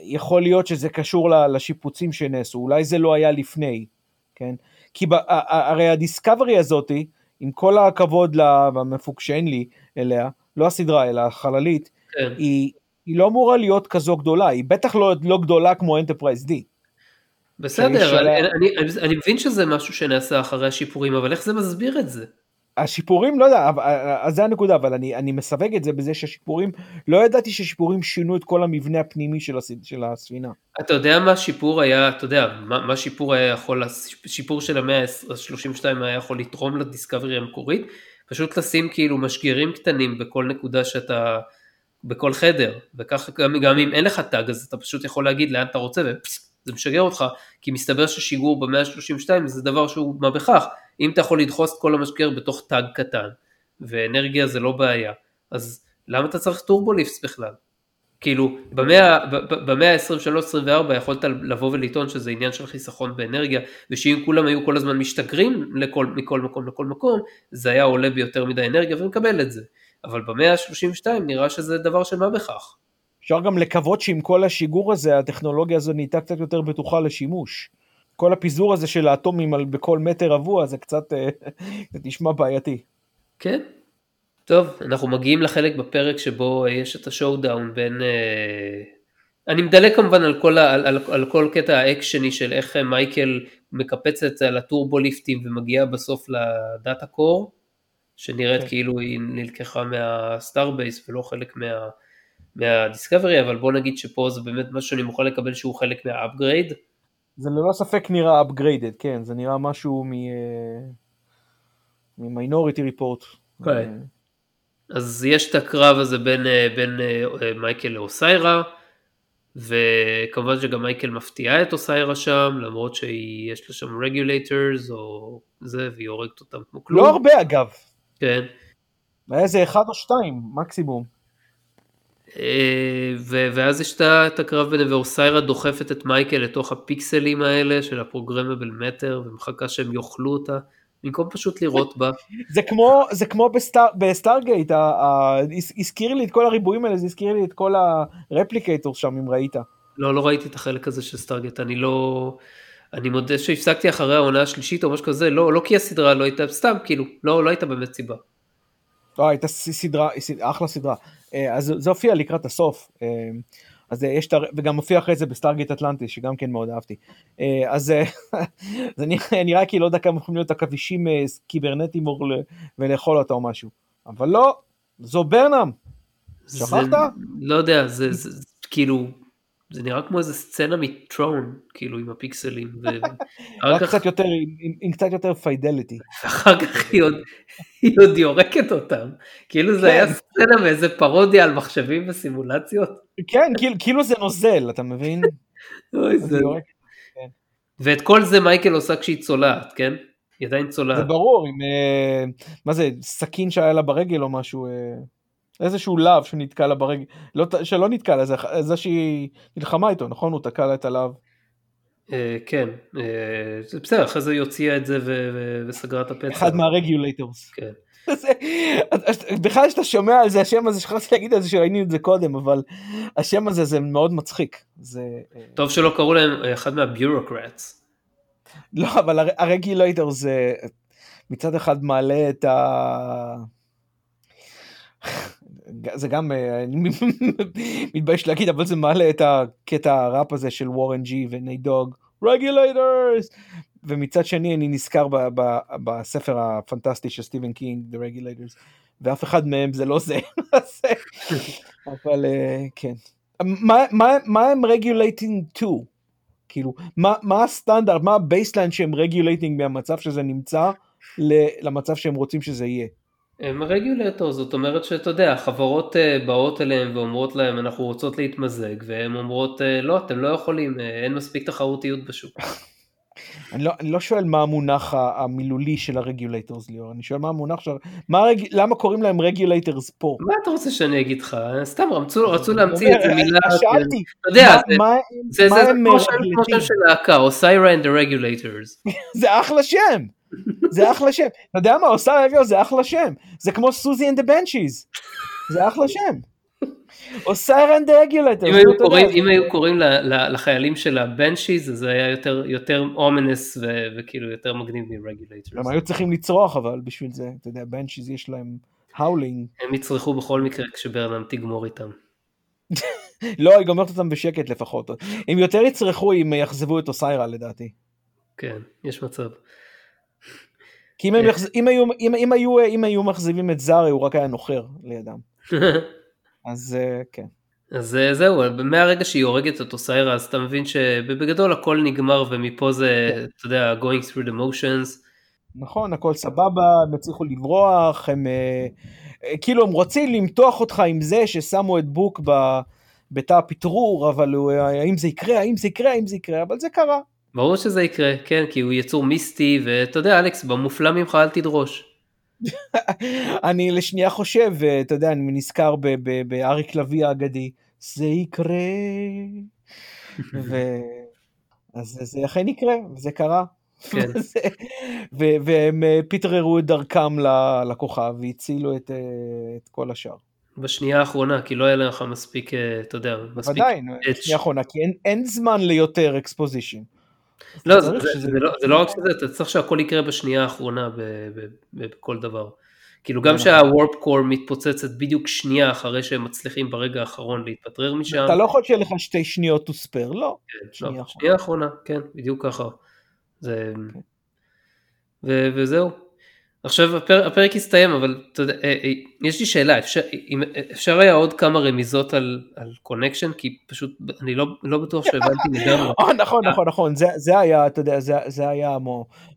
יכול להיות שזה קשור לשיפוצים שנעשו, אולי זה לא היה לפני, כן? כי ב, הרי הדיסקאברי הזאתי, עם כל הכבוד למפוק שאין לי אליה, לא הסדרה אלא החללית, כן. היא, היא לא אמורה להיות כזו גדולה, היא בטח לא, לא גדולה כמו אנטרפרייז D. בסדר, אני, אני, אני, אני מבין שזה משהו שנעשה אחרי השיפורים, אבל איך זה מסביר את זה? השיפורים לא יודע אז זה הנקודה אבל אני אני מסווג את זה בזה שהשיפורים לא ידעתי ששיפורים שינו את כל המבנה הפנימי של, הס, של הספינה. אתה יודע מה שיפור היה אתה יודע מה, מה שיפור היה יכול שיפור של המאה ה-32 היה יכול לתרום לדיסקאברי המקורית פשוט לשים כאילו משגרים קטנים בכל נקודה שאתה בכל חדר וככה גם, גם אם אין לך טאג אז אתה פשוט יכול להגיד לאן אתה רוצה וזה משגר אותך כי מסתבר ששיגור במאה ה-32 זה דבר שהוא מה בכך אם אתה יכול לדחוס את כל המשגר בתוך תג קטן, ואנרגיה זה לא בעיה, אז למה אתה צריך turbolifts בכלל? כאילו, במאה ה-23-24 יכולת לבוא ולטעון שזה עניין של חיסכון באנרגיה, ושאם כולם היו כל הזמן משתגרים לכל, מכל מקום לכל מקום, זה היה עולה ביותר מדי אנרגיה ומקבל את זה. אבל במאה ה-32 נראה שזה דבר של מה בכך. אפשר גם לקוות שעם כל השיגור הזה, הטכנולוגיה הזו נהייתה קצת יותר בטוחה לשימוש. כל הפיזור הזה של האטומים על, בכל מטר רבוע זה קצת אה, זה נשמע בעייתי. כן. טוב, אנחנו מגיעים לחלק בפרק שבו יש את ה showdown בין... אה, אני מדלג כמובן על כל, על, על, על כל קטע האקשני של איך מייקל מקפצת על הטורבוליפטים ומגיעה בסוף ל data core, שנראית כן. כאילו היא נלקחה מה starbase ולא חלק מה, מהדיסקאברי, אבל בוא נגיד שפה זה באמת משהו שאני מוכן לקבל שהוא חלק מה upgrade. זה ללא ספק נראה upgraded, כן, זה נראה משהו מ... ממיינוריטי ריפורט. כן. אז יש את הקרב הזה בין, בין מייקל לאוסיירה, וכמובן שגם מייקל מפתיעה את אוסיירה שם, למרות שיש לה שם regulators או זה, והיא הורגת אותם כמו כלום. לא הרבה אגב. כן. היה איזה אחד או שתיים, מקסימום. אה, ואז יש את הקרב ביניהם, ואוסיירה דוחפת את מייקל לתוך הפיקסלים האלה של ה programmable matter, ומחכה שהם יאכלו אותה. במקום פשוט לירות בה. זה כמו, זה כמו בסטאר, בסטארגייט, הזכיר לי את כל הריבועים האלה, זה הזכיר לי את כל ה replicator שם, אם ראית. לא, לא ראיתי את החלק הזה של סטארגייט, אני לא... אני מודה שהפסקתי אחרי העונה השלישית או משהו כזה, לא, לא כי הסדרה לא הייתה, סתם, כאילו, לא, לא הייתה באמת סיבה. לא, הייתה סדרה, אחלה סדרה. אה, אז זה הופיע לקראת הסוף. אה, אז יש את, וגם מופיע אחרי זה בסטארגייט אטלנטיס, שגם כן מאוד אהבתי. אה, אז זה נראה כאילו לא יודע כמה יכולים להיות עכבישים קיברנטיים ולאכול אותה או משהו. אבל לא, זו ברנם. שכחת? לא יודע, זה, זה, זה כאילו, זה נראה כמו איזה סצנה מטרון, כאילו עם הפיקסלים. רק קצת יותר, עם, עם קצת יותר fidelity. אחר כך היא עוד, היא עוד יורקת אותם. כאילו זה היה כן. סצנה מאיזה פרודיה על מחשבים וסימולציות. כן, כאילו, כאילו זה נוזל, אתה מבין? אוי, זה... כן. ואת כל זה מייקל עושה כשהיא צולעת, כן? היא עדיין צולעת. זה ברור, עם... אה, מה זה, סכין שהיה לה ברגל או משהו. איזשהו להב שנתקע לה ברגל, לא, שלא נתקע לה, זה, זה שהיא נלחמה איתו, נכון? הוא תקע לה את הלהב. אה, כן, אה, בסדר, אחרי זה היא הוציאה את זה וסגרה את הפצע. אחד מהרגולטורס. כן. בכלל כשאתה שומע על זה השם הזה שכחתי להגיד על זה שראינו את זה קודם אבל השם הזה זה מאוד מצחיק. זה... אה, טוב שלא קראו להם אחד מהביורוקרטס. לא אבל הרגולטור זה מצד אחד מעלה את ה... זה גם, אה, אני מתבייש להגיד, אבל זה מעלה את הקטע הראפ הזה של וורן ג'י ונייט דוג, regulators! ומצד שני אני נזכר ב, ב, בספר הפנטסטי של סטיבן קינג, The Regulators, ואף אחד מהם זה לא זה, אבל uh, כן. מה, הם regulating to? כאילו, מה, מה הסטנדרט, מה ה baseline שהם regulating מהמצב שזה נמצא למצב שהם רוצים שזה יהיה? הם רגולטור, זאת אומרת שאתה יודע, חברות אה, באות אליהם ואומרות להם אנחנו רוצות להתמזג, והן אומרות אה, לא, אתם לא יכולים, אה, אין מספיק תחרותיות בשוק. אני, לא, אני לא שואל מה המונח המילולי של הרגולטורס ליאור, אני שואל מה המונח של... מה הרג... למה קוראים להם רגולטורס פה? מה אתה רוצה שאני אגיד לך? סתם רצו, רצו להמציא את זה מילה... שאלתי, אתה יודע, זה כמו שם של להקה, או and the regulators. זה אחלה שם. זה אחלה שם. אתה יודע מה, עושה רגל זה אחלה שם. זה כמו סוזי אנד הבנצ'יז. זה אחלה שם. או סיירן רגולטור. אם היו קוראים לחיילים של הבנצ'יז, אז זה היה יותר אומנס וכאילו יותר מגניב מרגולטור. הם היו צריכים לצרוח אבל בשביל זה, אתה יודע, בנצ'יז יש להם האולינג. הם יצרכו בכל מקרה כשברנם תגמור איתם. לא, היא גומרת אותם בשקט לפחות. הם יותר יצרכו אם יאכזבו את אוסיירה לדעתי. כן, יש מצב. כי אם, הם יחז... אם, היו, אם, אם, היו, אם היו מחזיבים את זארי הוא רק היה נוחר לידם. אז אה, כן. אז אה, זהו, מהרגע שהיא הורגת את אוסיירה אז אתה מבין שבגדול הכל נגמר ומפה זה, כן. אתה יודע, going through the motions. נכון, הכל סבבה, הם הצליחו לברוח, הם אה, כאילו הם רוצים למתוח אותך עם זה ששמו את בוק בתא הפטרור, אבל האם זה יקרה, האם זה יקרה, האם זה יקרה, אבל זה קרה. ברור שזה יקרה, כן, כי הוא יצור מיסטי, ואתה יודע, אלכס, במופלא ממך אל תדרוש. אני לשנייה חושב, אתה יודע, אני נזכר באריק לביא האגדי, זה יקרה. ו... אז זה אכן יקרה, וזה קרה. כן. והם אה, פטררו את דרכם לכוכב והצילו את, אה, את כל השאר. בשנייה האחרונה, כי לא היה לך מספיק, אה, אתה יודע, מספיק... עדיין, בשנייה האחרונה, כי אין, אין זמן ליותר אקספוזישן. לא, זה, זה, זה, לא, זה לא רק שזה, אתה צריך שהכל יקרה בשנייה האחרונה בכל דבר. כאילו גם שהוורפ קור מתפוצצת בדיוק שנייה אחרי שהם מצליחים ברגע האחרון להתפטרר משם. אתה לא יכול שיהיה לך שתי שניות to spare, לא. כן, שנייה, לא, שנייה האחרונה, כן, בדיוק ככה. ו- וזהו. עכשיו הפר, הפרק הסתיים אבל אתה יודע, אה, אה, יש לי שאלה אפשר, אפשר היה עוד כמה רמיזות על, על connection כי פשוט אני לא, לא בטוח שהבנתי לגמרי. נכון נכון נכון זה, זה היה אתה יודע זה, זה היה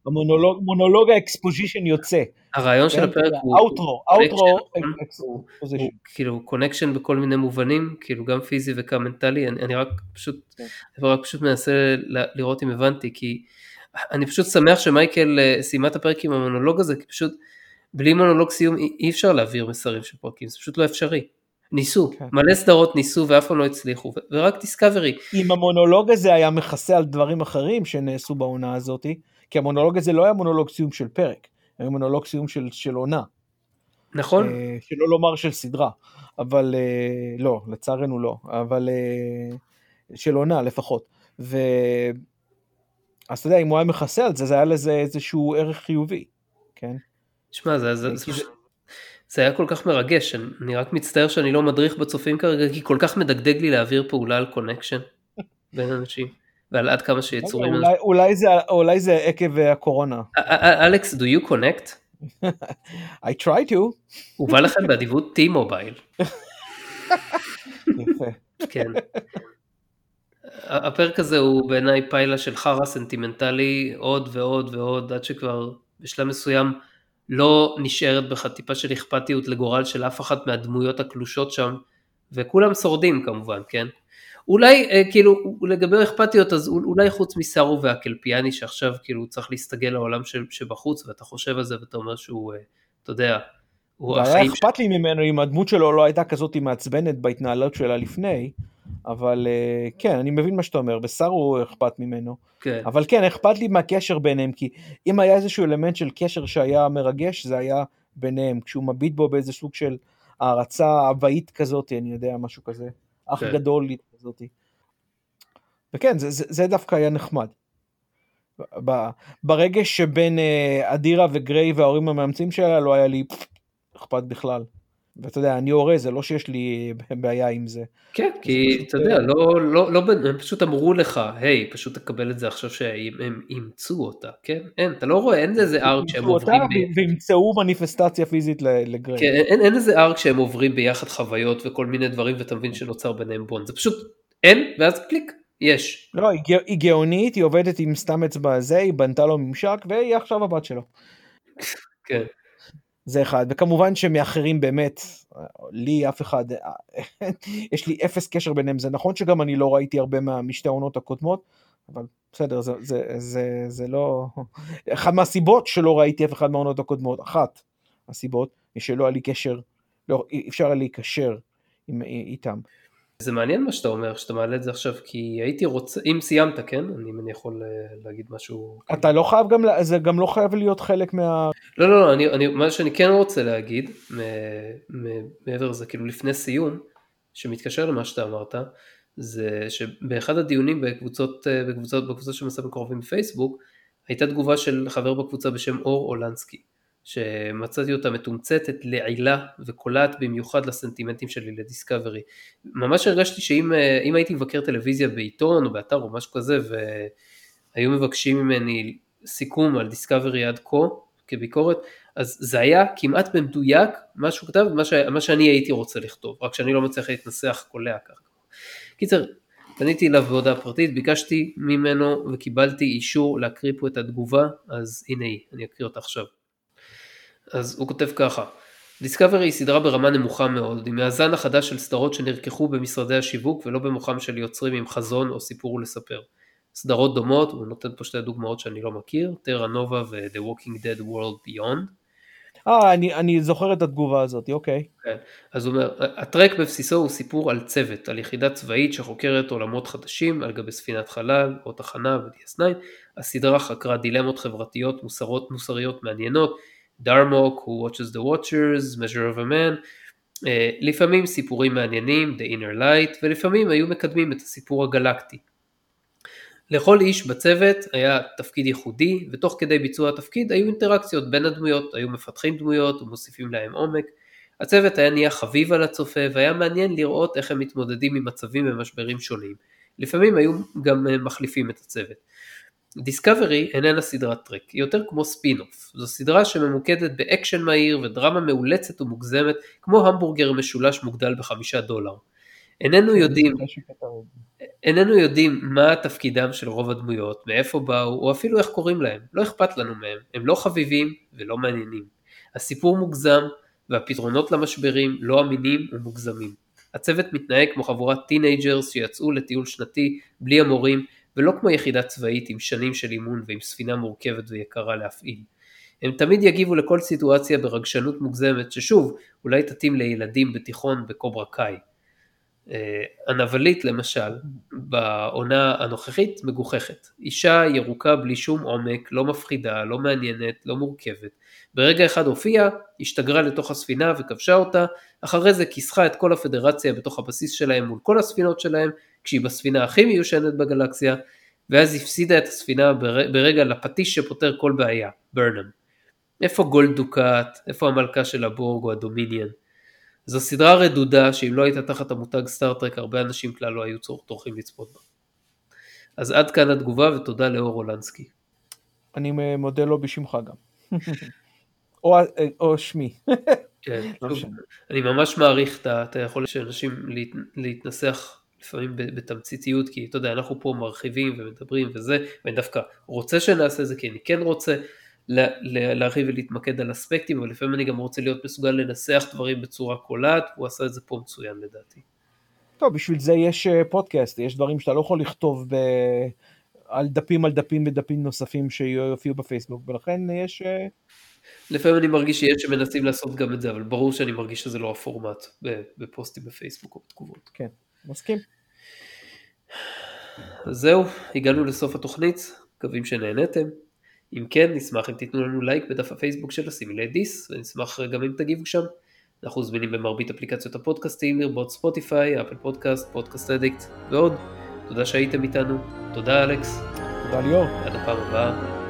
המונולוג מונולוג ה exposition יוצא. הרעיון של כן? הפרק הוא outro outro כאילו connection בכל מיני מובנים כאילו גם פיזי וגם מנטלי אני, אני רק פשוט כן. אני רק פשוט מנסה לראות אם הבנתי כי. אני פשוט שמח שמייקל אה, סיימה את הפרק עם המונולוג הזה, כי פשוט בלי מונולוג סיום אי אפשר להעביר מסרים של פרקים, זה פשוט לא אפשרי. ניסו, כן. מלא סדרות ניסו ואף פעם לא הצליחו, ורק דיסקאברי. אם המונולוג הזה היה מכסה על דברים אחרים שנעשו בעונה הזאת, כי המונולוג הזה לא היה מונולוג סיום של פרק, היה מונולוג סיום של, של עונה. נכון. אה, שלא לומר של סדרה, אבל אה, לא, לצערנו לא, אבל אה, של עונה לפחות. ו... אז אתה יודע, אם הוא היה מכסה על זה, זה היה לזה איזשהו ערך חיובי, כן? שמע, זה, זה, זה, זה היה כל כך מרגש, אני, רק מצטער שאני לא מדריך בצופים כרגע, כי כל כך מדגדג לי להעביר פעולה על קונקשן בין אנשים, ועל עד כמה שיצורים... אולי, אולי, זה, אולי זה עקב הקורונה. אלכס, do you connect? I try to. הוא בא לכם באדיבות T-Mobile. יפה. כן. הפרק הזה הוא בעיניי פיילה של חרא סנטימנטלי עוד ועוד ועוד עד שכבר בשלב מסוים לא נשארת בך טיפה של אכפתיות לגורל של אף אחת מהדמויות הקלושות שם וכולם שורדים כמובן כן? אולי אה, כאילו לגבי אכפתיות אז אולי חוץ מסארו והקלפיאני שעכשיו כאילו צריך להסתגל לעולם שבחוץ ואתה חושב על זה ואתה אומר שהוא אה, אתה יודע הוא היה אכפת לי ממנו אם הדמות שלו לא הייתה כזאת מעצבנת בהתנהלות שלה לפני אבל אה, כן, אני מבין מה שאתה אומר, בסארו אכפת ממנו. כן. אבל כן, אכפת לי מהקשר ביניהם, כי אם היה איזשהו אלמנט של קשר שהיה מרגש, זה היה ביניהם, כשהוא מביט בו באיזה סוג של הערצה אבאית כזאת, אני יודע, משהו כזה, אח כן. גדול כזאת. וכן, זה, זה, זה דווקא היה נחמד. ברגע שבין אה, אדירה וגריי וההורים המאמצים שלה לא היה לי אכפת בכלל. ואתה יודע, אני הורה, זה לא שיש לי בעיה עם זה. כן, כי אתה יודע, לא, לא, לא, הם פשוט אמרו לך, היי, פשוט תקבל את זה עכשיו שהם אימצו אותה, כן? אין, אתה לא רואה, אין איזה ארק שהם עוברים... וימצאו מניפסטציה פיזית לגריי. כן, אין, אין איזה ארק שהם עוברים ביחד חוויות וכל מיני דברים, ואתה מבין שנוצר ביניהם בונד, זה פשוט אין, ואז קליק, יש. לא, היא, היא גאונית, היא עובדת עם סתם אצבע הזה, היא בנתה לו ממשק, והיא עכשיו הבת שלו. כן. זה אחד, וכמובן שמאחרים באמת, לי אף אחד, יש לי אפס קשר ביניהם, זה נכון שגם אני לא ראיתי הרבה משתי העונות הקודמות, אבל בסדר, זה, זה, זה, זה לא... אחת מהסיבות שלא ראיתי אף אחד מהעונות הקודמות, אחת הסיבות, היא שלא היה לי קשר, לא, אי אפשר היה להיקשר איתם. זה מעניין מה שאתה אומר, שאתה מעלה את זה עכשיו, כי הייתי רוצה, אם סיימת, כן? אני, אני יכול אה, להגיד משהו. אתה לא חייב גם, זה גם לא חייב להיות חלק מה... לא, לא, לא, אני, אני, מה שאני כן רוצה להגיד, מעבר לזה, כאילו לפני סיום, שמתקשר למה שאתה אמרת, זה שבאחד הדיונים בקבוצות, אה, בקבוצות, בקבוצות של מסע מקורבים בפייסבוק, הייתה תגובה של חבר בקבוצה בשם אור אולנסקי. שמצאתי אותה מתומצתת, לעילה וקולעת במיוחד לסנטימנטים שלי לדיסקאברי. ממש הרגשתי שאם אה, הייתי מבקר טלוויזיה בעיתון או באתר או משהו כזה והיו מבקשים ממני סיכום על דיסקאברי עד כה כביקורת, אז זה היה כמעט במדויק מה שהוא כתב, מה, ש... מה שאני הייתי רוצה לכתוב, רק שאני לא מצליח להתנסח קולע ככה. קיצר, פניתי אליו בהודעה פרטית, ביקשתי ממנו וקיבלתי אישור להקריא פה את התגובה, אז הנה היא, אני אקריא אותה עכשיו. אז הוא כותב ככה דיסקאברי היא סדרה ברמה נמוכה מאוד, עם מהזן החדש של סדרות שנרקחו במשרדי השיווק ולא במוחם של יוצרים עם חזון או סיפור לספר. סדרות דומות, הוא נותן פה שתי דוגמאות שאני לא מכיר, טרה נובה ו-The Walking Dead World Beyond. אה, אני, אני זוכר את התגובה הזאת, אוקיי. כן, אז הוא אומר, הטרק בבסיסו הוא סיפור על צוות, על יחידה צבאית שחוקרת עולמות חדשים על גבי ספינת חלל או תחנה ו-DS9. הסדרה חקרה דילמות חברתיות מוסרות, מוסריות מעניינות, דרמוק, Who Watches the Watchers, Measure of a Man, uh, לפעמים סיפורים מעניינים, The Inner Light, ולפעמים היו מקדמים את הסיפור הגלקטי. לכל איש בצוות היה תפקיד ייחודי, ותוך כדי ביצוע התפקיד היו אינטראקציות בין הדמויות, היו מפתחים דמויות ומוסיפים להם עומק. הצוות היה נהיה חביב על הצופה, והיה מעניין לראות איך הם מתמודדים עם מצבים ומשברים שונים. לפעמים היו גם מחליפים את הצוות. דיסקאברי איננה סדרת טרק, היא יותר כמו ספין-אוף. זו סדרה שממוקדת באקשן מהיר ודרמה מאולצת ומוגזמת, כמו המבורגר משולש מוגדל בחמישה דולר. איננו כן, יודעים, איננו יודעים מה תפקידם של רוב הדמויות, מאיפה באו, או אפילו איך קוראים להם. לא אכפת לנו מהם, הם לא חביבים ולא מעניינים. הסיפור מוגזם, והפתרונות למשברים לא אמינים ומוגזמים. הצוות מתנהג כמו חבורת teenagers שיצאו לטיול שנתי בלי המורים ולא כמו יחידה צבאית עם שנים של אימון ועם ספינה מורכבת ויקרה להפעיל. הם תמיד יגיבו לכל סיטואציה ברגשנות מוגזמת ששוב אולי תתאים לילדים בתיכון בקוברה קאי. אה, הנבלית למשל בעונה הנוכחית מגוחכת. אישה ירוקה בלי שום עומק, לא מפחידה, לא מעניינת, לא מורכבת. ברגע אחד הופיעה, השתגרה לתוך הספינה וכבשה אותה, אחרי זה כיסחה את כל הפדרציה בתוך הבסיס שלהם מול כל הספינות שלהם, כשהיא בספינה הכי מיושנת בגלקסיה, ואז הפסידה את הספינה ברגע לפטיש שפותר כל בעיה, ברנם. איפה גולד דוקאט, איפה המלכה של הבורג או הדומיניאן? זו סדרה רדודה שאם לא הייתה תחת המותג סטארטרק הרבה אנשים כלל לא היו טורחים לצפות בה. אז עד כאן התגובה ותודה לאור אולנסקי. אני מודה לו בשמך גם. או, או שמי. כן, לא אני ממש מעריך את היכולת של אנשים להת, להתנסח לפעמים בתמציתיות, כי אתה יודע, אנחנו פה מרחיבים ומדברים וזה, ואני דווקא רוצה שנעשה את זה, כי אני כן רוצה להרחיב ולהתמקד על אספקטים, אבל לפעמים אני גם רוצה להיות מסוגל לנסח דברים בצורה קולעת, הוא עשה את זה פה מצוין לדעתי. טוב, בשביל זה יש אה, פודקאסט, יש דברים שאתה לא יכול לכתוב ב... על דפים על דפים ודפים נוספים שיופיעו בפייסבוק, ולכן יש... אה, לפעמים אני מרגיש שיש שמנסים לעשות גם את זה, אבל ברור שאני מרגיש שזה לא הפורמט בפוסטים בפייסבוק או בתגובות. כן, מסכים. אז זהו, הגענו לסוף התוכנית, מקווים שנהנתם. אם כן, נשמח אם תיתנו לנו לייק בדף הפייסבוק של Assimilate This, ונשמח גם אם תגיבו שם. אנחנו זמינים במרבית אפליקציות הפודקאסטים, לרבות ספוטיפיי, אפל פודקאסט, פודקאסט אדיקט ועוד. תודה שהייתם איתנו, תודה אלכס. תודה ליאור. עד הפעם הבאה.